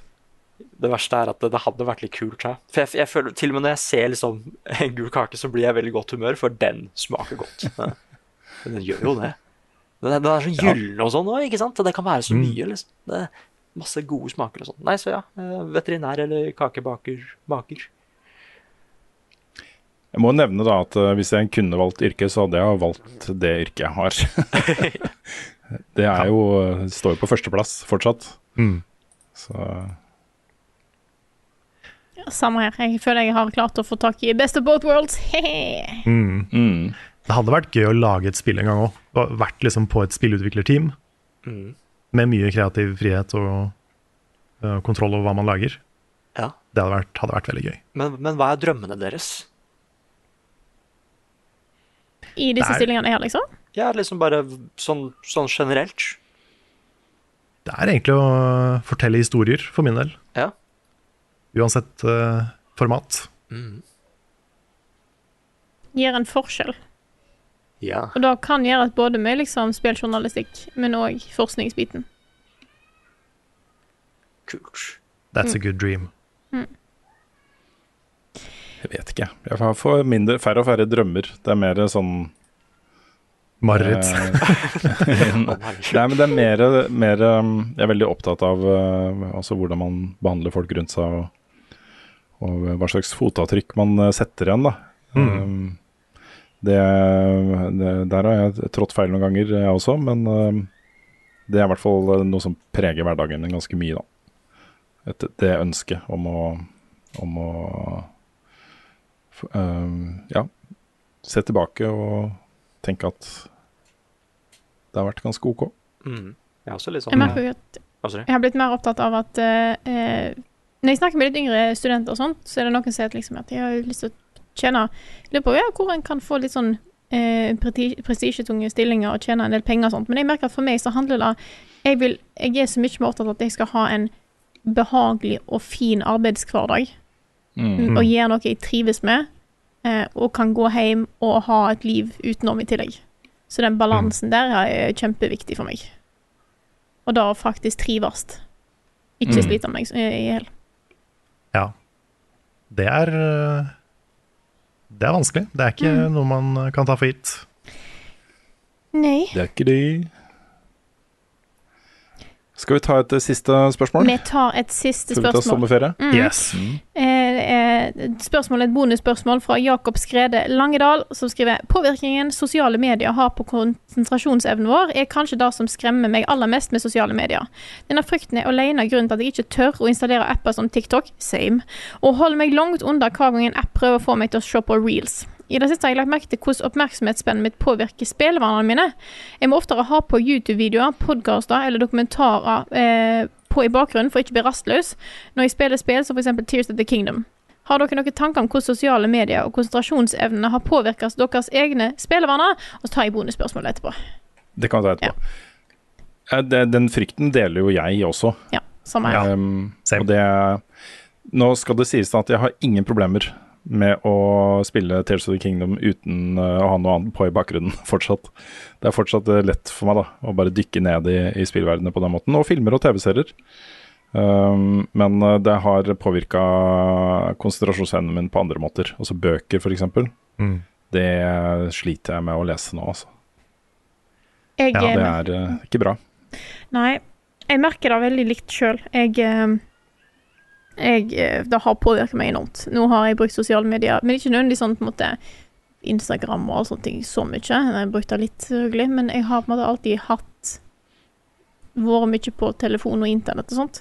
det verste er at det, det hadde vært litt kult. Ja. For jeg, jeg føler, Til og med når jeg ser liksom en gul kake, så blir jeg i veldig godt humør, for den smaker godt. Men den gjør jo det. Den er, den er så gyllen og sånn òg, ikke sant? Det kan være så Mm. mye. liksom. Det er masse gode smaker og sånn. Nei, så ja. eh, Veterinær eller kakebaker. Baker. Jeg må nevne da at eh, hvis jeg kunne valgt yrke, så hadde jeg valgt det yrket jeg har. <laughs> det er jo eh, står jo på førsteplass fortsatt. Mm. Så Ja, samme her. Jeg føler jeg har klart å få tak i best of both worlds. Hehe. <laughs> Mm. mm. Det hadde vært gøy å lage et spill en gang òg. Vært liksom på et spillutviklerteam Mm. med mye kreativ frihet og uh, kontroll over hva man lager. Ja. Det hadde vært, hadde vært veldig gøy. Men, men hva er drømmene deres? I disse er- stillingene her, liksom. Ja, liksom bare sånn, sånn generelt. Det er egentlig å fortelle historier, for min del. Ja. Uansett uh, format. Mm. Gir en forskjell. Ja. Og det kan gjøres både med liksom spilljournalistikk, men òg forskningsbiten. Kult. That's a good dream. Jeg vet ikke. Jeg får mindre, færre og færre drømmer. Det er mer sånn Mareritt. Eh, <laughs> <laughs> Nei, men det er mer, mer um, Jeg er veldig opptatt av uh, altså hvordan man behandler folk rundt seg, og, og hva slags fotavtrykk man uh, setter igjen, da. Um, det, det, der har jeg trådt feil noen ganger, jeg også, men um, det er i hvert fall uh, noe som preger hverdagen min ganske mye, da. Et, det ønsket om å, om å um, ja, se tilbake og tenke at det har vært ganske OK. Mm. Jeg er også litt sånn Jeg merker jo at jeg har blitt mer opptatt av at eh, eh, Når jeg snakker med litt yngre studenter og sånt, så er det noen som sier at liksom at de har lyst til å tjene Lurer på ja, hvor en kan få litt sånn eh, prestisjetunge stillinger og tjene en del penger og sånt. Men jeg merker at for meg så handler det Jeg, vil, jeg er så mye mer opptatt av at jeg skal ha en behagelig og fin arbeidshverdag. Mm. Og gjøre noe jeg trives med, eh, og kan gå hjem og ha et liv utenom i tillegg. Så den balansen der er kjempeviktig for meg. Og da faktisk trives. Ikke Mm. slite meg i hjel. Ja. Det er øh, Det er vanskelig. Det er ikke Mm. noe man kan ta for gitt. Nei. Det er ikke det. Skal vi ta et eh, siste spørsmål? Vi tar et siste spørsmål. Skal vi ta sommerferie? Mm. Yes. Mm. eh, spørsmål, Et bonusspørsmål fra Jakob Skrede Langedal, som skriver Påvirkningen sosiale medier har på konsentrasjonsevnen vår, er kanskje det som skremmer meg aller mest med sosiale medier. Denne frykten er alene grunnen til at jeg ikke tør å installere apper som TikTok, same, og holder meg langt unna hver gang en app prøver å få meg til å se på reels. I det siste har jeg lagt merke til hvordan oppmerksomhetsspennet mitt påvirker spillevanene mine. Jeg må oftere ha på YouTube-videoer, podkaster eller dokumentarer eh, på i bakgrunnen for å ikke bli rastløs når jeg spiller spill som f.eks. Tears of the Kingdom. Har dere noen tanker om hvordan sosiale medier og konsentrasjonsevnene har påvirket deres egne spillevaner? Og så tar jeg bonusspørsmålet etterpå. Det kan vi ta etterpå. Ja. Den frykten deler jo jeg også. Ja, samme her. Um, og det Nå skal det sies at jeg har ingen problemer med å spille Tears of the Kingdom uten uh, å ha noe annet på i bakgrunnen <laughs> fortsatt. Det er fortsatt uh, lett for meg da å bare dykke ned i, i spillverdenen på den måten. Og filmer og TV-serier. Um, men uh, det har påvirka konsentrasjonsevnen min på andre måter. Altså bøker, f.eks. Mm. Det sliter jeg med å lese nå, altså. Jeg, Ja, eh, det er uh, ikke bra. Nei, jeg merker det veldig likt sjøl. Jeg, eh, jeg eh, Det har påvirket meg enormt. Nå har jeg brukt sosiale medier, men ikke nødvendigvis sånn på en måte Instagram og sånne ting så mye. Jeg har brukt det litt, selvfølgelig, men jeg har på en måte alltid hatt Vært mye på telefon og internett og sånt.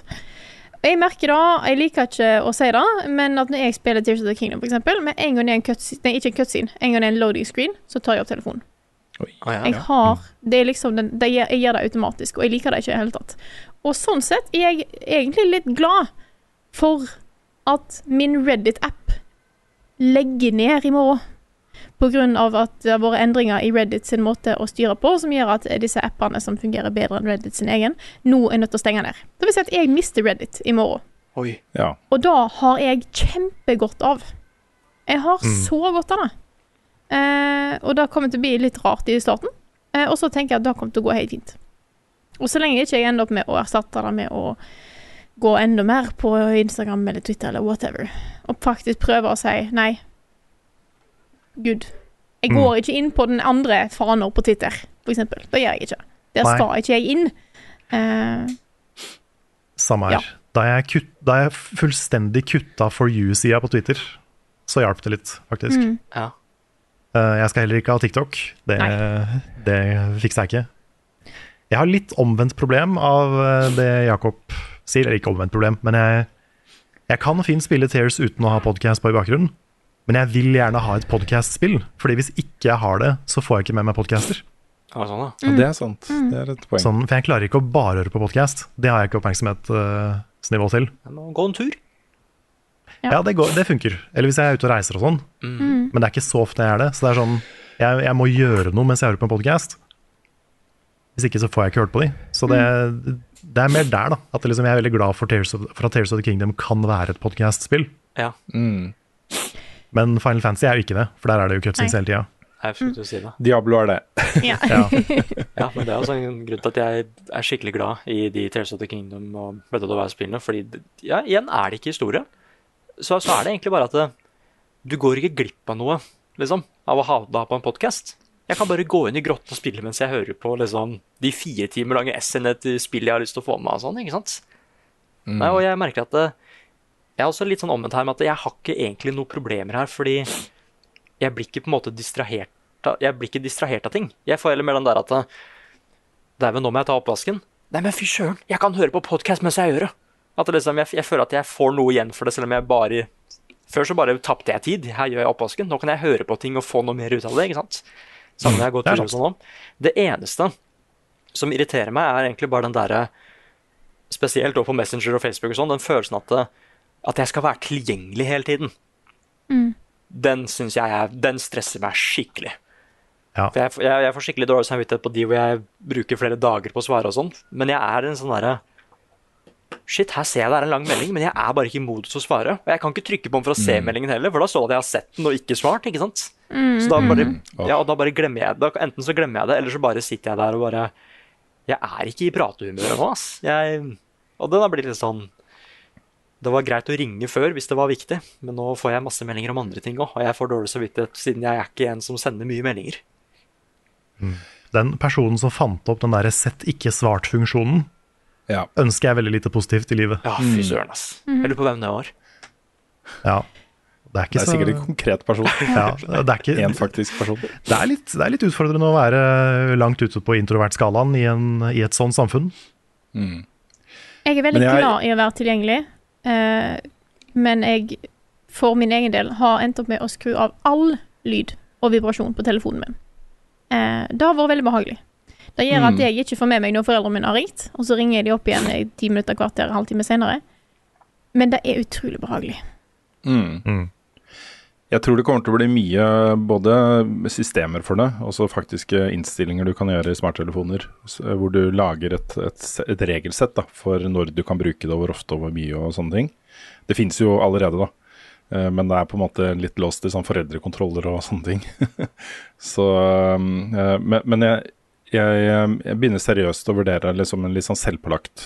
Jeg merker da, jeg liker ikke å si det, men at når jeg spiller Tears of the Kingdom, eksempel, med en gang det er en cutscene, nei, ikke en cutscene, en gang det er en loading screen, så tar jeg opp telefonen. Jeg har Det er liksom den, det Jeg gjør det automatisk, og jeg liker det ikke i det hele tatt. Og sånn sett er jeg egentlig litt glad for at min Reddit-app legger ned i morgen. Av at det har vært endringer i Reddit sin måte å styre på, som gjør at disse appene som fungerer bedre enn Reddit sin egen, nå er nødt til å stenge ned. Det vil si at jeg mister Reddit i morgen. Oi. Ja. Og da har jeg kjempegodt av. Jeg har Mm. så godt av det. Eh, og det kommer til å bli litt rart i starten. Eh, og så tenker jeg at det kommer til å gå helt fint. Og så lenge ikke jeg ender opp med å erstatte det med å gå enda mer på Instagram eller Twitter eller whatever, og faktisk prøve å si nei, good. Jeg Mm. går ikke inn på den andre faner på Twitter, for eksempel. Det gjør jeg ikke. Der Nei. skal ikke jeg inn. Uh, Samme her. Ja. Da, jeg kutt, da jeg fullstendig kutta for you-sida på Twitter, så hjalp det litt, faktisk. Mm. Ja. Eh, jeg skal heller ikke ha TikTok. Det, det fikser jeg ikke. Jeg har litt omvendt problem av eh, det Jakob sier. Eller ikke omvendt problem, men jeg, jeg kan fint spille Tears uten å ha podkast på i bakgrunnen. Men jeg vil gjerne ha et podkast-spill, Fordi hvis ikke jeg har det, så får jeg ikke med meg podcaster. Ja, sånn, da. Ja, det er sant. Det er et poeng. Sånn, for jeg klarer ikke å bare høre på podkast. Det har jeg ikke oppmerksomhetsnivå til. Jeg må gå en tur. Ja, det, går, det funker. Eller hvis jeg er ute og reiser og sånn. Mm. Men det er ikke så ofte jeg er det. Så det er sånn, jeg, jeg må gjøre noe mens jeg hører på en podkast. Hvis ikke så får jeg ikke hørt på de. Så det, det er mer der, da. At liksom, jeg er veldig glad for, Tears of, for at Tears of the Kingdom kan være et podkast-spill. Ja. Mm. Men Final Fantasy er jo ikke det, for der er det jo cutscenes hele tida. Å si det. Diablo er det. <laughs> Ja. <laughs> Ja, men det er også en grunn til at jeg er skikkelig glad i de Tales of the Kingdom og Breath of the Wild-spillene. Fordi ja, igjen er det ikke historie. Så, så er det egentlig bare at det, du går ikke glipp av noe, liksom, av å ha det på en podkast. Jeg kan bare gå inn i grotten og spille mens jeg hører på liksom, de fire timer lange S-ene til spill jeg har lyst til å få med meg. sånn, ikke sant? Mm. Nei, og jeg merker at det, jeg er også litt sånn omvendt her med at jeg har ikke egentlig noen problemer her, fordi jeg blir ikke på en måte distrahert av, jeg blir ikke distrahert av ting. Jeg får heller mer den der at Dæven, nå må jeg ta oppvasken. Nei, men fy søren, jeg kan høre på podkast mens jeg gjør det. At det liksom, jeg, jeg føler at jeg får noe igjen for det, selv om jeg bare Før så bare tapte jeg tid. Her gjør jeg oppvasken. Nå kan jeg høre på ting og få noe mer ut av det. ikke sant? Samme når jeg går Det tur sånn om. Det eneste som irriterer meg, er egentlig bare den derre Spesielt også på Messenger og Facebook og sånn, den følelsen at, at jeg skal være tilgjengelig hele tiden. Mm. Den syns jeg er Den stresser meg skikkelig. Ja. For jeg, jeg, jeg får skikkelig dårlig samvittighet på de hvor jeg bruker flere dager på å svare og sånn, men jeg er en sånn derre Shit, her ser jeg det er en lang melding, men jeg er bare ikke i modus til å svare. Og jeg kan ikke trykke på den for å se Mm. meldingen heller, for da står det at jeg har sett den og ikke svart. ikke sant? Mm, Så da bare, mm. ja, og da bare glemmer jeg det. Enten så glemmer jeg det, eller så bare sitter jeg der og bare Jeg er ikke i pratehumøret nå, ass. Jeg, og det da blir litt sånn Det var greit å ringe før hvis det var viktig, men nå får jeg masse meldinger om andre ting òg, og jeg får dårlig samvittighet siden jeg er ikke en som sender mye meldinger. Den personen som fant opp den der sett ikke svart-funksjonen, Ja. ønsker jeg veldig lite positivt i livet. Ja, fy søren, ass. Jeg lurer på hvem det var. Ja. Det er Det er så sikkert en konkret person. <laughs> ja, det, er ikke, En faktisk person. det, er litt, det er litt utfordrende å være langt ute på introvert-skalaen i, en- i et sånt samfunn. Mm. Jeg er veldig jeg- glad i å være tilgjengelig, eh, men jeg for min egen del har endt opp med å skru av all lyd og vibrasjon på telefonen min. Eh, det har vært veldig behagelig. Det gjør at Mm. jeg ikke får med meg når foreldrene mine har ringt, og så ringer jeg de opp igjen i ti minutter, kvarter, halvtime senere. Men det er utrolig behagelig. Mm. Mm. Jeg tror det kommer til å bli mye både systemer for det, og så faktiske innstillinger du kan gjøre i smarttelefoner. Hvor du lager et, et, et regelsett da, for når du kan bruke det, hvor ofte og hvor mye og sånne ting. Det fins jo allerede, da. Eh, Men det er på en måte litt låst i sånn foreldrekontroller og sånne ting. <laughs> så, eh, men men jeg, jeg, jeg begynner seriøst å vurdere liksom en litt sånn selvpålagt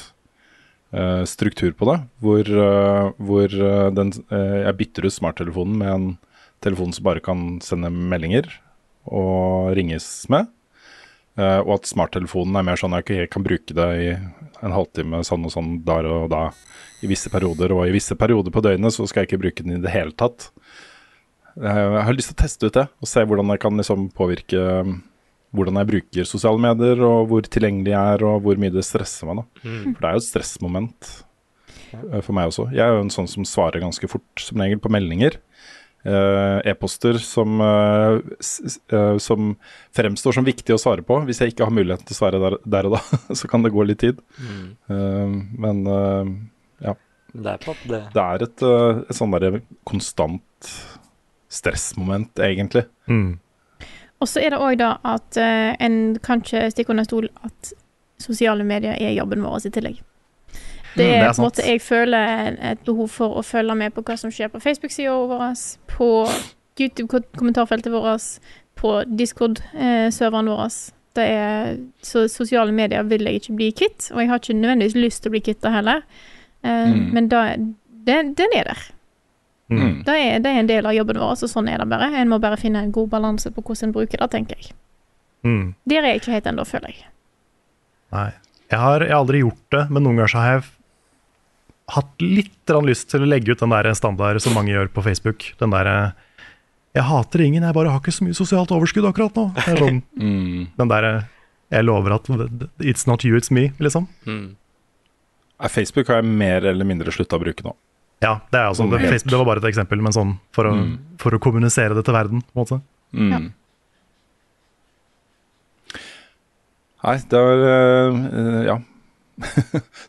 uh, struktur på det. Hvor, uh, hvor eh, den, eh, jeg bytter ut smarttelefonen med en telefon som bare kan sende meldinger og ringes med. Eh, og at smarttelefonen er mer sånn at jeg kan bruke det i en halvtime sånn og sånn der og da i visse perioder. Og i visse perioder på døgnet så skal jeg ikke bruke den i det hele tatt. Eh, Jeg har lyst til å teste ut det og se hvordan jeg kan liksom påvirke hvordan jeg bruker sosiale medier, og hvor tilgjengelig jeg er, og hvor mye det stresser meg. da. Mm. For det er jo et stressmoment uh, for meg også. Jeg er jo en sånn som svarer ganske fort, som regel, på meldinger. Uh, E-poster som, uh, eh, som fremstår som viktig å svare på. Hvis jeg ikke har muligheten til å svare der, der og da, <laughs> så kan det gå litt tid. Mm. Eh, men ja. Det er pop, det Det er et, et sånn derre konstant stressmoment, egentlig. Mm. Og så er det òg da at uh, en kan ikke stikke under stol at sosiale medier er jobben vår i tillegg. Det Mm, det er, er på en måte Jeg føler et behov for å følge med på hva som skjer på Facebook-sida vår, på YouTube-kommentarfeltet vårt, på Discord-serveren vår. Det er, så sosiale medier vil jeg ikke bli kvitt, og jeg har ikke nødvendigvis lyst til å bli kvitt det heller. Uh, Mm. Men da, den, den er der. Mm. Det er, det er en del av jobben vår, så sånn er det bare. En må bare finne en god balanse på hvordan en bruker det, tenker jeg. Mm. Der er jeg ikke helt ennå, føler jeg. Nei. Jeg har, jeg har aldri gjort det, men noen ganger så har jeg hatt litt lyst til å legge ut den der standard som mange gjør på Facebook. Den derre Jeg hater ingen, jeg bare har ikke så mye sosialt overskudd akkurat nå. Det er sånn, <laughs> Mm. den der Jeg lover at it's not you, it's me, liksom. mm. Facebook har jeg mer eller mindre slutta å bruke nå. Ja, det, er altså, Sånn det. Facebook, det var bare et eksempel, men sånn for å, Mm. for å kommunisere det til verden. på en måte. Mm. Ja. Nei, det var uh, Ja. <laughs>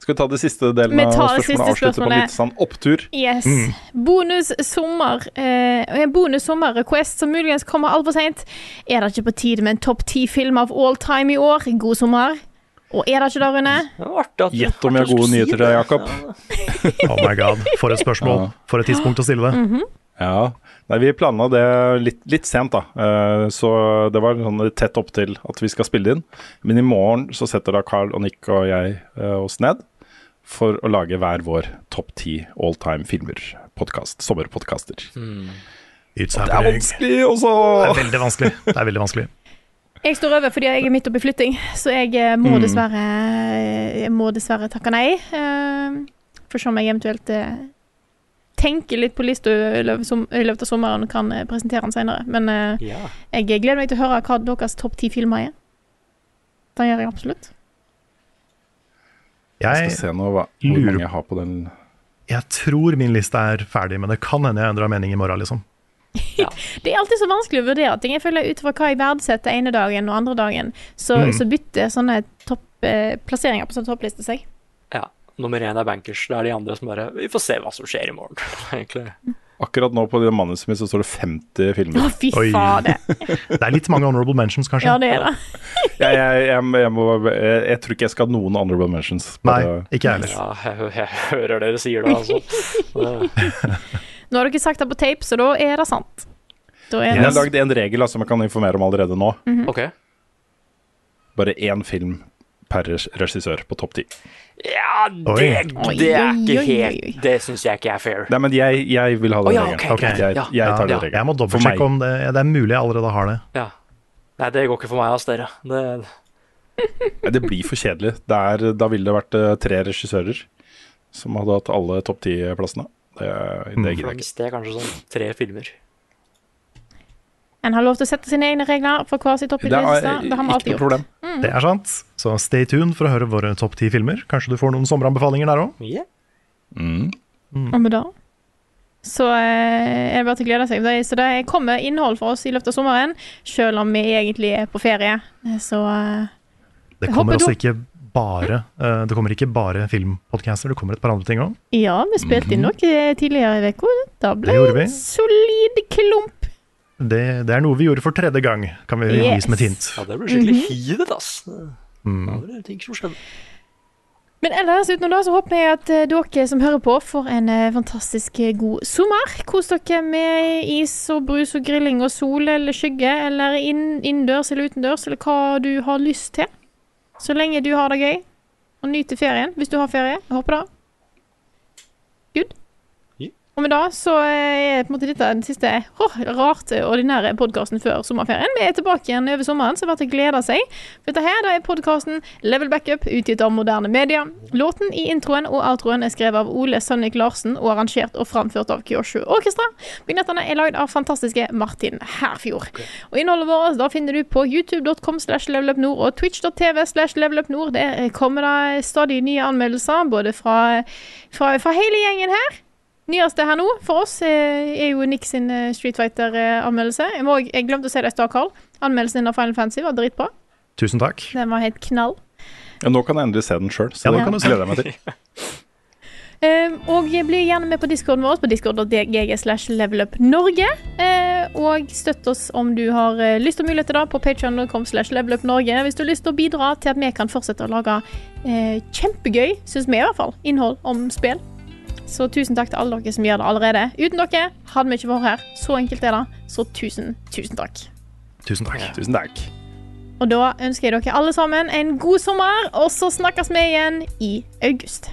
Skal vi ta det siste delen Vi av spørsmålet? siste Avslutte på litt sånn opptur. Yes. Mm. Bonus sommer eh, En bonus sommer-request som muligens kommer altfor seint. Er det ikke på tide med en topp ti-film av all time i år? God sommer. Og er det ikke det, Rune? Gjett om jeg har gode nyheter til deg. Jakob. Ja. <laughs> Oh my god, for et spørsmål. For et tidspunkt å stille det. Mhm. Ja. Nei, vi planla det litt, litt sent, da. Eh, så det var sånn tett opp til at vi skal spille det inn. Men i morgen så setter da Carl og Nick og jeg eh, oss ned for å lage hver vår topp ti all time filmer-podkast. Sommerpodkaster. It's Det er vanskelig også! Det er veldig vanskelig. Det er veldig vanskelig. Jeg står over fordi jeg er midt oppi flytting, så jeg eh, må Mm. dessverre Jeg må dessverre takke nei. Uh, Får se om jeg eventuelt eh, tenker litt på lista i løpet av sommeren og kan eh, presentere den senere. Men eh, Ja. jeg gleder meg til å høre hva deres topp ti filmer er. Det gjør jeg absolutt. Jeg Jeg, skal se nå hva, hvor lurer- mange jeg har på den. jeg tror min liste er ferdig, men det kan hende jeg endrer mening i morgen, liksom. <laughs> Det er alltid så vanskelig å vurdere ting. Jeg føler Ut fra hva jeg verdsetter ene dagen og andre dagen, så, Mm. så bytter sånne topp, eh, plasseringer på sånne topplister seg. ja. Nummer én er bankers. Det er de andre som bare Vi får se hva som skjer i morgen, <laughs> egentlig. Akkurat nå på det manuset mitt så står det 50 filmer. Å, fy Oi. fader. <laughs> Det er litt mange honorable mentions, kanskje. Ja, det er det. Jeg, jeg, jeg, jeg, må, jeg, jeg tror ikke jeg skal ha noen honorable mentions. Nei, ikke jeg heller. Ja, jeg, jeg hører dere sier det, altså. Nå har dere sagt det på tape, så da er det sant. Da er Jeg har lagd en regel som jeg kan informere om allerede nå. OK. Bare én film per regissør på topp ti. Ja, det, Oi. det er Oi, ikke oi, oi, helt. Det syns jeg ikke er fair. Nei, men jeg, jeg vil ha den Å, ja, regelen. ok, jeg. Ja, jeg tar den ja. regelen. Jeg må For meg. dobbeltsjekke om det, det er mulig jeg allerede har det. Ja. Nei, det går ikke for meg, ass, dere. Det, Nei, Det blir for kjedelig. Det er, da ville det vært eh, tre regissører som hadde hatt alle topp ti-plassene. Det, det Mm. gidder jeg ikke. Det er kanskje sånn tre filmer. En har lov til å sette sine egne regler for hver sitt Det toppilliste. er Det har vi alltid gjort. Mm. Det er sant. Så stay tuned for å høre våre topp ti filmer. Kanskje du får noen sommeranbefalinger der òg. Yeah. Mm. Og med det så eh, er det bare til å glede seg. Så det kommer innhold for oss i løpet av sommeren, selv om vi egentlig er på ferie. Eh, Så eh, Det kommer også ikke bare eh, Det kommer ikke bare filmpodcaster, det kommer et par andre ting òg. ja, vi spilte inn noe tidligere i uka. Da ble Mhm. Det gjorde en solid klump. Det, det er noe vi gjorde for tredje gang, kan vi gi Yes. som et hint. Ja, det blir skikkelig hivet, ass. Det Mm. var det ting som skjedde. Men ellers utenom det så håper jeg at eh, dere som hører på, får en eh, fantastisk god sommer. Kos dere med is og brus og grilling og sol eller skygge, eller inn, innendørs eller utendørs, eller hva du har lyst til. Så lenge du har det gøy. Og nyter ferien, hvis du har ferie. Jeg håper det. Og med det så er på en måte dette den siste oh, rart ordinære podkasten før sommerferien. Vi er tilbake igjen over sommeren, så det er verdt å glede seg. For dette her det er podkasten Level Backup, utgitt av moderne media. Låten i introen og outroen er skrevet av Ole Sønnik Larsen og arrangert og framført av Kyoshu Orkestra. Vignettene er lagd av fantastiske Martin Herfjord. Og innholdet vårt da finner du på youtube.com slash levelupnord og twitch.tv slash levelupnord. Der kommer det stadig nye anmeldelser, både fra, fra, fra hele gjengen her. Nyeste her nå for oss eh, er jo Nick sin eh, Street Fighter-anmeldelse. Jeg, jeg glemte å si det i stad, Carl. Anmeldelsen din av Final Fantasy var dritbra. Tusen takk. Den var helt knall. Ja, nå kan jeg endelig se den sjøl, så Ja, det kan du glede meg til. <laughs> Eh, og bli gjerne med på discorden vår på discord.gg slash levelupnorge. Uh, og støtt oss om du har eh, lyst og mulighet til det på patreon.com slash levelupnorge. Hvis du har lyst til å bidra til at vi kan fortsette å lage uh, kjempegøy, syns vi i hvert fall, innhold om spill. Så tusen takk til alle dere som gjør det allerede. Uten dere hadde vi ikke vært her. Så enkelt er det. Så tusen, tusen takk. Tusen takk. Tusen takk. Og da ønsker jeg dere alle sammen en god sommer, og så snakkes vi igjen i august.